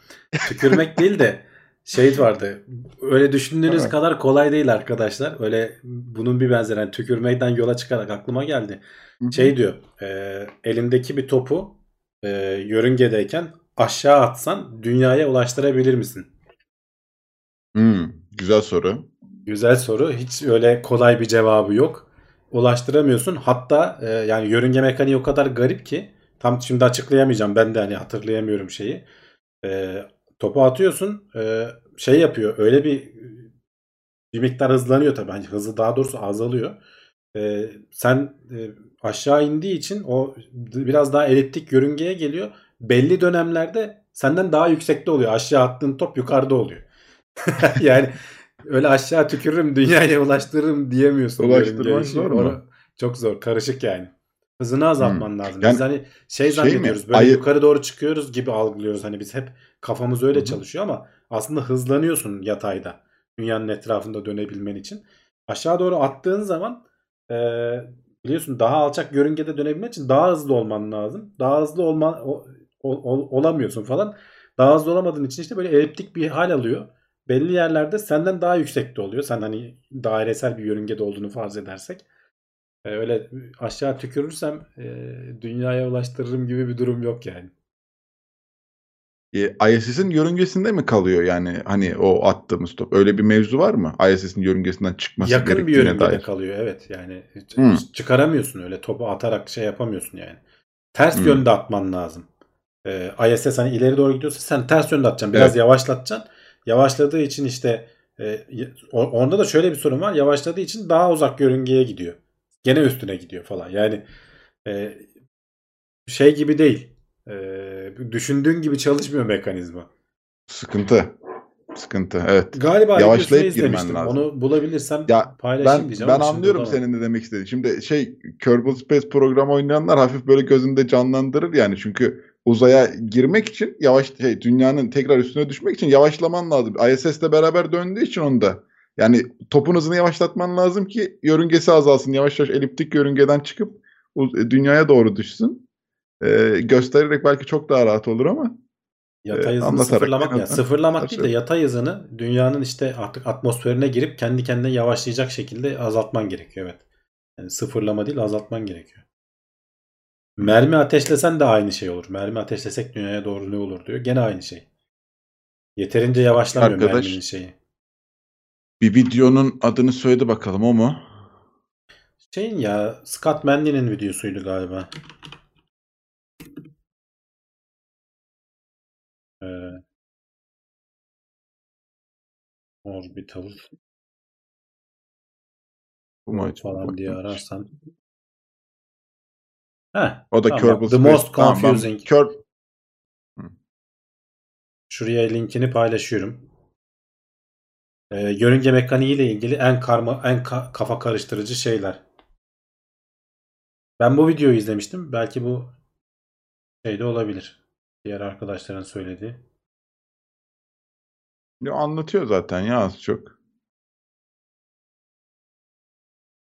Tükürmek değil de şey vardı. Öyle düşündüğünüz Evet. kadar kolay değil arkadaşlar. Öyle bunun bir benzeri yani tükürmekten yola çıkarak aklıma geldi. Hı hı. Şey diyor e, elindeki bir topu e, yörüngedeyken aşağı atsan dünyaya ulaştırabilir misin? Hmm, güzel soru. Güzel soru. Hiç öyle kolay bir cevabı yok. Ulaştıramıyorsun. Hatta e, yani yörünge mekaniği o kadar garip ki tam şimdi açıklayamayacağım. Ben de hani hatırlayamıyorum şeyi. E, topu atıyorsun. e, şey yapıyor. Öyle bir bir miktar hızlanıyor tabii. Hani hızı daha doğrusu azalıyor. E, sen e, aşağı indiği için o biraz daha eliptik yörüngeye geliyor. Belli dönemlerde senden daha yüksekte oluyor. Aşağı attığın top yukarıda oluyor. yani öyle aşağı tükürürüm dünyaya ulaştırırım diyemiyorsun. Ulaştırmak zor mu? Çok zor. Karışık yani. Hızını azaltman lazım. Yani biz hani şey şey mi? zannediyoruz. Böyle Ayı- yukarı doğru çıkıyoruz gibi algılıyoruz. Hani biz hep kafamız öyle Hı hı. çalışıyor ama aslında hızlanıyorsun yatayda. Dünyanın etrafında dönebilmen için. Aşağı doğru attığın zaman e, biliyorsun daha alçak yörüngede dönebilmen için daha hızlı olman lazım. Daha hızlı olma, o- ol- olamıyorsun falan. Daha hızlı olamadığın için işte böyle eliptik bir hal alıyor. Belli yerlerde senden daha yüksekte oluyor. Sen hani dairesel bir yörüngede olduğunu farz edersek. E, öyle aşağı tükürürsem e, dünyaya ulaştırırım gibi bir durum yok yani. E, ISS'in yörüngesinde mi kalıyor yani hani o attığımız top? Öyle bir mevzu var mı? ISS'in yörüngesinden çıkması Yakın bir gerektiğine yörüngede dair. kalıyor evet yani Hmm. çıkaramıyorsun öyle topu atarak şey yapamıyorsun yani. Ters Hmm. yönde atman lazım. Ee, ISS hani ileri doğru gidiyorsa sen ters yönde atacaksın. Biraz Evet. yavaşlatacaksın. Yavaşladığı için işte e, onda da şöyle bir sorun var. Yavaşladığı için daha uzak yörüngeye gidiyor. Gene üstüne gidiyor falan. Yani e, şey gibi değil. E, düşündüğün gibi çalışmıyor mekanizma. Sıkıntı. Sıkıntı evet. Galiba Yavaşlayıp girmen lazım. Onu bulabilirsem Ya paylaşayım Ben diyeceğim. ben anlıyorum senin de demek istediğin. Şimdi şey Kerbal Space programı oynayanlar hafif böyle gözünde canlandırır yani çünkü uzaya girmek için yavaş şey, dünyanın tekrar üstüne düşmek için yavaşlaman lazım. ISS'le beraber döndüğü için onda. Yani topun hızını yavaşlatman lazım ki yörüngesi azalsın. Yavaş yavaş eliptik yörüngeden çıkıp uz- dünyaya doğru düşsün. Ee, göstererek belki çok daha rahat olur ama Yatay Ee, hızını anlatarak sıfırlamak ya sıfırlamak değil de yatay hızını dünyanın işte artık atmosferine girip kendi kendine yavaşlayacak şekilde azaltman gerekiyor evet. Yani sıfırlama değil azaltman gerekiyor. Mermi ateşlesen de aynı şey olur. Mermi ateşlesek dünyaya doğru ne olur diyor. Gene aynı şey. Yeterince yavaşlamıyor Arkadaş- merminin şeyi. Bir videonun adını söyledi bakalım o mu? Şeyin ya Scott Manley'nin videosuydu galiba. Ee, Orbital Bu mu acaba? falan diye Bakayım. ararsan. Heh, O da tamam, Kerbal The Space. Most Tamam, ben Confusing. Kör- Şuraya linkini paylaşıyorum. Ee, yörünge mekaniği ile ilgili en karma en ka- kafa karıştırıcı şeyler. Ben bu videoyu izlemiştim. Belki bu şeyde olabilir. Diğer arkadaşların söylediği. Ya anlatıyor zaten ya az çok.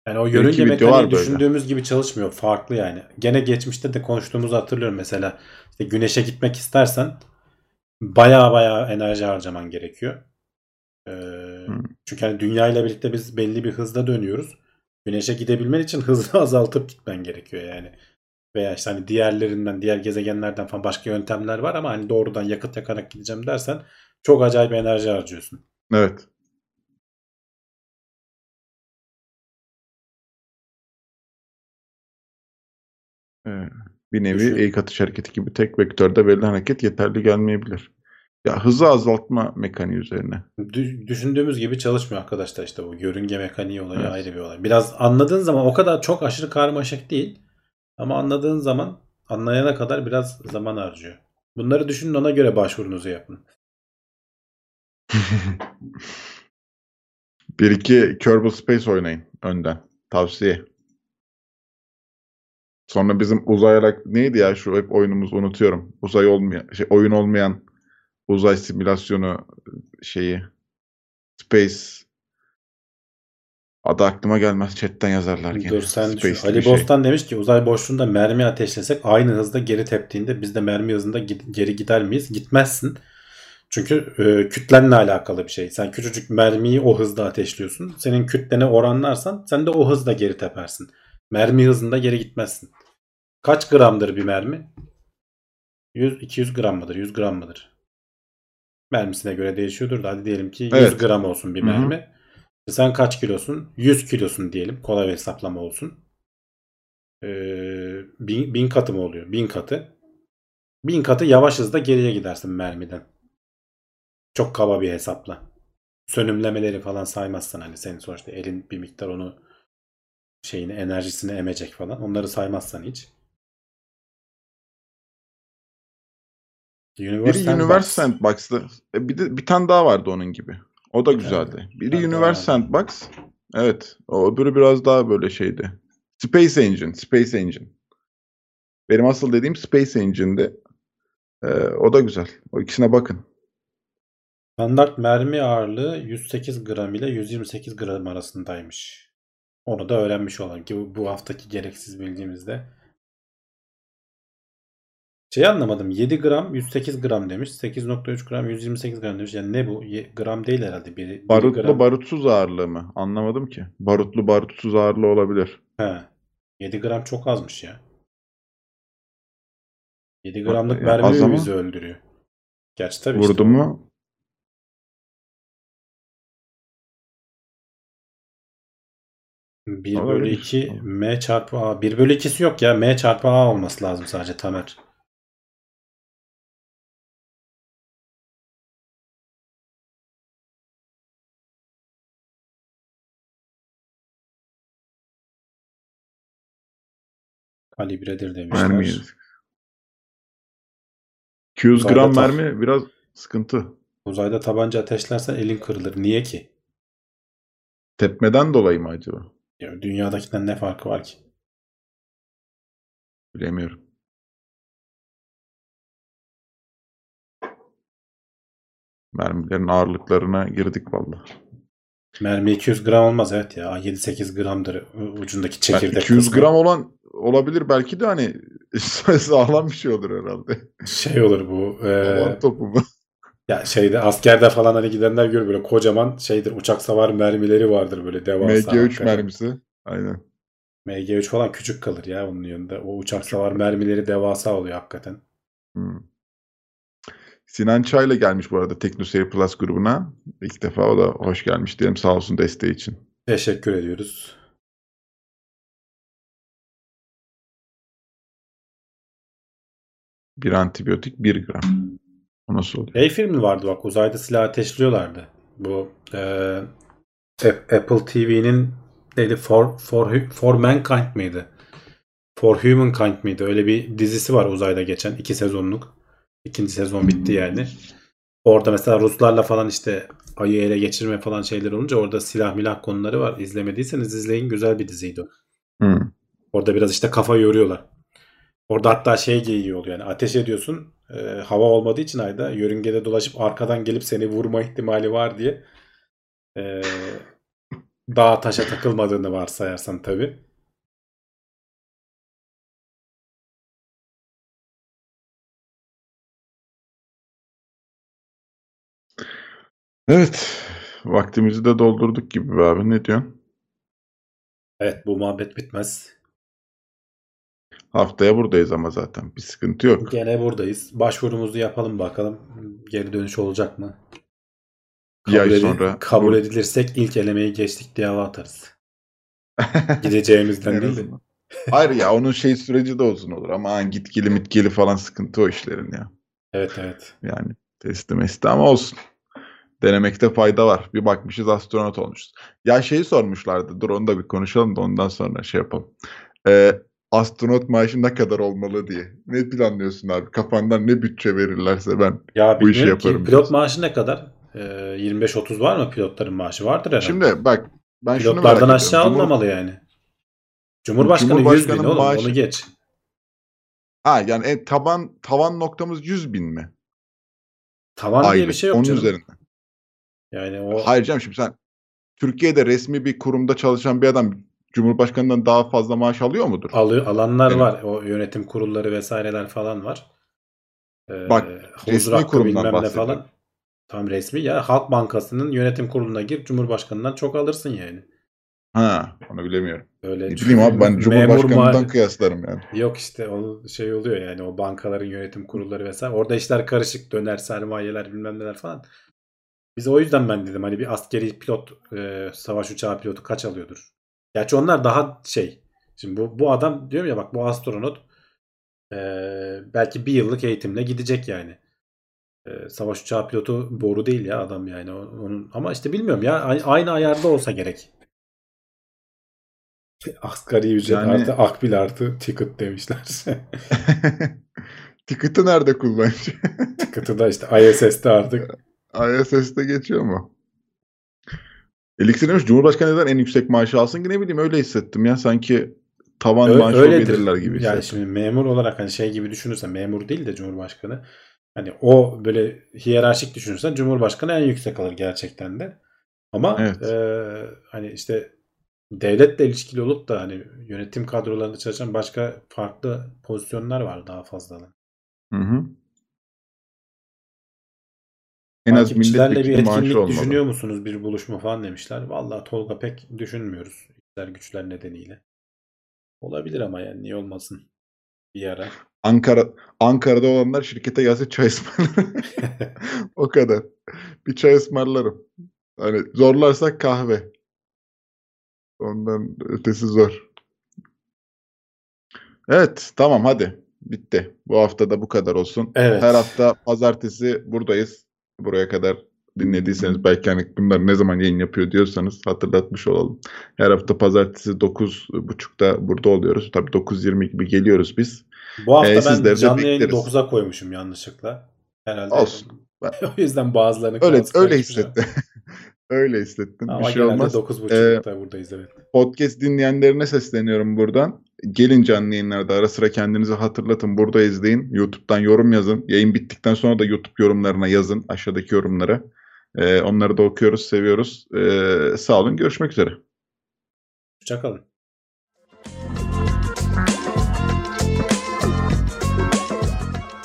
Yani o yörünge mekaniği böyle. düşündüğümüz gibi çalışmıyor. Farklı yani. Gene geçmişte de konuştuğumuzu hatırlıyorum. Mesela işte güneşe gitmek istersen baya baya enerji harcaman gerekiyor. Ee, çünkü hani dünya ile birlikte biz belli bir hızda dönüyoruz. Güneşe gidebilmen için hızı azaltıp gitmen gerekiyor yani. Veya işte hani diğerlerinden, diğer gezegenlerden falan başka yöntemler var ama hani doğrudan yakıt yakarak gideceğim dersen çok acayip enerji harcıyorsun. Evet. Bir nevi Düşün. eğik atış hareketi gibi tek vektörde verilen hareket yeterli gelmeyebilir. Ya hızı azaltma mekaniği üzerine. Dü- düşündüğümüz gibi çalışmıyor arkadaşlar işte bu yörünge mekaniği olayı Evet. ayrı bir olay. Biraz anladığın zaman o kadar çok aşırı karmaşık değil. Ama anladığın zaman anlayana kadar biraz zaman harcıyor. Bunları düşünün ona göre başvurunuzu yapın. Bir iki Kerbal Space oynayın önden. Tavsiye. Sonra bizim uzayarak neydi ya şu hep oyunumuz unutuyorum. Uzay olmayan şey oyun olmayan uzay simülasyonu şeyi Space adı aklıma gelmez chatten yazarlar gene. Dur sen. Space'li Ali şey. Bostan demiş ki uzay boşluğunda mermi ateşlesek aynı hızda geri teptiğinde biz de mermi hızında geri gider miyiz? Gitmezsin. Çünkü e, kütlenle alakalı bir şey. Sen küçücük mermiyi o hızda ateşliyorsun. Senin kütlene oranlarsan sen de o hızda geri tepersin. Mermi hızında geri gitmezsin. Kaç gramdır bir mermi? 100-200 gram mıdır? 100 gram mıdır? Mermisine göre değişiyordur da hadi diyelim ki 100 Evet. gram olsun bir Hı hı. mermi. Sen kaç kilosun? 100 kilosun diyelim. Kolay bir hesaplama olsun. Ee, bin, bin katı mı oluyor? Bin katı. Bin katı yavaş hızda geriye gidersin mermiden. Çok kaba bir hesapla. Sönümlemeleri falan saymazsan hani senin sonuçta elin bir miktar onu şeyini enerjisini emecek falan. Onları saymazsan hiç. Biri Universe Universe Sandbox. Sandbox'tı. E, Bir de bir tane daha vardı onun gibi. O da güzeldi. Biri daha Universe. Sandbox. Evet. O öbürü biraz daha böyle şeydi. Space Engine. Space Engine. Benim asıl dediğim Space Engine'di. E, o da güzel. O ikisine bakın. Standart mermi ağırlığı 108 gram ile 128 gram arasındaymış. Onu da öğrenmiş olalım ki bu, bu haftaki gereksiz bildiğimizde. Şey anlamadım. 7 gram 108 gram demiş. 8.3 gram 128 gram demiş. Yani ne bu? Ye- gram değil herhalde. Biri, biri Barutlu gram. barutsuz ağırlığı mı? Anlamadım ki. Barutlu barutsuz ağırlığı olabilir. He. 7 gram çok azmış ya. 7 Bak, gramlık ya mermi az mi ama- bizi öldürüyor? Gerçi tabii Vurdu işte. mu? Bir Olabilir. bölü 2 M çarpı A. 1 bölü 2'si yok ya. M çarpı A olması lazım sadece Tamer. kalibredir demişler. Mermi yedik. 200 Uzayda gram mermi biraz sıkıntı. Uzayda tabanca ateşlersen elin kırılır. Niye ki? Tepmeden dolayı mı acaba? Ya dünyadakinden ne farkı var ki? Bilemiyorum. Mermilerin ağırlıklarına girdik vallahi. Mermi 200 gram olmaz evet ya. 7-8 gramdır ucundaki Yani çekirdek 200 kısmı. gram olan olabilir belki de hani sağlam bir şey olur herhalde. Şey olur bu. e, Havan topu mu? ya şeyde askerde falan hani gidenler görür böyle kocaman şeydir uçak savar mermileri vardır böyle devasa. MG3 hakikaten. mermisi. Aynen. MG3 falan küçük kalır ya onun yanında. O uçak savar mermileri devasa oluyor hakikaten. Hmm. Sinan Çay'la gelmiş bu arada TeknoSeyir Plus grubuna. İlk defa o da hoş gelmiş diyelim sağ olsun desteği için. Teşekkür ediyoruz. Bir antibiyotik 1 gram. O nasıl oluyor? Şey filmi vardı bak uzayda silah ateşliyorlardı. Bu e, Ap- Apple TV'nin neydi For, For, For Mankind mıydı? For Humankind mıydı? Öyle bir dizisi var uzayda geçen. iki sezonluk. İkinci sezon bitti yani. Orada mesela Ruslarla falan işte ayı ele geçirme falan şeyler olunca orada silah milah konuları var. İzlemediyseniz izleyin. Güzel bir diziydi o. Hmm. Orada biraz işte kafa yoruyorlar. Orada hatta şey geyiği oluyor yani ateş ediyorsun e, hava olmadığı için ayda yörüngede dolaşıp arkadan gelip seni vurma ihtimali var diye e, dağa taşa takılmadığını varsayarsan tabi. Evet. Vaktimizi de doldurduk gibi be abi. Ne diyorsun? Evet bu muhabbet bitmez. Haftaya buradayız ama zaten. Bir sıkıntı yok. Gene buradayız. Başvurumuzu yapalım bakalım. Geri dönüş olacak mı? Bir ay edi- sonra. kabul edilirsek ilk elemeyi geçtik diye hava atarız. Gideceğimizden En değil de. azından. Hayır ya onun şey süreci de uzun olur ama hani gitgili mitgili falan sıkıntı o işlerin ya. Evet evet. Yani testi mesti ama olsun. Denemekte fayda var. Bir bakmışız astronot olmuşuz. Ya şeyi sormuşlardı. Dur onu da bir konuşalım da ondan sonra şey yapalım. Ee, astronot maaşı ne kadar olmalı diye. Ne planlıyorsun abi? Kafandan ne bütçe verirlerse ben. Ya Bu işi bilmiyorum ki yaparım pilot maaşı ne kadar? Ee, 25-30 var mı pilotların maaşı? Vardır herhalde. Şimdi bak ben şunu merak Pilotlardan ediyorum. aşağı Cumhur- alınmamalı yani. Cumhurbaşkanı, 100 bin Cumhurbaşkanı oğlum maaşı- onu geç. Ha yani en taban tavan noktamız 100 bin mi? Tavan diye Aylık. bir şey yok Onun canım. üzerinden. Yani o Hayır canım şimdi sen Türkiye'de resmi bir kurumda çalışan bir adam Cumhurbaşkanından daha fazla maaş alıyor mudur? alıyor, alanlar Evet. var. O yönetim kurulları vesaireler falan var. Ee, Bak, resmi kurumdan bahsediyorum. falan. Tam resmi ya Halk Bankası'nın yönetim kuruluna gir Cumhurbaşkanından çok alırsın yani. Ha, onu bilemiyorum. Öyle Ne bileyim abi ben Cumhurbaşkanından ma- kıyaslarım yani. Yok işte o şey oluyor yani o bankaların yönetim kurulları vesaire. Orada işler karışık döner sermayeler bilmem neler falan. Biz o yüzden ben dedim hani bir askeri pilot e, savaş uçağı pilotu kaç alıyordur. Gerçi onlar daha şey. Şimdi bu, bu adam diyorum ya bak bu astronot e, belki bir yıllık eğitimle gidecek yani. E, savaş uçağı pilotu boru değil ya adam yani. Onun, ama işte bilmiyorum ya aynı ayarda olsa gerek. Asgari ücret Yani- artı akbil artı ticket demişler. Ticket'ı nerede kullanacak? Ticket'ı da işte ISS'te artık. ISS'te geçiyor mu? Elixir demiş Cumhurbaşkanı neden en yüksek maaşı alsın ki ne bileyim öyle hissettim ya sanki tavan Ö- maaşı öyledir. belirler gibi Yani hissettim. şimdi memur olarak hani şey gibi düşünürsen memur değil de Cumhurbaşkanı hani o böyle hiyerarşik düşünürsen Cumhurbaşkanı en yüksek alır gerçekten de. Ama Evet. e, hani işte devletle ilişkili olup da hani yönetim kadrolarında çalışan başka farklı pozisyonlar var daha fazla. Hı hı. En az Takipçilerle bir milletvekili maaşı olmalı. düşünüyor musunuz bir buluşma falan demişler. Vallahi Tolga pek düşünmüyoruz. İşler güçler nedeniyle. Olabilir ama yani niye olmasın bir ara. Ankara Ankara'da olanlar şirkete gelse çay ısmarlarım. o kadar. Bir çay ısmarlarım. Hani zorlarsak kahve. Ondan ötesi zor. Evet tamam hadi. Bitti. Bu hafta da bu kadar olsun. Evet. Her hafta pazartesi buradayız. Buraya kadar dinlediyseniz belki hani bunlar ne zaman yayın yapıyor diyorsanız hatırlatmış olalım. Her hafta pazartesi 9.30'da burada oluyoruz. Tabii 9.20 gibi geliyoruz biz. Bu hafta Ee, ben canlı yayını bekleriz. 9'a koymuşum yanlışlıkla. Herhalde. Olsun. o yüzden bazılarını Öyle öyle hissettim. öyle hissettim. Ama bir şey olmaz. 9.30'da buradayız evet. Podcast dinleyenlerine sesleniyorum buradan. Gelin canlı yayınlarda ara sıra kendinizi hatırlatın. Burada izleyin. YouTube'dan yorum yazın. Yayın bittikten sonra da YouTube yorumlarına yazın. Aşağıdaki yorumlara. Ee, onları da okuyoruz, seviyoruz. Ee, sağ olun. Görüşmek üzere. Hoşçakalın.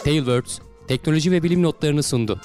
Tailwords teknoloji ve bilim notlarını sundu.